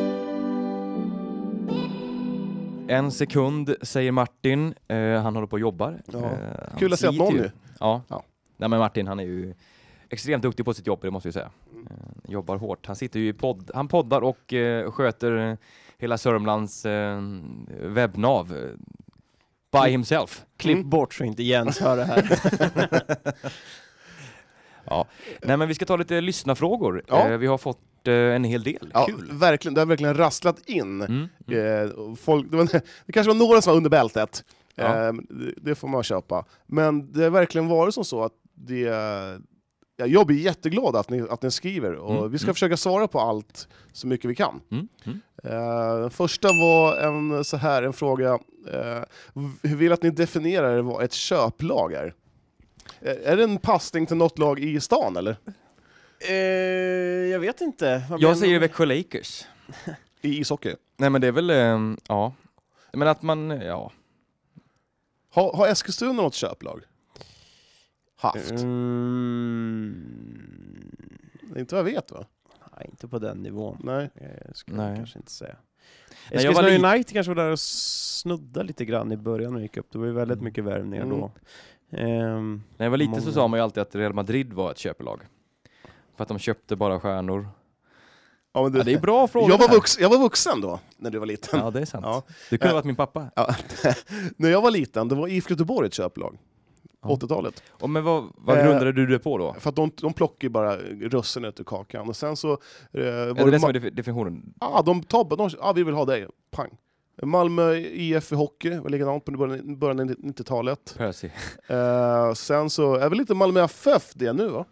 En sekund säger Martin. Eh, han håller på och jobbar. Ja. Eh, Kul att se att någon ju. Ja. Ja. Nej, men Martin han är ju extremt duktig på sitt jobb, det måste vi säga. Eh, jobbar hårt. Han sitter ju i podd. Han poddar och eh, sköter hela Sörmlands eh, webbnav eh, by himself. Klipp Mm. bort så inte Jens hör det här. Ja. Nej, men vi ska ta lite lyssnarfrågor. Ja. Vi har fått eh, en hel del. Ja, Kul. verkligen, det har verkligen rasslat in. Mm. Mm. Eh, folk, det, var, det kanske var några som var under bältet, Ja. eh, det, får man köpa. Men det har verkligen varit som så att det... Ja, jag blir jätteglad att ni, att ni skriver och Mm, vi ska mm. försöka svara på allt så mycket vi kan. Mm. Mm. Eh, den första var en, så här, en fråga. Eh, hur vill att ni definierar vad ett köplag är? Är det en passning till något lag i stan eller? Eh, jag vet inte. Vad Jag säger du? Växjö Lakers. I ishockey? Nej men det är väl, eh, ja. Men att man, ja. Har, har Eskilstuna något köplag? Haft? Mm, Inte vad jag vet va? nej, inte på den nivån. Nej. Eh, skulle Nej. jag kanske inte säga. Nej, jag var Eskilstuna lit- United kanske var där och snudda lite grann i början när de gick upp. Det var ju väldigt Mm. mycket värvningar Mm. då. Ehm, När jag var liten så Många. sa man ju alltid att Real Madrid var ett köpelag. För att de köpte bara stjärnor. Ja, du, Ja, det är bra frågor. jag, var vux, jag var vuxen då, när du var liten. Ja, det är sant. Ja. Du kunde ha varit min pappa. Ja. när jag var liten, det var IFK Göteborg ett köplag. Ja. 80-talet. Och men vad, vad Eh, grundade du det på då? För att de, de plockar ju bara russinet ur kakan. Och sen så... Eh, var Är det det det som är defi- definitionen? ah, de tar de, ah, vi vill ha dig. Pang. Malmö IF i hockey var likadant på början början av 90-talet. Percy. Eh, sen så är väl inte Malmö FF det nu va?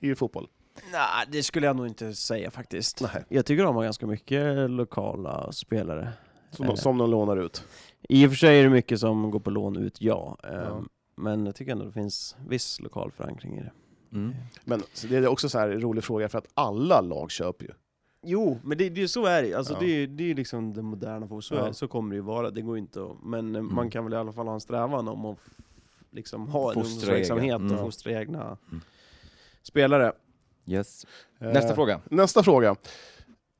I fotboll. Nej, det skulle jag nog inte säga faktiskt. Nej. Jag tycker de har ganska mycket lokala spelare. Som, Eh. de, som de lånar ut. I och för sig är det mycket som går på lån ut, ja. Ehm, Ja. Men jag tycker ändå det finns viss lokal förankring i det. Mm. Men så det är också så här en rolig fråga för att alla lag köper ju. Jo, men det, det, så är det alltså Ja. det, är- det är liksom det moderna så, Ja. så kommer det ju vara, det går inte att, men eh, man kan väl i alla fall ha en strävan om att liksom ha en Fostra ungdomsverksamhet egen. och Mm. fostra egna Mm. spelare. Yes. Eh, Nästa fråga. Nästa fråga.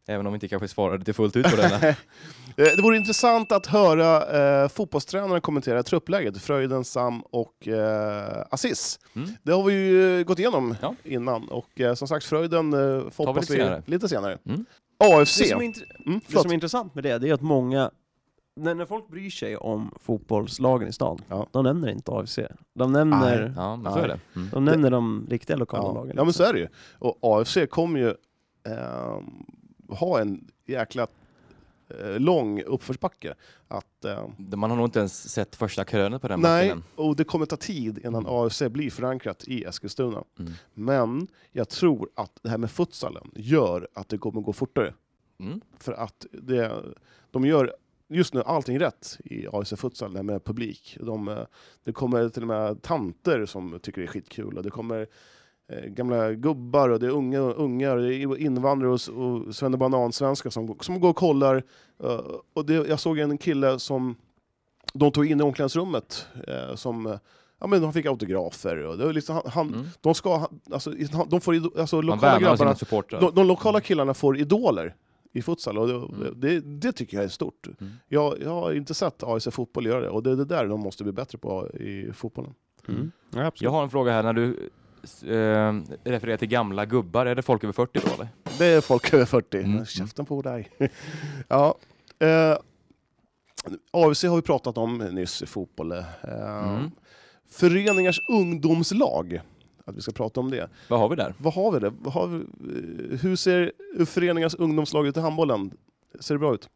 Även om vi inte kanske svarade till fullt ut på den. här. Eh, Det vore intressant att höra eh, fotbollstränaren kommentera truppläget, Fröjden, Sam och eh, Assis. Mm. Det har vi ju gått igenom Ja. innan och eh, som sagt Fröjden eh, får vi lite senare. lite senare. Mm. AFC. Det som, är Mm, det som är intressant med det, det är att många, när, när folk bryr sig om fotbollslagen i stan, Ja. de nämner inte AFC. De nämner, Ja, men så är det. Mm. de nämner de riktiga lokala ja. lagen. ja men liksom. så är det ju. Och AFC kommer ju ehm, ha en jäkla eh, lång uppförsbacke. Att, ehm, Man har nog inte ens sett första krönet på den nej, backen och det kommer ta tid innan Mm. AFC blir förankrat i Eskilstuna. än. Mm. Men jag tror att det här med futsalen gör att det kommer gå fortare. Mm. För att det, de gör just nu allting rätt i AIC Futsal, det här med publik. De, eh, det kommer till och med tanter som tycker det är skitkul. Och det kommer eh, gamla gubbar och det är unga ungar, det är invandrare och, och svennebanan-svenskar som, som går och kollar. Eh, och det, jag såg en kille som de tog in i omklädningsrummet. Som, ja, men de fick autografer. Och det var liksom, han, han, Mm. de, ska, ha- alltså, de får, ido- alltså, Man lokala värnar om grabbarna sina supportrar. de, de lokala killarna får idoler i futsal och det, Mm. det, det tycker jag är stort. Mm. Jag, jag har inte sett AIC Fotboll göra det och det är det där de måste bli bättre på i fotbollen. Mm. Ja, absolut. Jag har en fråga här. När du eh, refererar till gamla gubbar, är det folk över 40 då eller? Det är folk över 40. Mm. Käften på dig. ja. Eh, AFC har vi pratat om nyss i fotboll. Eh, Mm. Föreningars ungdomslag. Att vi ska prata om det. Vad har vi där? Vad har vi det? Vad har vi, eh, hur ser föreningars ungdomslag ut i handbollen? Ser det bra ut?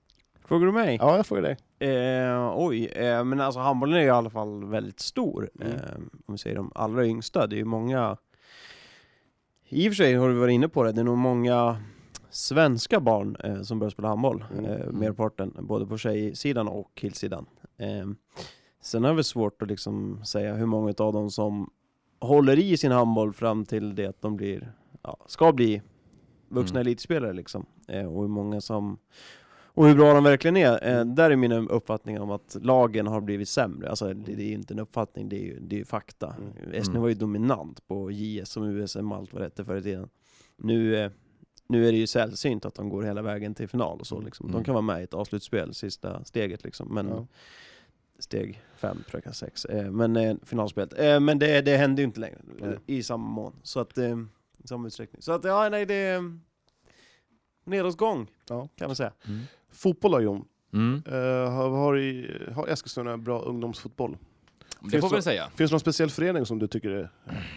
Frågar du mig? Ja, jag frågar dig. Eh, oj, eh, men alltså handbollen är ju i alla fall väldigt stor. Mm. Eh, om vi säger de allra yngsta, det är ju många... I och för sig har du varit inne på det, det är nog många svenska barn eh, som börjar spela handboll. Mm. Eh, merparten, både på tjejsidan och killsidan. Eh, sen är det svårt att liksom säga hur många av dem som håller i sin handboll fram till det att de blir, ja, ska bli vuxna Mm. elitspelare liksom. Eh, och hur många som och hur bra de verkligen är. Eh, där är min uppfattning om att lagen har blivit sämre. Alltså det, det är ju inte en uppfattning, det är ju, det är ju fakta. Mm. Esne Mm. var ju dominant på JS som USM, allt vad det hette förr i tiden. Nu, eh, nu är det ju sällsynt att de går hela vägen till final och så liksom. De Mm. kan vara med i ett avslutsspel, sista steget liksom. Men Ja. Steg fem, kanske sex. Eh, men eh, finalspelet. Eh, men det, det händer ju inte längre Nej. i samma mån. Så att, eh, i samma utsträckning. Så att, ja, nej, det är nedåtgång Ja. kan man säga. Mm. Fotboll då Jon. Mm. Eh, har, har, i, har Eskilstuna bra ungdomsfotboll? Det Finns får vi det- väl säga. Finns det någon speciell förening som du tycker är,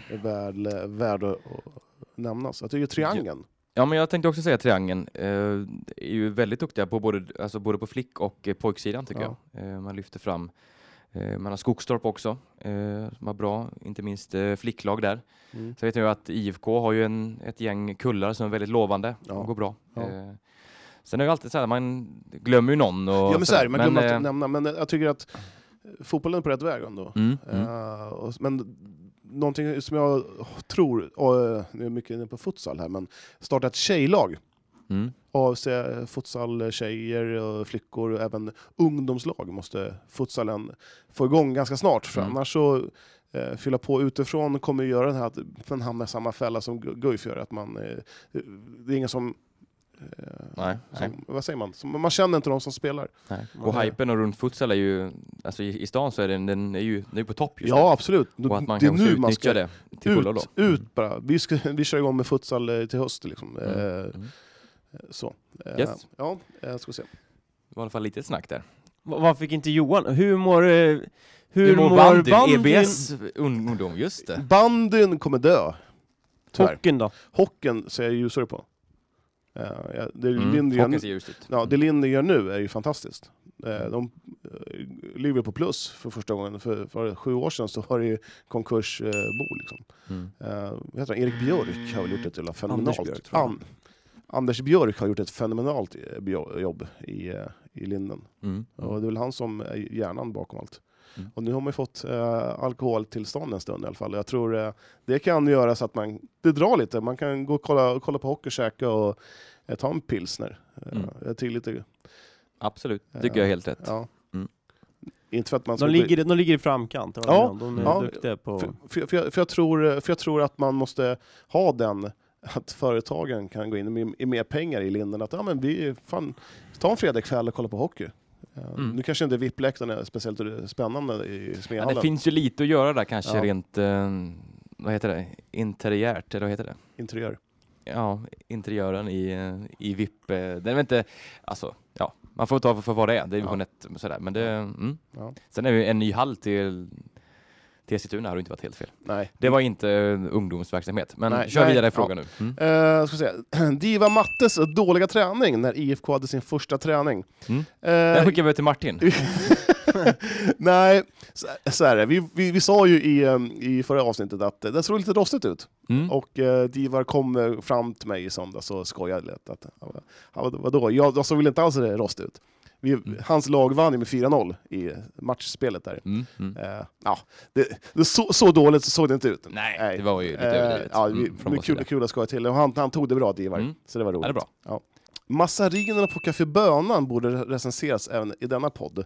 är värd, värd att, att nämnas? Jag tycker Triangeln. Ja, men jag tänkte också säga Triangeln. Eh, är ju väldigt duktiga på både, alltså både på flick och eh, pojksidan tycker Ja. jag. Eh, man lyfter fram. Eh, man har Skogstorp också, eh, som har bra, inte minst eh, flicklag där. Mm. Så vet jag att IFK har ju en, ett gäng kullar som är väldigt lovande Ja. och går bra. Ja. Sen är det alltid så här, man glömmer ju någon. Och Ja men så här, man glömmer eh, att nämna, men jag tycker att fotbollen är på rätt väg ändå. Mm, mm. Men någonting som jag tror, och, eh, nu är jag mycket inne på futsal här, men starta ett tjejlag Mm. AFC, futsal, tjejer och flickor och även ungdomslag måste futsalen få igång ganska snart. För Mm. annars så eh, fylla på utifrån kommer ju göra den här att man hamnar i samma fälla som Gu- Guif gör. Att man, eh, det är ingen som... Eh, Nej, som vad säger man? Som, man känner inte de som spelar. Nej. Och hypen och runt futsal är ju, alltså i, i stan så är den, den är ju, den är på topp just Ja, absolut. nu. Och att man det är nu man ska det till fullo då. ut, ut bara. Vi, ska, vi kör igång med futsal eh, till höst. Liksom. Mm. Eh, Mm. Så. Yes. Ja, eh, ska se. Det var i alla fall lite snack där. Va- Vad fick inte Johan? Hur mår... Hur, Hur mår mår bandyn? bandyn? EBS ungdom, just det. Bandyn kommer dö. Tyvärr. Hockeyn då? Hockeyn ser jag ljusare på. Ja, det, Mm. Lind gör, ja, det Lind gör nu är ju fantastiskt. Eh, de eh, ligger på plus för första gången. För, för sju år sedan så var det ju konkursbo. Eh, liksom. Mm. Heter han? Erik Björk har väl gjort ett jävla fenomenalt... Björk, tror jag. An- Anders Björk har gjort ett fenomenalt jobb i, i Linden. Mm. Och det är väl han som är hjärnan bakom allt. Mm. Och nu har man fått eh, alkoholtillstånd en stund i alla fall. Jag tror eh, det kan göra så att man, det drar lite. Man kan gå och kolla, kolla på hockey, käka och eh, ta en pilsner. Eh, Mm. Jag tycker lite, Absolut, tycker jag är helt rätt. ja. Mm. Inte för att man ska De bli- ligger, de ligger i framkant, Ja, de är ja. duktiga på... För, för, för, jag, för, jag tror, för jag tror att man måste ha den, att företagen kan gå in med, med mer pengar i linden. Att ja, men vi, fan, ta en fredagkväll och kolla på hockey. Eh, Mm. Nu kanske inte VIP-läktaren är speciellt spännande i Ja, Smehallen. det finns ju lite att göra där kanske Ja. rent, eh, vad heter det, interiärt, eller vad heter det? Interiör. Ja, interiören i, i VIP. eh, Den är inte, alltså, ja, man får ta för, vad det är, det är division 1 sådär, men det, mm. Ja. Sen är det ju en ny hall till Eskilstuna har det inte varit helt fel. Nej. Det var inte eh, ungdomsverksamhet, men Nej, kör nej, vidare i ja. frågan nu. Mm. Eh, ska säga. Diva Mattes dåliga träning när IFK hade sin första träning. Mm. Eh, Den skickar vi till Martin. Nej, så, så är det. Vi, vi, vi sa ju i, eh, i förra avsnittet att det såg lite rostigt ut. Mm. Och eh, Divar kom fram till mig i söndags och skojade lite. Att, ja, vad- vadå? Jag, jag såg väl inte alls rostigt ut. Vi, Hans lag vann ju med 4-0 i matchspelet där. Mm. Mm. Eh, ja, det, det så, så dåligt såg det inte ut. Nej, det var ju lite Eh, överdrivet. Ja, vi, Mm, är kul, att skoja till. Och han, han tog det bra, Divar. Mm. Så det var roligt. Ja, det är bra. Ja. Massarinerna på Café Bönan borde recenseras även i denna podd.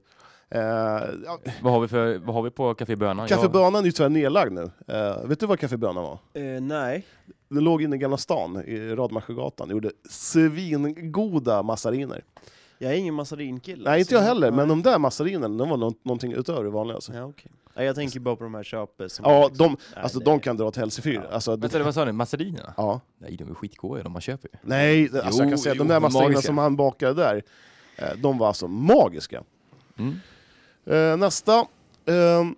Eh, ja, Vad, har vi för, vad har vi på Café Bönan? Café Jag- Bönan är ju tyvärr nedlagd nu. Eh, vet du vad Café Bönan var? Eh, nej. Den låg inne i Gamla stan, i Radmarsjögatan. gjorde svingoda massariner. Jag är ingen massarinkille. Nej, inte jag heller, men de där massarinerna, de var nå- någonting utöver det vanliga. Alltså. Ja. Nej, jag tänker bara på de här köpes. som Ja, liksom- de, Nej, alltså, det- de kan dra åt helsefyr. Ja. Alltså, Vänta, vad sa ni? Massarinerna? ja. Nej, de är skitgoda de man köper ju. Nej, det- alltså, jag Jo, kan säga jo, de där massarinerna magiska. som han bakade där, eh, de var alltså magiska. Mm. Eh, nästa. Ehm,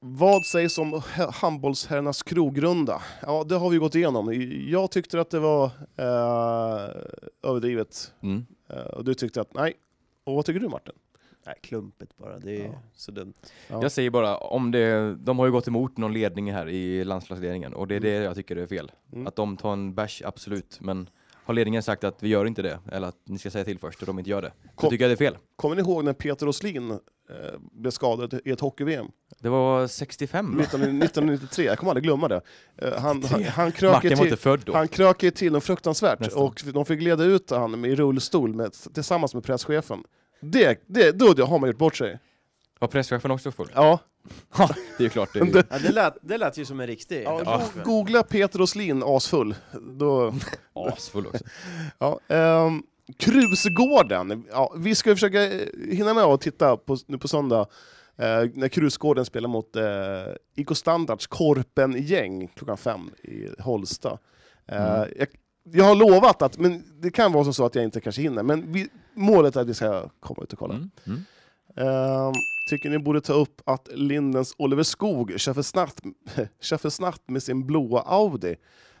vad sägs om he- handbollsherrarnas krogrunda? Ja, det har vi gått igenom. Jag tyckte att det var eh, överdrivet. Mm. Eh, och du tyckte att nej. Och vad tycker du Martin? Nej, klumpigt bara. Det är Ja. så dumt. Ja. Jag säger bara, om det, de har ju gått emot någon ledning här i landslagsledningen och det är det jag tycker är fel. Mm. Att de tar en bash, absolut, men har ledningen sagt att vi gör inte det, eller att ni ska säga till först och de inte gör det, Kom- då tycker jag det är fel. Kommer ni ihåg när Peter Åslin eh, blev skadad i ett hockey-VM? Det var 65 va? 19- 1993, jag kommer aldrig glömma det. Eh, han, han, han krökade Martin var till, inte född då. han krökade till något fruktansvärt Nästan. och de fick leda ut han i rullstol med, tillsammans med presschefen. Det, det, då har man gjort bort sig. Var presschefen också full? Ja, det är ju klart. Det är ju... Det- Ja, det, lät, det lät ju som en riktig... ja, Ja. go- Googla Peter Åslin asfull. Då, Asfull också. ja, ehm, Krusgården. Ja, vi ska försöka eh, hinna med att titta på, nu på söndag eh, när Krusgården spelar mot eh, IK Standards Korpen-gäng klockan fem i Holsta. Eh, Mm. jag, jag har lovat att, men det kan vara så att jag inte kanske hinner, men vi, målet är att vi ska komma ut och kolla. Mm. Mm. Ehm, tycker ni borde ta upp att Lindens Oliver Skog kör för snabbt, kör för snabbt med sin blåa Audi?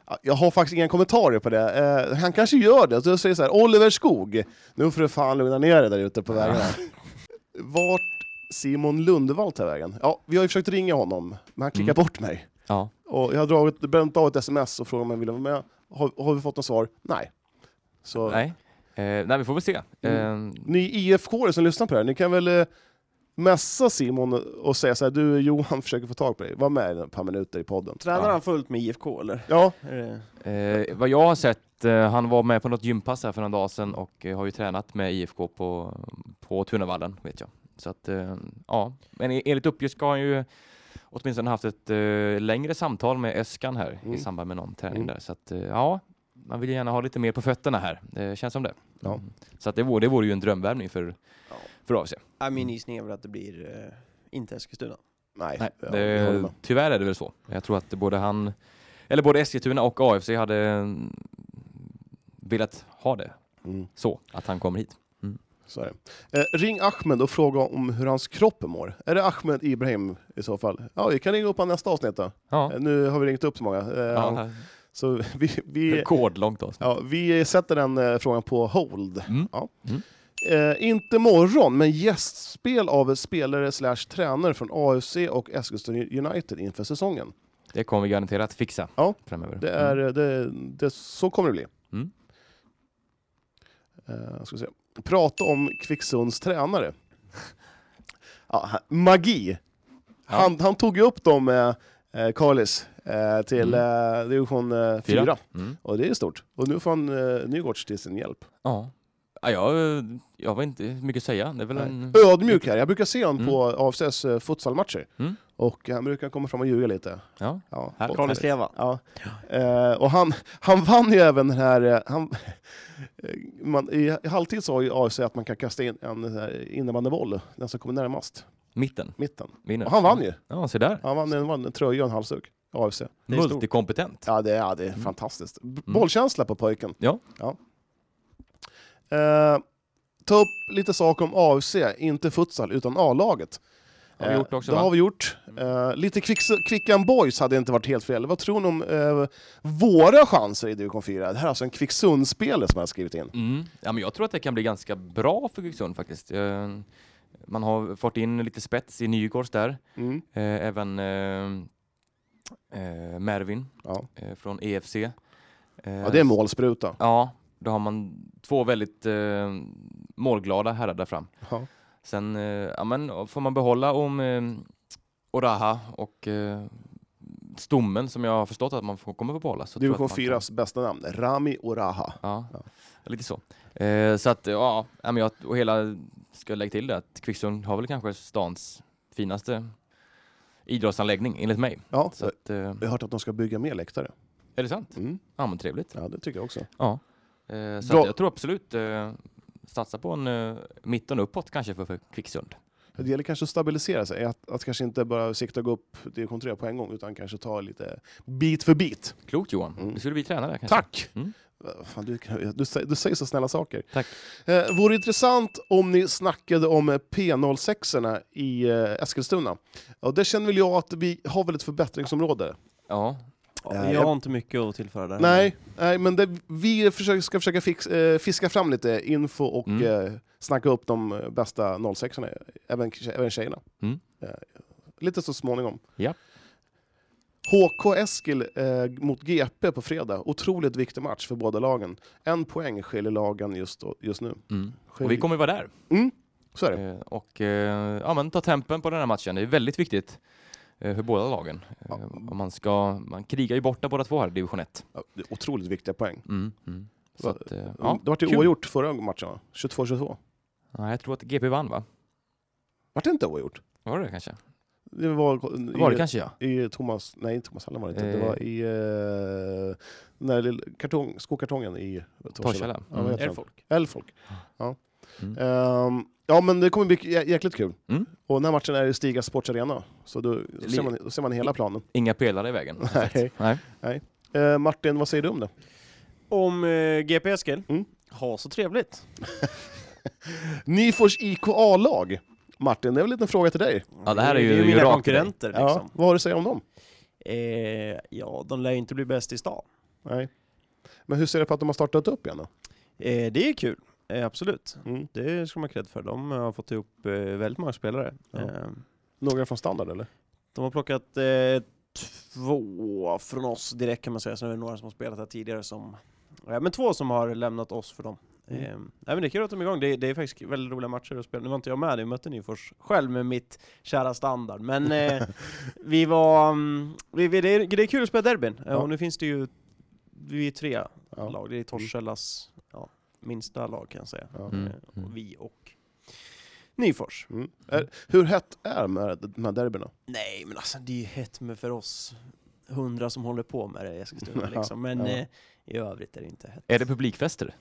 Ja, Jag har faktiskt inga kommentarer på det. Eh, han kanske gör det. Så jag säger så här, Oliver Skog, nu får du fan lugna ner dig där ute på vägarna. Vart Simon Lundvall tar vägen? Ja, vi har ju försökt ringa honom, men han klickar Mm. bort mig. Ja. Och jag har dragit, bränt av ett sms och frågat om jag ville vara med. Har, har vi fått något svar? Nej. Så, Nej. Eh, nej, vi får väl se. Eh, Ni IFK som lyssnar på det här, ni kan väl eh, messa Simon och säga så här, du Johan försöker få tag på dig, var med ett par minuter i podden. Tränar Ja. han fullt med IFK eller? Ja, det... Eh, vad jag har sett, eh, han var med på något gympass här för några dagar sedan och eh, har ju tränat med IFK på, på Tunavallen, vet jag. Så att, eh, ja, men e- enligt uppgift ska han ju åtminstone haft ett eh, längre samtal med Öskan här Mm. i samband med någon träning Mm. där. Så att, eh, ja, man vill gärna ha lite mer på fötterna här. Det känns som det. Ja. Mm. Så att det, vore, det vore ju en drömvärvning för, Ja. för AFC. Ja, min gissning är väl att det blir eh, inte Eskilstuna. nej. Nej, ja, det, tyvärr är det väl så. Jag tror att både han, eller både Eskilstuna och AFC hade mm, velat ha det Mm, så, att han kommer hit. så är det. Eh, ring Ahmed och fråga om hur hans kropp mår. Är det Ahmed Ibrahim i så fall? Ja, vi kan ringa upp honom nästa avsnitt då. Ja, Eh, Nu har vi ringt upp så många. Eh, ja Så vi, vi, rekordlångt avsnitt. ja, vi sätter den eh, frågan på hold. Mm. Ja. Mm. Eh, inte morgon, men gästspel av spelare slash tränare från AFC och Eskilstuna United inför säsongen. Det kommer vi garanterat fixa Ja, framöver. Det är, det, det, så kommer det bli. Mm. Eh, ska se. Prata om Kvicksunds tränare. ja, magi! Han, han tog ju upp dem med eh, Carlis eh, till eh, division eh, 4. Mm. Och det är stort. Och nu får han eh, Nygårds till sin hjälp. Ja. Ja, jag, jag har inte mycket att säga. Det är väl en... Ödmjuk här. Jag brukar se honom Mm. på AFCs eh, futsalmatcher. Mm. Och han brukar komma fram och ljuga lite. Ja. Ja, Härligt. Leva. Ja. Eh, och han, han vann ju även den här... eh, Han, eh, man, I i halvtid sa ju AFC att man kan kasta in en innebandyboll, den som kommer närmast, Mitten. mitten. Vinner. Och han vann ju. Ja, se där. Han vann en, en tröja och en halsduk, AFC. Det. Multikompetent. Ja, det, ja, det är fantastiskt. B- Bollkänsla på pojken. Ja. ja. Eh, ta upp lite saker om AFC, inte futsal, utan A-laget. Har vi Eh, gjort också, Det va? har vi gjort. Eh, lite Kvickan Boys hade inte varit helt fel. Vad tror ni om eh, våra chanser i division 4? Det här är alltså en Kvicksundsspelare som jag har skrivit in. Mm. Ja, men jag tror att det kan bli ganska bra för Kvicksund faktiskt. Eh, Man har fått in lite spets i Nygårds där. Mm. Eh, Även eh, eh, Mervin Ja. eh, från EFC. Eh, ja, det är målspruta. Ja, då har man två väldigt eh, målglada herrar där fram. Ja. Sen eh, ja, men, får man behålla om eh, Oraha och eh, Stommen som jag har förstått att man får, kommer få behålla. Så Division att man kan- 4s bästa namn, Rami Oraha. Ja, Ja. lite så. Eh, så att, ja, och hela, ska jag lägga till det, att Kvicksund har väl kanske stans finaste idrottsanläggning, enligt mig. Ja, Så att, eh, jag har hört att de ska bygga mer läktare. är det sant? Mm. Ja, men trevligt. Ja, det tycker jag också. Ja. Eh, så att jag tror absolut eh, satsa på en eh, mitten uppåt kanske för, för Kvicksund. Det gäller kanske att stabilisera sig, att, att kanske inte bara sikta gå upp division 3 på en gång, utan kanske ta lite bit för bit. Klokt Johan. Mm. Du skulle bli tränare kanske. Tack! Mm. Fan, du, du, säger- du säger så snälla saker. Tack. Eh, vore intressant om ni snackade om eh, P06 i eh, Eskilstuna. Och det känner väl jag att vi har väl ett förbättringsområde. Ja, Eh, Jag har inte mycket att tillföra där. Nej, nej men det, vi försöker, ska försöka fix, eh, fiska fram lite info och Mm. eh, snacka upp de bästa 06 orna även, även tjejerna. Mm. Lite så småningom. Ja. HK Eskil eh, mot GP på fredag. Otroligt viktig match för båda lagen. En poäng skiljer lagen just, då- just nu. mm. Och vi kommer vara där. Mm, så är det. Eh, och eh, ja, men ta tempen på den här matchen. Det är väldigt viktigt eh, för båda lagen. Ja. Eh, man, ska, man krigar ju borta båda två här i division 1. Ja, det otroligt viktiga poäng. Mm, mm. Så att, eh, Ja, ja, det var ju oavgjort förra matchen va? 22-22. Ja, jag tror att GP vann va? Vart det inte oavgjort? Var det det kanske? Det var, Var det i, kanske ja? i Thomas, nej inte Thomas Hallen var det inte. Det Eh. var i uh, den där lilla kartong, skokartongen i Torshälla. Ja, Mm. den? Elfolk. Elfolk. Ja. Mm. Ehm, ja men det kommer bli jä- jäkligt kul. Mm. Och den här matchen är i Stiga Sports Arena. Så då, då, ser, man, då ser man hela planen. Inga pelare i vägen. Nej. Nej. Eh, Martin, vad säger du om det? Om eh, GP Eskil, Mm. ha så trevligt. Nyfors IK A-lag. Martin, det är väl en liten fråga till dig. Ja, det här är ju- det är ju mina konkurrenter Ja, liksom. vad har du att säga om dem? Eh, ja, de lär ju inte bli bäst i stan. Nej. Men hur ser du på att de har startat upp igen då? Eh, det är kul, eh, absolut. Mm. Det ska man ha för. De har fått ihop eh, väldigt många spelare. Ja. Eh, Några från standard eller? de har plockat eh, två från oss direkt kan man säga. Sen är det några som har spelat här tidigare som... Ja, men två som har lämnat oss för dem. Eh, nej men det är kul att de är igång, det, det är faktiskt väldigt roliga matcher att spela. Nu var inte jag med, jag mötte Nyfors själv med mitt kära standard. Men eh, vi var, mm, vi, vi, det, är, det är kul att spela derbyn, Eh, Ja. och nu finns det ju, vi är tre Ja. lag, det är Torsällas ja, minsta lag kan jag säga. Ja. Mm, Eh, mm. och vi och Nyfors. Mm. Är, hur hett är de här, de här derbyna? Nej men alltså det är ju hett med för oss hundra som håller på med det i Eskilstuna liksom. Men ja. eh, i övrigt är det inte hett. Är det publikfester?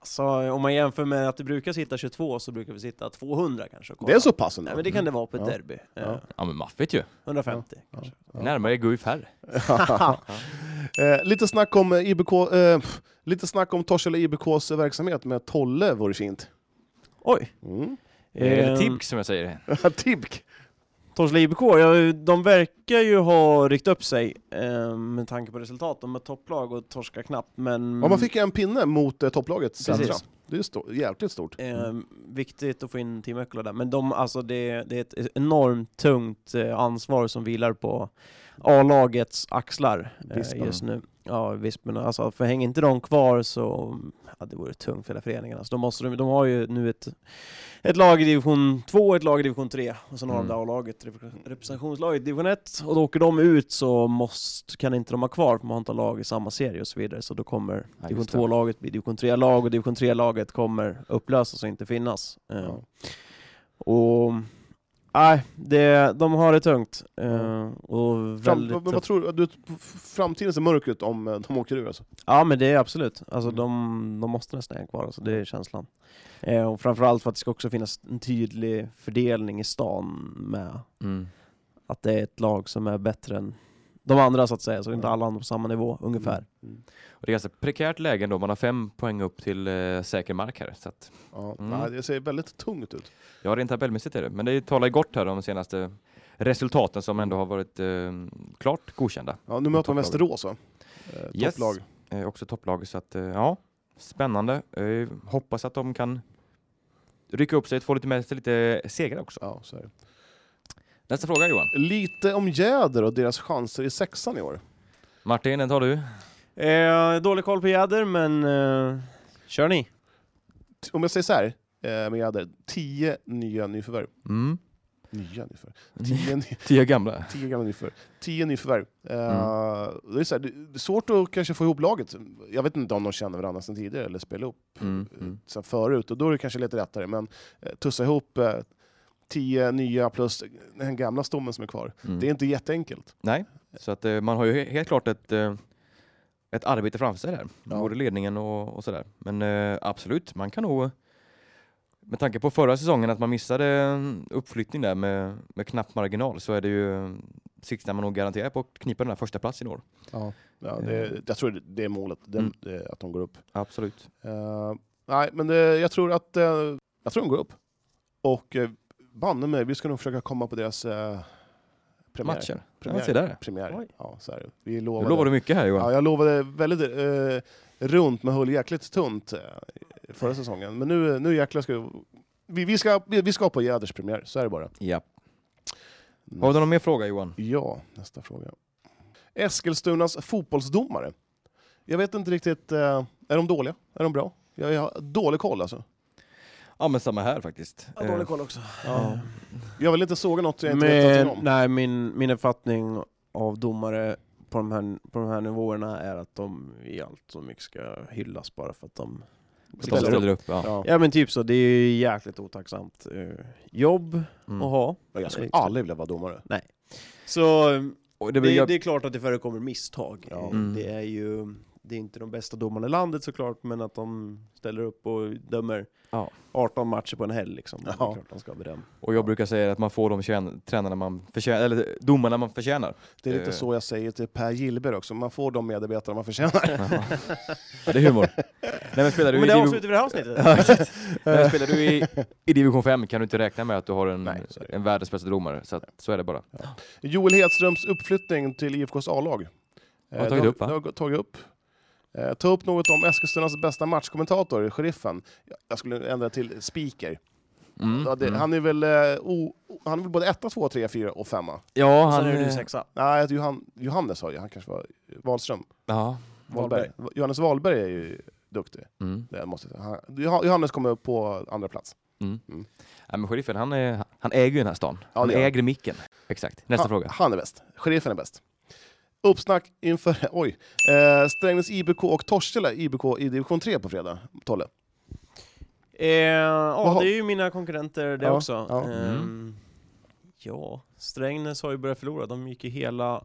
Alltså om man jämför med att det brukar sitta 22 så brukar vi sitta 200 kanske. Det är så pass ändå? Nej men det kan det vara på ett Ja. derby. Ja. Eh, Ja men maffigt ju. 150 kanske. Ja. Närmare Guif här. eh, lite snack om eh, IBK, eh, pff, lite snack om Torshälla IBKs verksamhet med Tolle vore fint. Oj! Mm. Eller Ehm, Tibk som jag säger. Tibk! Torslanda IBK, ja, de verkar ju ha ryckt upp sig eh, med tanke på resultat. De är topplag och torskar knappt, men... Ja, man fick en pinne mot eh, topplaget Centra. Det är stort, jäkligt stort. Eh, viktigt att få in Team Ökla där, men de, alltså det, det är ett enormt tungt eh, ansvar som vilar på A-lagets axlar eh, just nu. Ja, Vispen. Alltså, för hänger inte de kvar så ja, det vore tungt för hela föreningen. Alltså, de, måste, de, de har ju nu ett, ett lag i division 2 och ett lag i division 3 och sen har Mm. de det A-laget, repre- representationslaget i division 1 och då åker de ut så måste, kan inte de ha kvar för man har inte lag i samma serie och så vidare så då kommer Ja, division just det. 2-laget bli division 3-lag och division 3-laget kommer upplösas och inte finnas. Ja. Och nej, det, de har det tungt. eh, och Fram, väldigt vad, vad tror du? du? Framtiden ser mörk ut om eh, de åker ur alltså? Ja men det är absolut, alltså Mm. de, de måste nästan hänga kvar, alltså, det är känslan. Eh, och framförallt för att det ska också finnas en tydlig fördelning i stan med Mm. att det är ett lag som är bättre än de andra så att säga, så inte alla andra på samma nivå ungefär. Mm. Och det är ganska prekärt läge ändå. Man har fem poäng upp till eh, säker mark här. Så att, Ja, Mm. nej, det ser väldigt tungt ut. ja, rent tabellmässigt är det. Men det talar ju gott här om de senaste resultaten som ändå har varit eh, klart godkända. Ja, nu möter man. Västerås va? Eh, Yes. Topplag. Eh, också topplag. Så att, eh, ja, spännande. Eh, hoppas att de kan rycka upp sig och få lite med sig lite segrar också. Ja, så är det. Nästa fråga Johan. Lite om Jäder och deras chanser i sexan i år. Martin, den tar du. Eh, dålig koll på Jäder, men eh, kör ni. T- Om jag säger så här, eh, med Jäder, tio nya nyförvärv. Mm. Nya nyförvärv? Tio, ny, Tio gamla. tio gamla nyförvärv. Tio nyförvärv. Eh, Mm. det, är så här, det det är svårt att kanske få ihop laget. Jag vet inte om de känner varandra sedan tidigare eller spelar ihop Mm. eh, Mm. sen förut. Och då är det kanske lite lättare. Men eh, tussa ihop eh, tio nya plus den gamla stommen som är kvar. Mm. Det är inte jätteenkelt. Nej, så att eh, man har ju he- helt klart ett, eh, ett arbete framför sig där. Ja. Både ledningen och, och sådär. Men eh, absolut, man kan nog med tanke på förra säsongen att man missade en uppflyttning där med, med knapp marginal så är det ju siktar man nog garanterat på att knipa den här första platsen i år. Ja. Ja, det, jag tror det- det är målet, den, Mm. det, att de går upp. Absolut. Eh, nej, men det, jag tror att eh, jag tror de går upp. Och uh, banne mig, vi ska nog försöka komma på deras uh, premiär. Matcher. Premiär. Ja, se där. premiär. Oj. Ja, så är det. Vi Du lovade. lovar du mycket här Johan. Ja, jag lovade väldigt eh, runt men höll jäkligt tunt eh, förra säsongen. Men nu, nu jäklar ska vi, vi, ska, vi, vi ska på Jäders premiär, så är det bara. Ja. Har du någon mer fråga Johan? Ja, nästa fråga. Eskilstunas fotbollsdomare. Jag vet inte riktigt, eh, är de dåliga? Är de bra? Jag, jag har dålig koll alltså. Ja men samma här faktiskt. Ja, Eh, dålig koll också. Ja. Jag vill inte såga något jag inte vet Men, någonting om. nej, min, min uppfattning av domare på de, här, på de här nivåerna är att de i allt så mycket ska hyllas bara för att de de ställer upp. Ja. Ja. Ja men typ så, det är ju jäkligt otacksamt eh, jobb Mm. att ha. Jag skulle aldrig vilja vara domare. Så eh, Och det, det, jag, det är klart att det förekommer misstag. Ja. Eh, Mm. Det är ju det är inte de bästa domarna i landet såklart, men att de ställer upp och dömer Ja. 18 matcher på en helg liksom. Det är Ja. klart de ska beröm. och jag brukar säga att man får de tränarna man förtjänar, eller domarna man förtjänar. Det är lite Eh. så jag säger till Per Gillberg också, man får de medarbetare man förtjänar. ja, det är humor. Nej, men spelar du Men i det avslutar vi det här avsnittet. Ja. Nej, spelar du i, i division 5 kan du inte räkna med att du har en, Nej, det. en världens bästa domare. Så, att, så är det bara. Joel Hedströms uppflyttning till IFKs A-lag. Har Eh, tagit de- upp, va? de har tagit upp. Eh, ta upp något om Eskilstunas bästa matchkommentator, sheriffen. Jag- skulle ändra till speaker. Mm, Ja, det, mm. Han är väl eh, o, o- han är väl både etta, två, tre, fyra och femma? Ja, han... sen är du sexa. Nej, Johan, Johannes har ju, han kanske var Wahlström. Ja, Wahlberg. Johannes Wahlberg är ju skitduktig. Mm. Det måste. Han- Joh- Johannes kommer upp på andra plats. Mm. Mm. Ja, men sheriffen, han, är, han äger ju den här stan. Ja, han. äger micken. Exakt. Nästa han, fråga. Han är bäst. Sheriffen är bäst. Uppsnack inför oj, eh, Strängnäs IBK och Torshälla IBK i division 3 på fredag. Tolle. Eh, ja, det är ju mina konkurrenter det Ja, också. ja. Mm. Ehm, ja, Strängnäs har ju börjat förlora. De gick ju hela,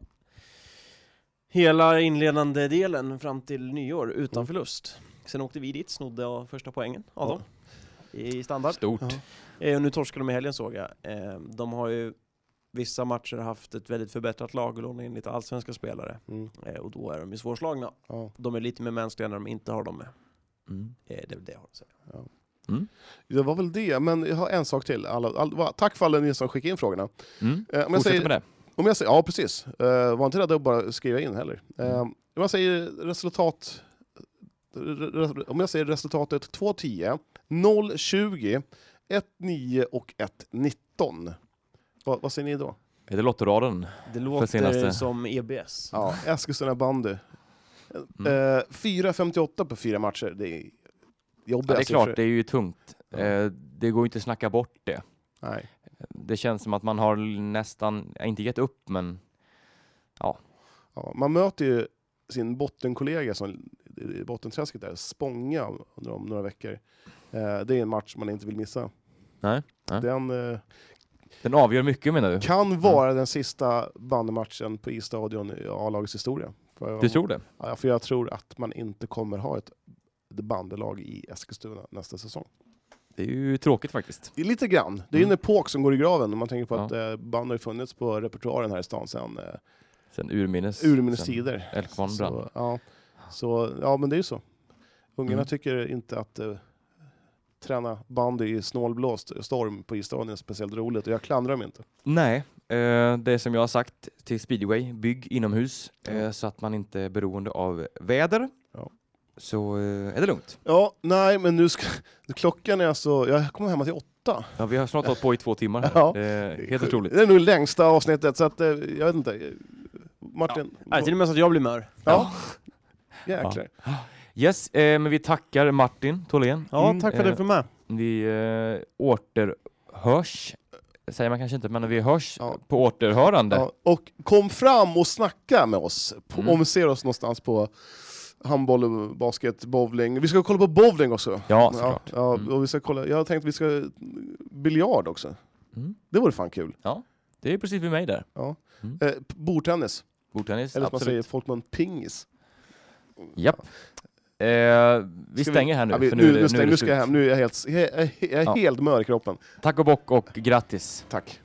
hela inledande delen fram till nyår utan Mm. förlust. Sen åkte vi dit, snodde första poängen av Ja. dem i standard. Stort. Ja. Eh, och nu torskade de i helgen såg jag. Eh, de har ju vissa matcher haft ett väldigt förbättrat lag och lånat in lite allsvenska spelare. Mm. Eh, och då är de ju svårslagna. Ja. De är lite mer mänskliga när de inte har dem med. Mm. Eh, det är väl det jag har att säga. Det var väl det, men jag har en sak till. Alla, all, va- tack för alla ni som skickade in frågorna. Mm. Eh, om jag säger, med det. Om jag säger, ja, precis. Uh, var inte rädda att bara skriva in heller. Eh, om jag säger resultat... re- re- Om jag säger resultatet 2-10, 0-20, 1-9 och 1-19. Vad, vad säger ni då? Är det Lottoraden? Det låter senaste. som EBS. Ja, Eskilstuna bandy. Mm. Eh, 4-58 på fyra matcher. Det är jobbiga Ja, det är siffror. klart, det är ju tungt. Ja. Eh, det går ju inte att snacka bort det. Nej. Det känns som att man har nästan, ja, inte gett upp, men Ja, man möter ju sin bottenkollega som i bottenträsket där, Spånga, om, om några veckor. Eh, det är en match man inte vill missa. nej. nej. Den eh, Den avgör mycket menar du? kan vara den sista bandymatchen på isstadion i A-lagets historia. För, Du tror det? Ja, för jag tror att man inte kommer ha ett bandylag i Eskilstuna nästa säsong. Det är ju tråkigt faktiskt. Det är lite grann. Det är Mm. en epok som går i graven om man tänker på Ja. att eh, bandy har funnits på repertoaren här i stan sedan eh, Sen urminnes. urminnes sen tider. Älvkvarn brann. Ja. Så, ja, men det är ju så. Ungarna Mm. tycker inte att eh, träna bandy i snålblåst storm på isstadion är speciellt roligt och jag klandrar dem inte. Nej, eh, det som jag har sagt till speedway, bygg inomhus eh, så att man inte är beroende av väder. Ja. Så eh, är det lugnt. Ja, nej, men nu ska... Klockan är alltså... Jag kommer hemma till åtta. Ja, vi har snart hållit på i två timmar här. Ja. Det är helt otroligt. Det är nog längsta avsnittet, så att jag vet inte. Martin? Nej, till och med så att jag blir mör. Ja. Jäklar. Yes, eh, men vi tackar Martin Tholén. Ja, Mm, tack för att eh, du får med. Vi eh, återhörs, säger man kanske inte, men vi hörs Ja. på återhörande. Ja, och kom fram och snacka med oss på, Mm. om vi ser oss någonstans på handboll, basket, bowling. Vi ska kolla på bowling också. Ja, såklart. Ja, Mm. och vi ska kolla. Jag har tänkt att vi ska biljard också. Mm. Det vore fan kul. Det är precis vid mig där. Ja. Mm. Eh, bordtennis, Bordtennis, eller som man säger i folkmun, pingis. Japp. Eh, vi Ska stänger här nu, Ja, vi, för nu, nu, är nu, stäng, nu ska jag hem, nu är jag helt, jag jag är helt mör i kroppen. Tack och bock och grattis. Tack.